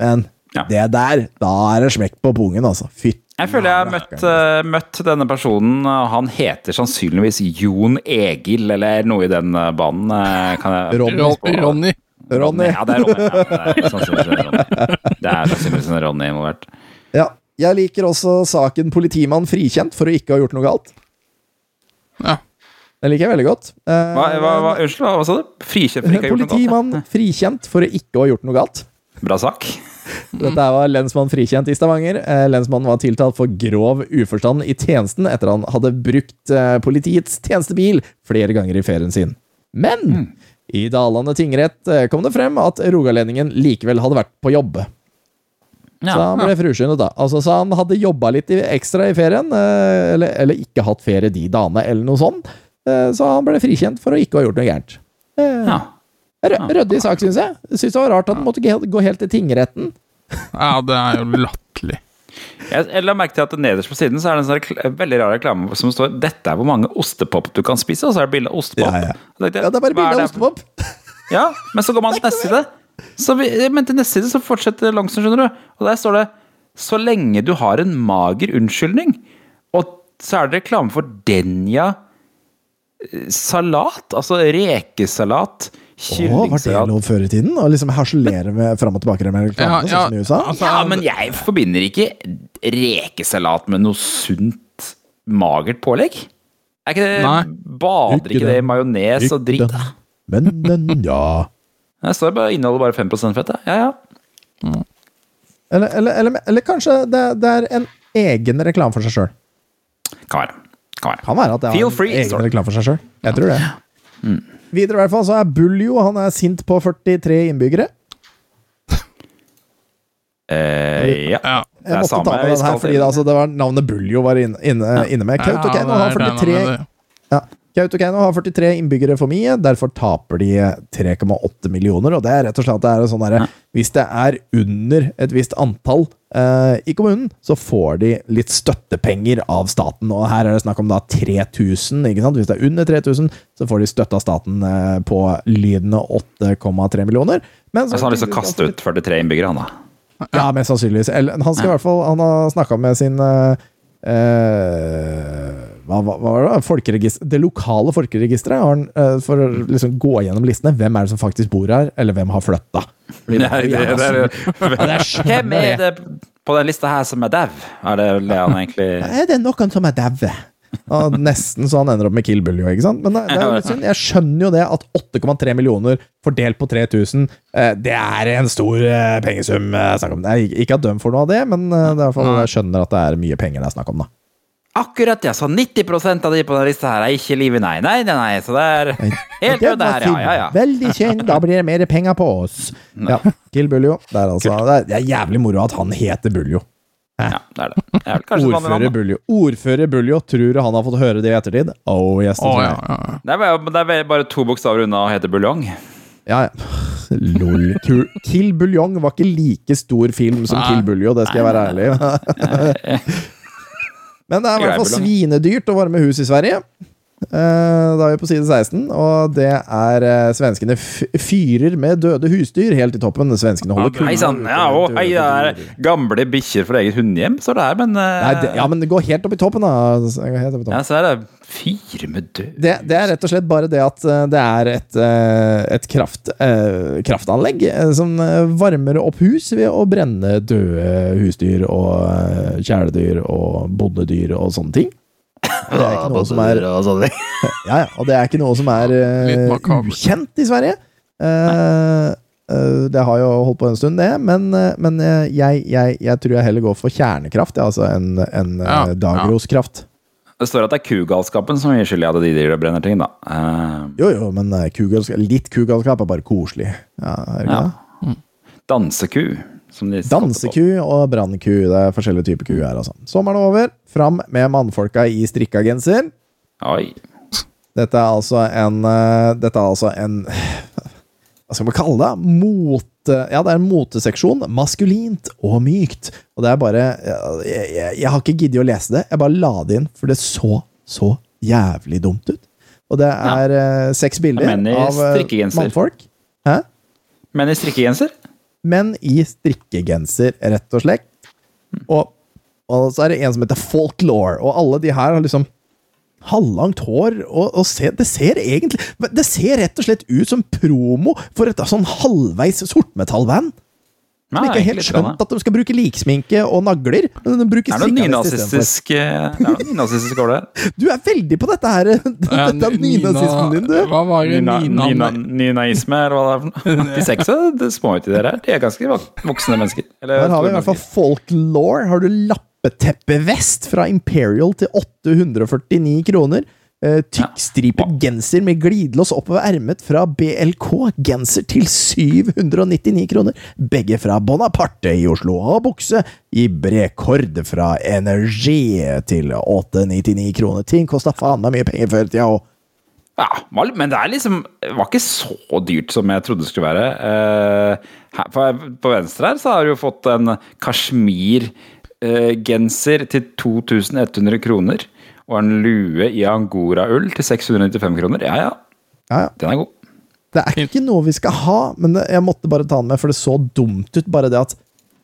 Men det der, da er det smekk på pungen, altså. Fytti
Jeg føler jeg har møtt, eh, møtt denne personen. Han heter sannsynligvis Jon Egil, eller noe i den eh, banen. eh, Kan jeg
Ronny. Ronny. Ronny.
Ja, det er Ronny. Ja, det er sannsynligvis en Ronny. Det er sannsynligvis en Ronny involvert.
Ja. Jeg liker også saken politimann frikjent for å ikke ha gjort noe galt.
Ja.
Den liker jeg veldig godt. Eh,
Hva, hva, hva, unnskyld, hva sa du? Frikjent for ikke å ha gjort noe galt?
Politimann frikjent for å ikke ha gjort noe galt.
Bra sak.
Dette var lensmann frikjent i Stavanger. Eh, Lensmannen var tiltalt for grov uforstand i tjenesten etter han hadde brukt eh, politiets tjenestebil flere ganger i ferien sin. Men i Dalane tingrett eh, kom det frem at rogalendingen likevel hadde vært på jobb.
Ja.
Så han ble fruskyndet, da. Altså, så han hadde jobba litt ekstra i ferien, eller, eller ikke hatt ferie de dagene, eller noe sånt. Så han ble frikjent for å ikke ha gjort noe gærent. Ja. Ryddig sak, syns jeg. Syns det var rart at den måtte gå helt til tingretten.
Ja, det er jo latterlig.
Jeg, la merke til at nederst på siden så er det en sånn veldig rar reklame som står 'Dette er hvor mange ostepop du kan spise', og så er det bilde av ostepop.
Ja, ja.
Tenkte jeg,
Ja, det er bare bilde av ostepop.
Ja, men så går man til neste side. Så vi, men til neste side så fortsetter Longsen, skjønner du. Og der står det 'Så lenge du har en mager unnskyldning'. Og så er det reklame for Denja eh, salat. Altså rekesalat.
Å, var det lov før i tiden? Å liksom harselere med fram og tilbake med reklame,
Ja, ja,
sånn som i USA?
ja, men jeg forbinder ikke rekesalat med noe sunt, magert pålegg. Er ikke det,
Nei.
Bader
Ikke
ikke det i majones og dritt?
det. Men, men, ja
Det står bare inneholder bare 5% fett. Ja, ja.
Eller, eller, eller, eller kanskje det, det er en egen reklame for seg sjøl.
Kan være. Kan være.
Kan være at det er en
free,
egen reklame for seg sjøl. Jeg tror det. Videre i hvert fall så er Buljo han er sint på 43 innbyggere.
Eh, ja. Det
Jeg
er
måtte
samme
ta med den her, fordi det, altså, det var navnet Buljo var inne, inne, inne med.
Det
har
er
43 ja. Kautokeino har 43 innbyggere for mye, derfor taper de 3,8 millioner. Og det er rett og slett at det er sånn derre Hvis det er under et visst antall eh, i kommunen, så får de litt støttepenger av staten. Og her er det snakk om da 3000. ikke sant? Hvis det er under 3000, så får de støtte av staten eh, på lydende 8,3 millioner. Men
Så han har lyst til å kaste ut 43 innbyggere, han da.
ja, mest sannsynligvis. Eller, han skal i hvert fall Han har snakka med sin eh, eh, hva, hva, hva var det? Folkeregister, det lokale folkeregisteret har han, eh, for å liksom gå gjennom listene. Hvem er det som faktisk bor her, eller hvem har flytta? Det
det- det
det
Hvem er det på den lista her som er dau? Er det Leon egentlig
Er det noen som er daue? Og nesten så han ender opp med Kill Bill, jo, ikke sant? Men det, det er jo litt synd. Jeg skjønner jo det at 8,3 millioner fordelt på 3000, eh, det er en stor eh, pengesum. jeg snakk om. Det ikke- at de får noe av det, men det er i hvert fall, jeg skjønner at det er mye penger det er snakk om, da.
Akkurat, ja. Så 90% av de på denne lista her er ikke liv i nei. Nei, nei, nei. Så det er helt
Det
her, ja. ja, ja.
Veldig kjent. da blir det mer penger på oss. Ja, Kill Buljo. Det er, altså, det er- jævlig moro at han heter Buljo.
Ja, det er det. det er
Ordfører. Buljo. Ordfører Buljo, tror du han har fått høre det i ettertid? Oh, yes,
ja,
jeg.
ja, ja.
Det er, bare- det er bare to bokstaver unna å hete buljong.
Ja, ja. Lol. Kill Buljong var ikke like stor film som
Nei.
Kill Buljo, det skal jeg være ærlig i. Men det er i hvert fall svinedyrt å varme hus i Sverige. Eh, da er vi på side 16, og det er eh, svenskene fyrer med døde husdyr helt i toppen. Svenskene holder
Hei sann. Ja, og hei, det er gamle bikkjer fra eget hundehjem, står det her, men eh,
Nei, det, ja, men det går helt opp i toppen, da. Opp i toppen.
Ja, så er det fire med død
Det, det er rett og slett bare det at eh, det er et, eh, et kraft, eh, kraftanlegg som varmer opp hus ved å brenne døde husdyr og kjæledyr og bondedyr og sånne ting. Det er ikke noe som er ja, ja, og det er ikke noe som er ukjent i Sverige. Det har jo holdt på en stund, det, men, men jeg, jeg, jeg tror jeg heller går for kjernekraft, ja, altså en, en
ja,
dagroskraft. ja.
Det står at det er kugalskapen som gir skyld i at de driver og brenner ting, da. Uh,
Jo, jo, men eh, kugalskap, litt kugalskap er bare koselig. Ja, er det
Ja.
det?
danseku. Som de
Danseku og brannku. Det er forskjellige typer ku her, altså. Sommeren er over. Fram med mannfolka i strikka genser.
Oi.
Dette er altså en eh, Dette er altså en Hva skal man kalle det? Mote... Ja, det er en moteseksjon. Maskulint og mykt. Og det er bare Jeg, jeg, jeg har ikke giddet å lese det. Jeg bare la det inn, for det så så jævlig dumt ut. Og det er eh, seks bilder av eh, mannfolk. Hæ?
Menn i strikkegenser?
Menn i strikkegenser, rett og slett. Og, og så er det en som heter Folklore, og alle de her har liksom halvlangt hår, og, og se, det ser egentlig Det ser rett og slett ut som promo for et sånn halvveis sortmetallband. Som ikke har helt skjønt at de skal bruke liksminke og nagler. Men de bruker
Det er noe
strikkevest
nynazistisk Det nynazistisk over det.
Du er veldig på dette her! Dette er nynazismen din, du.
Hva var det
Nynaisme, eller hva det er for noe. De seks er ut, småuti dere her. De er ganske voksne mennesker. Eller
Her har vi i hvert fall folklore. Har du lappeteppevest fra Imperial til 849 kroner. Uh, Tykkstripet genser med glidelås oppover ermet fra BLK. Genser til 799 kroner. Begge fra Bonaparte i Oslo. Og bukse i Brekord fra Energi til 899 kroner. Ting kosta faen meg mye penger før i tida òg.
Ja, men det er liksom det var ikke så dyrt som jeg trodde det skulle være. Uh, her, på, på venstre her så har du jo fått en kasjmirgenser til 2100 kroner. Og en lue i angoraull til 695 kroner. Ja, ja.
Ja, ja.
Den er god.
Det er ikke noe vi skal ha, men jeg måtte bare ta den med, for det så dumt ut. Bare det at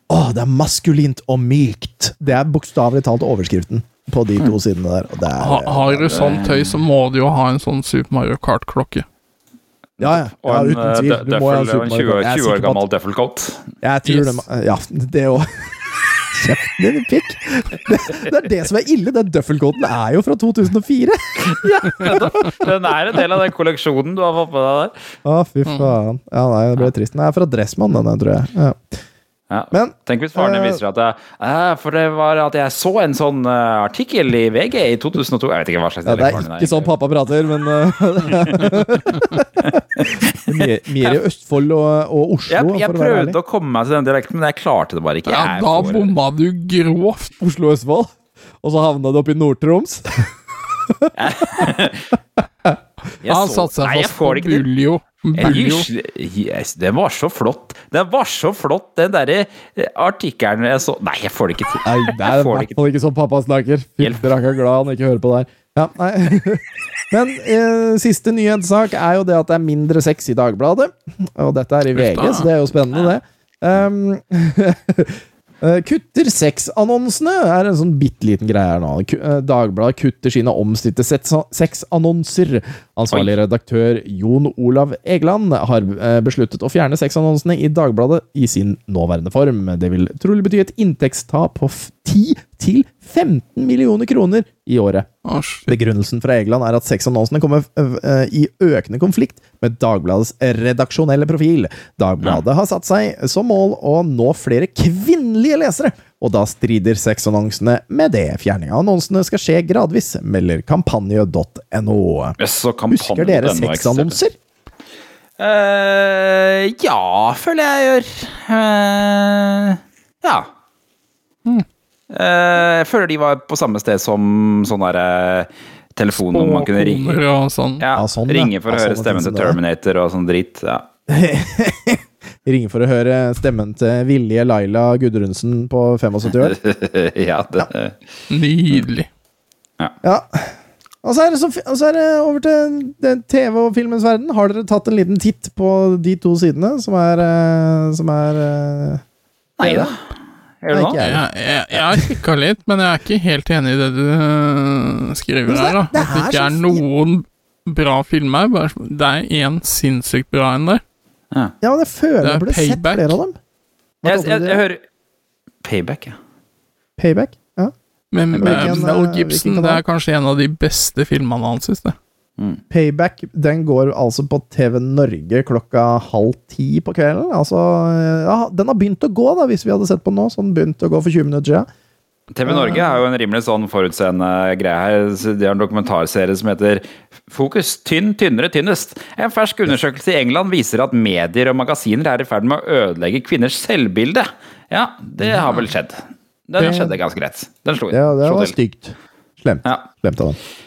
Å, det er maskulint og mykt. Det er bokstavelig talt overskriften på de to sidene der. Og det er,
ha, Har du sånn tøy, så må du jo ha en sånn Super Mario Kart-klokke.
Ja, ja. Ja
en,
uten
eh,
tvil. Du må ha Super Mario
20,
Kart. Er
20 år gammel
at-
døffelcoat.
Jeg tror det Ja, det òg. Kjeften din, pikk! Det, det er det som er ille. Den døffelkoden er jo fra 2004!
Den er en del av den kolleksjonen du har fått med deg der.
Å, fy faen. Ja, nei, det ble trist. Den er fra Dressmann, den, tror jeg. Ja.
Ja.
Men
Tenk hvis faren din
eh,
viser at jeg, eh, For det var at jeg så en sånn eh, artikkel i VG i 2002 Jeg vet ikke hva slags
ja, Det er ikke sånn pappa prater, men mer, mer i Østfold og, og Oslo,
Jeg, jeg
for å være ærlig.
prøvde å komme meg til den dialekten, men jeg klarte det bare ikke.
Ja, da bomma du grovt.
Oslo og Østfold. Og så havna du oppe i Nord-Troms.
Han satte seg fast på. Buljo. Buljo.
Yes, den var så flott. Den var så flott, den derre eh, artikkelen jeg så Nei, jeg får det ikke til.
Nei, det er i hvert fall ikke sånn pappa snakker. Akkurat glad han ikke hører på der. Ja, nei. Men eh, siste nyhetssak er jo det at det er mindre sex i Dagbladet. Og dette er i VG, så det er jo spennende, det. Um, kutter sexannonsene er en sånn bitte liten greie her nå. Eh, Dagbladet kutter sine omstridte sexannonser. Ansvarlig redaktør Jon Olav Egeland har eh, besluttet å fjerne sexannonsene i Dagbladet i sin nåværende form. Det vil trolig bety et inntektstap på f- 10 til 15 millioner kroner i året.
Å.
Begrunnelsen fra Egeland er at sexannonsene kommer øh, øh, i økende konflikt med Dagbladets redaksjonelle profil. Dagbladet har satt seg som mål å nå flere kvinnelige lesere, og da strider sexannonsene med det. Fjerning av annonsene skal skje gradvis, melder kampanje.no. Husker dere sexannonser?
Uh, ja, føler jeg gjør. Uh, ja. Eh, jeg føler de var på samme sted som sånn derre telefon hvor man kunne ringe.
Ja, og sånn.
Ja,
Ja, sånn,
ringe for å
Ja,
høre stemmen til. Terminator og sånn dritt. Ja.
Ringe for å høre stemmen til Vilje Laila Gudrunsen på 75 år.
ja, det
Nydelig.
Ja. Og så, er det så, og så er det over til den TV og filmens verden. Har dere tatt en liten titt på de to sidene som er, eh, som er eh,
Nei da. Gjør du nå?
jeg.
Jeg, jeg, jeg har kikka litt, men jeg er ikke helt enig i det du øh, skriver her. da
det
At det ikke er noen bra filmer. Bare, det er én sinnssykt bra en der.
Ja, men jeg føler
Det er
jeg burde sett flere av dem.
Jeg, jeg, jeg hører Payback, ja.
Payback? Ja.
Men
Men
med Mel Gibson det er kanskje en av de beste filmene hans, synes jeg.
Payback den går altså på TV Norge klokka halv ti på kvelden. Altså, ja, Den har begynt å gå, da, hvis vi hadde sett på den nå. Så den begynte å gå for 20 minutter siden.
TV Norge er jo en rimelig sånn forutseende greie her. De har en dokumentarserie som heter Fokus tynn, tynnere, tynnest. En fersk undersøkelse i England viser at medier og magasiner er i ferd med å ødelegge kvinners selvbilde. Ja, det har vel skjedd. Den
Det-
skjedde ganske greit. Den slo
Det, det var stygt. Slemt.
Ja.
Slemt av dem.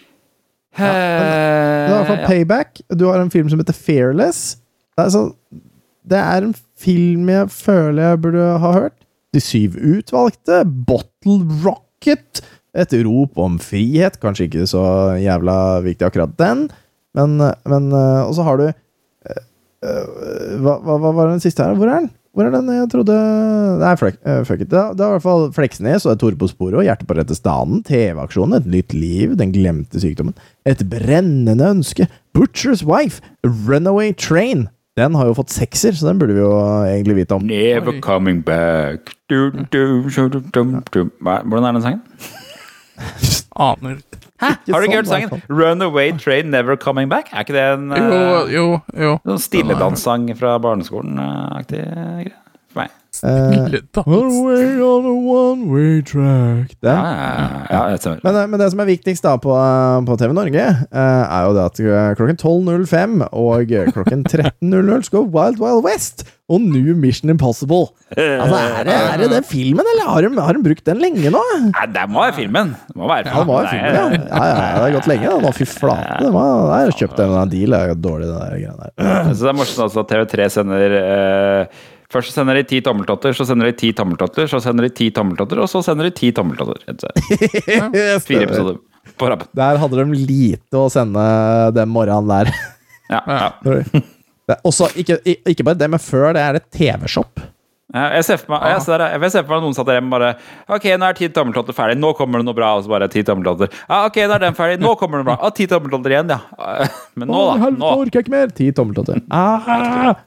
Eh,
Det er i hvert fall. Payback. Du har en film som heter Fearless. Det er, så, det er en film jeg føler jeg burde ha hørt. De syv utvalgte. Bottle Rocket. Et rop om frihet. Kanskje ikke så jævla viktig akkurat den, men, men eh, Og så har du eh, eh, hva, hva, hva var den siste her? Hvor er den? Hvor er den jeg trodde Nei, fuck, eh, fuck it. Det er det er i hvert fall Fleksnes og Tore på sporet og Hjertet på rette staden. TV-aksjonen Et nytt liv. Den glemte sykdommen. Et brennende ønske. Butcher's Wife. Runaway Train. Den har jo fått sekser, så den burde vi jo egentlig vite om.
Never coming back du, du, du, du, du, du. Hvordan er den sangen?
Aner
Hæ? Har du ikke
sånn,
hørt sangen? Runaway Train Never Coming Back? Er ikke det en
Jo,
eh,
jo, jo.
sånn stilledanssang fra barneskolen-aktig greie? Meg.
Eh, on a one-way track.
Ja, ja, ja.
Men, eh, men det som er viktigst da på, eh, på TV Norge, er jo det at klokken 12.05 og klokken 13.00 skal Wild Wild West og New Mission Impossible. Altså, er det, er det den filmen, eller har de, har de brukt den lenge nå?
Nei, det må være filmen. Det må være
Ja, det var filmen, ja. ja, ja, ja. Det har gått lenge. da. Fy flate. Det var, jeg har kjøpt en deal. Det er jo dårlig, det der der.
Så det er morsomt altså at TV3 sender eh, Først sender de ti tommeltotter, så sender de ti tommeltotter, så sender de ti tommeltotter, og så sender de ti tommeltotter. rett. Fire episoder på rappen.
Der hadde de lite å sende den morgenen der.
Ja, ja.
Også, ikke, ikke bare det, men før det er det TV-shop.
Jeg ser for meg, jeg ser, jeg ser for meg noen satt der hjemme bare Ok, nå er ti tommeltotter ferdig. Nå kommer det noe bra. Og så bare ti tommeltotter. Ja, ok, nå er den ferdig. Nå kommer det noe bra. Ah, ti tommeltotter igjen, ja. Men nå, da. Nå.
orker jeg ikke mer! Ti tommeltotter. Ah!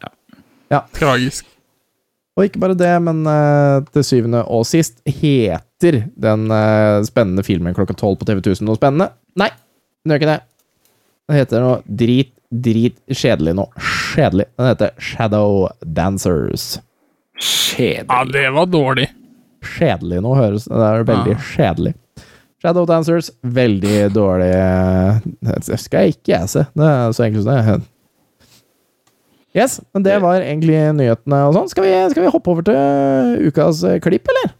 Ja.
Tragisk.
Og ikke bare det, men uh, til syvende og sist heter den uh, spennende filmen klokka tolv på TV 1000 noe spennende? Nei, den gjør ikke det. Den heter noe drit, drit kjedelig nå. Kjedelig. Den heter Shadow Dancers.
Kjedelig.
Ja, det var dårlig.
Kjedelig nå høres Det er veldig kjedelig. Shadow Dancers, veldig dårlig Det skal jeg ikke jeg se. Det er så enkelt som det. Yes, men det var egentlig nyhetene og sånn. Skal, vi- skal vi hoppe over til ukas eh, klipp, eller?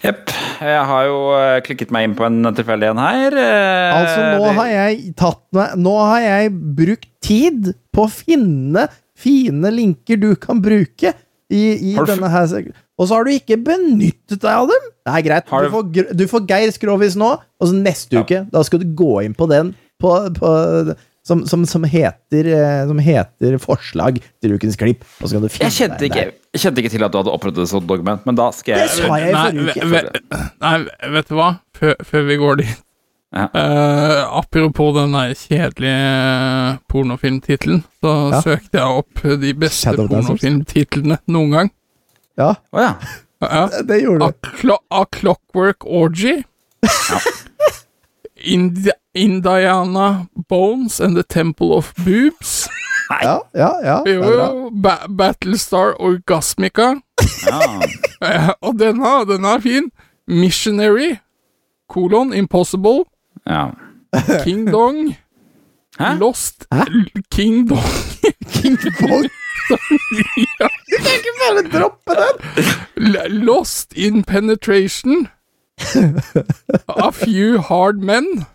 Jepp. Jeg har jo eh, klikket meg inn på en tilfeldig en her. Eh,
Altså, nå har jeg tatt meg Nå har jeg brukt tid på å finne fine linker du kan bruke i, i denne her Og så har du ikke benyttet deg av dem! Det er greit. Du får, du får Geir Skrovis nå, og så neste uke Da skal du gå inn på den på, på som, som, som, heter, eh, som heter 'Forslag til ukens klipp'. Og så kan du finne
Jeg kjente,
deg
ikke,
der.
jeg kjente ikke til at du hadde opprettet et sånt dokument, men da skal jeg
Det sa jeg i forrige uke.
nei, vet du hva? Før, før vi går dit. Eh, apropos den der kjedelige pornofilmtittelen, så
Ja.
søkte jeg opp de beste pornofilmtitlene noen gang.
Ja,
ja.
det gjorde
A, clo A Clockwork Orgy. Indi Indiana Bones and the Temple of Boobs.
Ja, ja, ja. det er bra.
Jo, ba Battlestar Orgasmica. Eh, og denne, denne er fin. Missionary, kolon, Impossible, King Dong, Lost King Dong.
King Dong?
ja.
Du kan ikke bare droppe den!
Lost in Penetration. A Few Hard Men.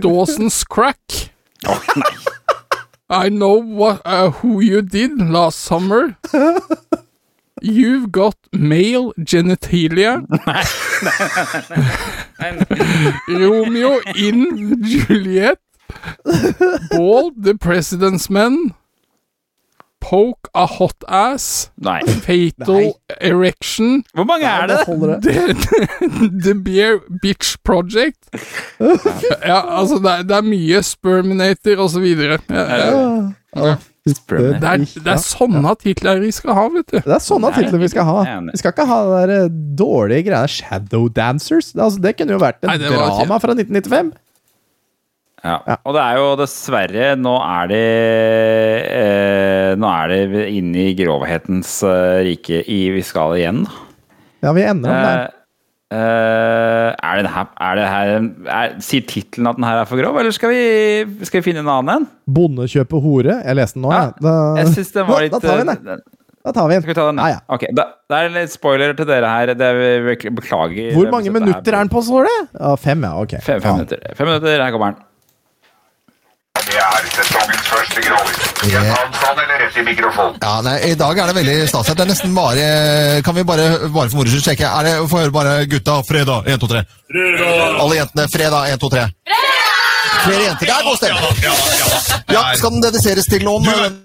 Dawson's Crack. I know what, uh, who you did last summer. You've got male genitalia. Romeo in Juliet. Bald the President's Men. Poke a hot ass.
Nei.
Fatal erection.
Hvor mange er det?
The, the Beer Bitch Project. ja, altså, det er, det er mye Sperminator og så videre. Ja, ja. Det er, det er sånne titler vi skal ha, vet du.
Det er sånne titler vi skal ha. Vi skal ikke ha der eh, dårlige greiene Shadow Dancers. Det, altså, det kunne jo vært en
Nei,
drama fra 1995.
Ja. Og det er jo dessverre Nå er det eh, Nå er det inne i grovhetens eh, rike i vi skal igjen, da.
Ja, vi ender om der.
Eh, eh, er det her, er det her er, Sier tittelen at den her er for grov, eller skal vi, skal vi finne en annen en?
Bonde kjøper hore. Jeg leste den nå, jeg. Da,
Jeg Synes den var litt
Da tar vi den,
eh,
Da tar vi den.
Skal vi ta den?
Ja, ja.
Ok, da, Det er litt spoiler til dere her. Det er, beklager.
Hvor mange minutter er den på, står det? Ja, fem, ja. Ok.
Fem, fem minutter. Fem minutter, her kommer den.
Det er sesongens i mikrofonen.
Ja, nei, I dag er det veldig stas. Det er nesten bare Kan vi bare, bare for moro skyld sjekke? Er det, Få høre bare gutta. Fredag. 1, 2, 3. Alle jentene. Fredag. 1, 2, 3. Flere jenter. Det er god stemning. Ja, skal den dediseres til noen? den,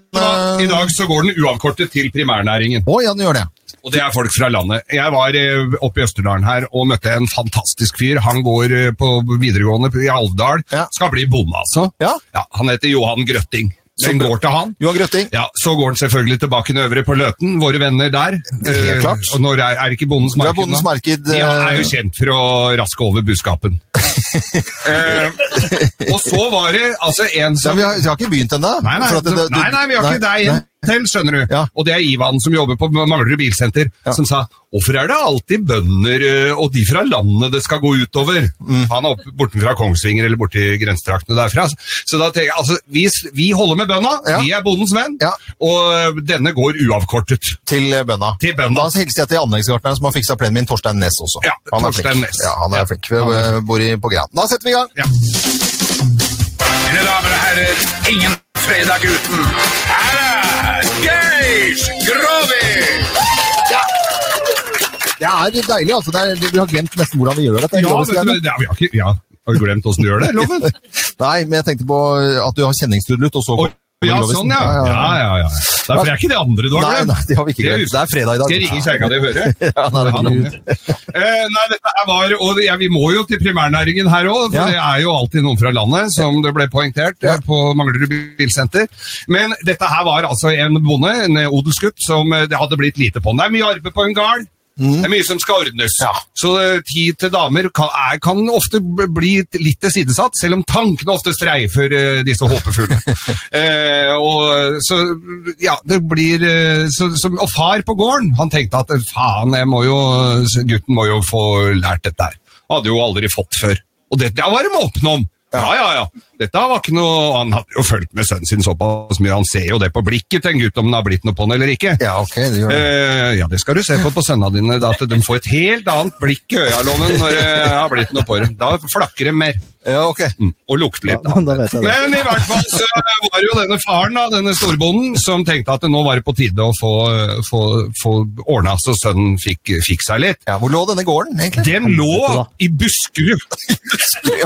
I dag så går den uavkortet til primærnæringen.
Å, ja, den gjør det.
Og det er folk fra landet. Jeg var eh, oppe i Østerdalen her og møtte en fantastisk fyr. Han går eh, på videregående i Alvdal. Skal bli bonde, altså.
Ja.
Ja, han heter Johan Grøtting. Den går til han.
Johan Grøtting.
Ja, Så går han selvfølgelig tilbake nedover på Løten, våre venner der.
Helt
Eh,
klart.
Og når er, er det ikke Bondens Marked?
Det er? Bondens? Marked,
De er
eh,
jo kjent for å raske over buskapen. Eh, og så var det altså en
Ja, vi, har, vi har ikke begynt ennå.
Nei, nei,
det- det-
nei, nei, vi har ikke deg
nei.
til, skjønner du. Og det er Ivan som jobber på Manglerud bilsenter, som sa hvorfor er det alltid bønder og de fra landet det skal gå utover?
Mm.
Han er oppe bortenfra Kongsvinger eller borti grensetraktene derfra. Så da tenker jeg, altså, vi, vi holder med bønda, vi er bondens venn, og denne går uavkortet.
Til eh, bønda.
Til bønda.
Da hilser jeg til anleggsgartneren som har fiksa plenen min, Torstein Næss også.
Ja,
han
Torstein
flink.
Næss.
Ja, han er
Ja.
flink. Vi eh, bor i, på Gran. Da setter vi i gang.
Mine damer og herrer, ingen fredag uten. Her er Geir Grovi!
Det er deilig, altså. Det er, vi har glemt nesten hvordan vi gjør dette.
Ja, vet du, det, vi har ikke, ja. Har du glemt åssen du gjør det, Loven?
Nei, men jeg tenkte på at du har kjenningstrudelutt, og så
Ja, sånn, ja. Ja, ja, ja. Derfor er ikke det andre du har glemt.
nei, det har vi ikke glemt. Det er fredag i dag.
Skal jeg ringe kjerringa di og høre?
Ja, nei, det er.
Eh, nei, dette var, og ja, Vi må jo til primærnæringen her òg, for
Ja.
det er jo alltid noen fra landet, som det ble poengtert ja. på Manglerud bilsenter. Men dette her var altså en bonde, en eh, odelsgutt, som eh, det hadde blitt lite på. Det er mye arbeid på en gard. Det er mye som skal ordnes. Så eh, tid til damer kan, er, kan ofte bli litt tilsidesatt, selv om tankene ofte streifer uh, disse håpefulle. eh, og så, ja, det blir eh, så, så, Og far på gården, han tenkte at eh, faen, jeg må jo, gutten må jo få lært dette her. Hadde jo aldri fått før. Og det var de åpne om. Ja, ja, ja. Dette var ikke noe Han hadde jo fulgt med sønnen sin såpass mye. Han ser jo det på blikket til en gutt om det har blitt noe på han eller ikke.
Ja, ok, det gjør det.
Eh, ja, det skal du se på på sønnene dine. da, At de får et helt annet blikk i øyalommen når det har blitt noe på dem. Da flakker de mer.
Ja, ok.
Mm, og lukter litt.
Ja.
Men i hvert fall så var det jo denne faren, da, denne storbonden, som tenkte at det nå var det på tide å få, få, få ordna så sønnen fikk, fikk seg litt.
Ja, hvor lå denne gården, egentlig?
Den lå i Buskerud.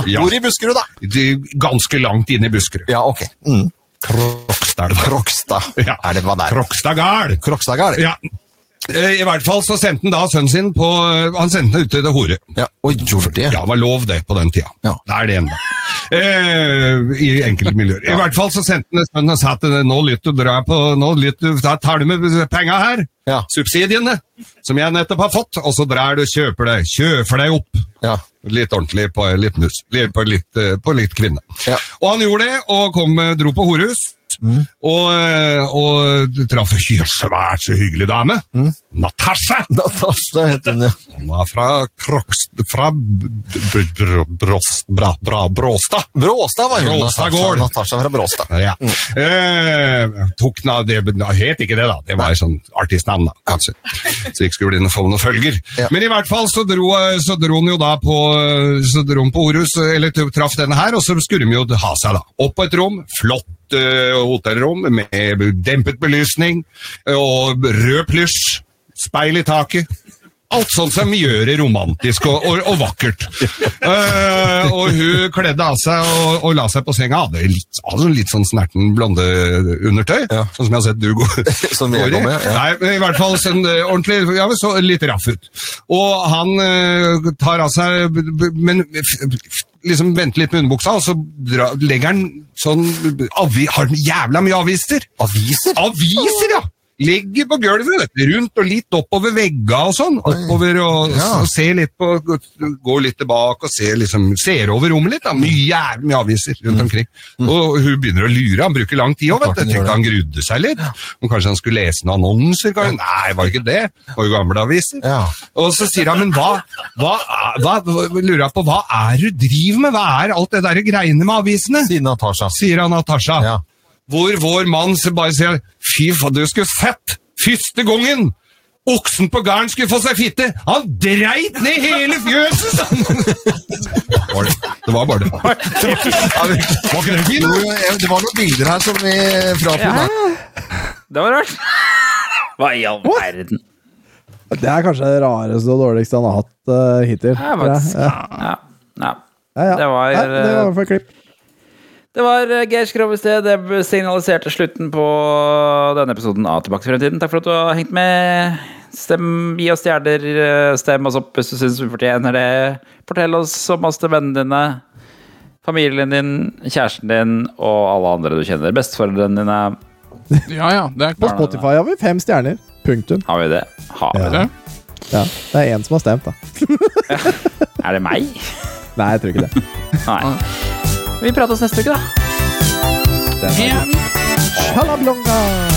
Ja, Hvor i Buskerud, da?
Det- Ganske ganske langt inn i Buskerud.
Ja, ok. Mm.
Krokstad.
Krokstad.
Ja.
Er det hva det er?
Krokstad gard.
Krokstad gard?
Ja. Eh, I hvert fall så sendte han da sønnen sin på Han sendte den ut til det hore.
Ja, Og gjorde det?
Ja, det var lov det på den tida.
Ja.
Det er det ennå. Eh, I enkelte miljøer. I hvert fall så sendte han sønnen og sa at nå lytter du på Nå lytter, da tar du med penga her.
Ja.
Subsidiene, som jeg nettopp har fått. Og så drar du og kjøper deg Kjøper deg opp.
Ja.
Litt ordentlig på litt mus. På litt, eh, på litt kvinne.
Ja.
Og han gjorde det, og kom, eh, dro på horehus. Og, eh, og traff en svært så hyggelig dame. Natasha!
Natasha heter hun, ja.
Hun var fra Kroks... Fra Bråstad.
Bråstad var hun.
Bråstad
Natasha. Natasha fra Bråstad.
Ja. Eh, tok na, det het ikke det, da. Det var et sånn artistnavn, da, kanskje. Så ikke skulle bli noe, få noen følger.
Ja.
Men i hvert fall så dro, så dro hun jo da på Så dro hun på Orus, eller traff denne her, og så skulle de jo ha seg, da. Opp på et rom. Flott eh, hotellrom med dempet belysning og rød plysj. Speil i taket. Alt sånt som gjør det romantisk og, og, og vakkert. Uh, og hun kledde av seg og, og la seg på senga. Hadde litt, altså litt sånn snerten blonde undertøy, sånn som jeg har sett du gå
Som jeg
går i.
med, ja.
Nei, i hvert fall sånn eh, ordentlig, ja, så litt raff ut. Og han uh, tar av seg Men liksom venter litt med underbuksa, og så dra, legger han sånn avi, Har han jævla mye aviser?
Aviser?
Aviser, ja! Ligger på gulvet, rundt og litt oppover vegga og sånn. Oppover og,
Ja.
og ser litt på Går litt tilbake og ser, liksom, ser over rommet litt. da, Mye mye aviser rundt omkring. Og hun begynner å lure. Han bruker lang tid òg, vet
Mm.
Du. Tenkte han grudde seg litt. Om kanskje han skulle lese noen annonser? kanskje? Nei, var ikke det. Det var jo gamle aviser.
Ja.
Og så sier han, men hva, hva, hva, lurer jeg på, hva er du driver med? Hva er alt det der greiene med avisene?
Sier Natasha.
Sier han Natasha.
Ja.
Hvor vår mann bare sier Fy faen, du skulle sett første gangen oksen på garden skulle få seg fitte! Han dreit ned hele fjøset! Var det det var bare det. Det
var noen bilder her som vi fra
Ja. Det var rart. Hva i all verden?
Det er kanskje det rareste og dårligste han har hatt uh, hittil.
Ja, faktisk.
Ja.
Ja. Ja.
Ja, ja.
Det var,
Nei, det var fall klipp.
Det var eh, Geir Skrov i sted. Det signaliserte slutten på denne episoden av Tilbake til fremtiden. Takk for at du har hengt med. Stem, gi oss stjerner. eh, Stem oss opp hvis du syns vi fortjener det. Fortell oss om oss til vennene dine. Familien din, kjæresten din og alle andre du kjenner. Besteforeldrene dine.
Ja, ja, det er
På. Spotify har vi fem stjerner. Punktum.
Har vi det? Har vi
Ja.
det?
Ja, det er én som har stemt, da.
Er det meg?
Nei, jeg tror ikke det.
Nei. Vi prates neste uke, da.
Den er god. Shalablonga!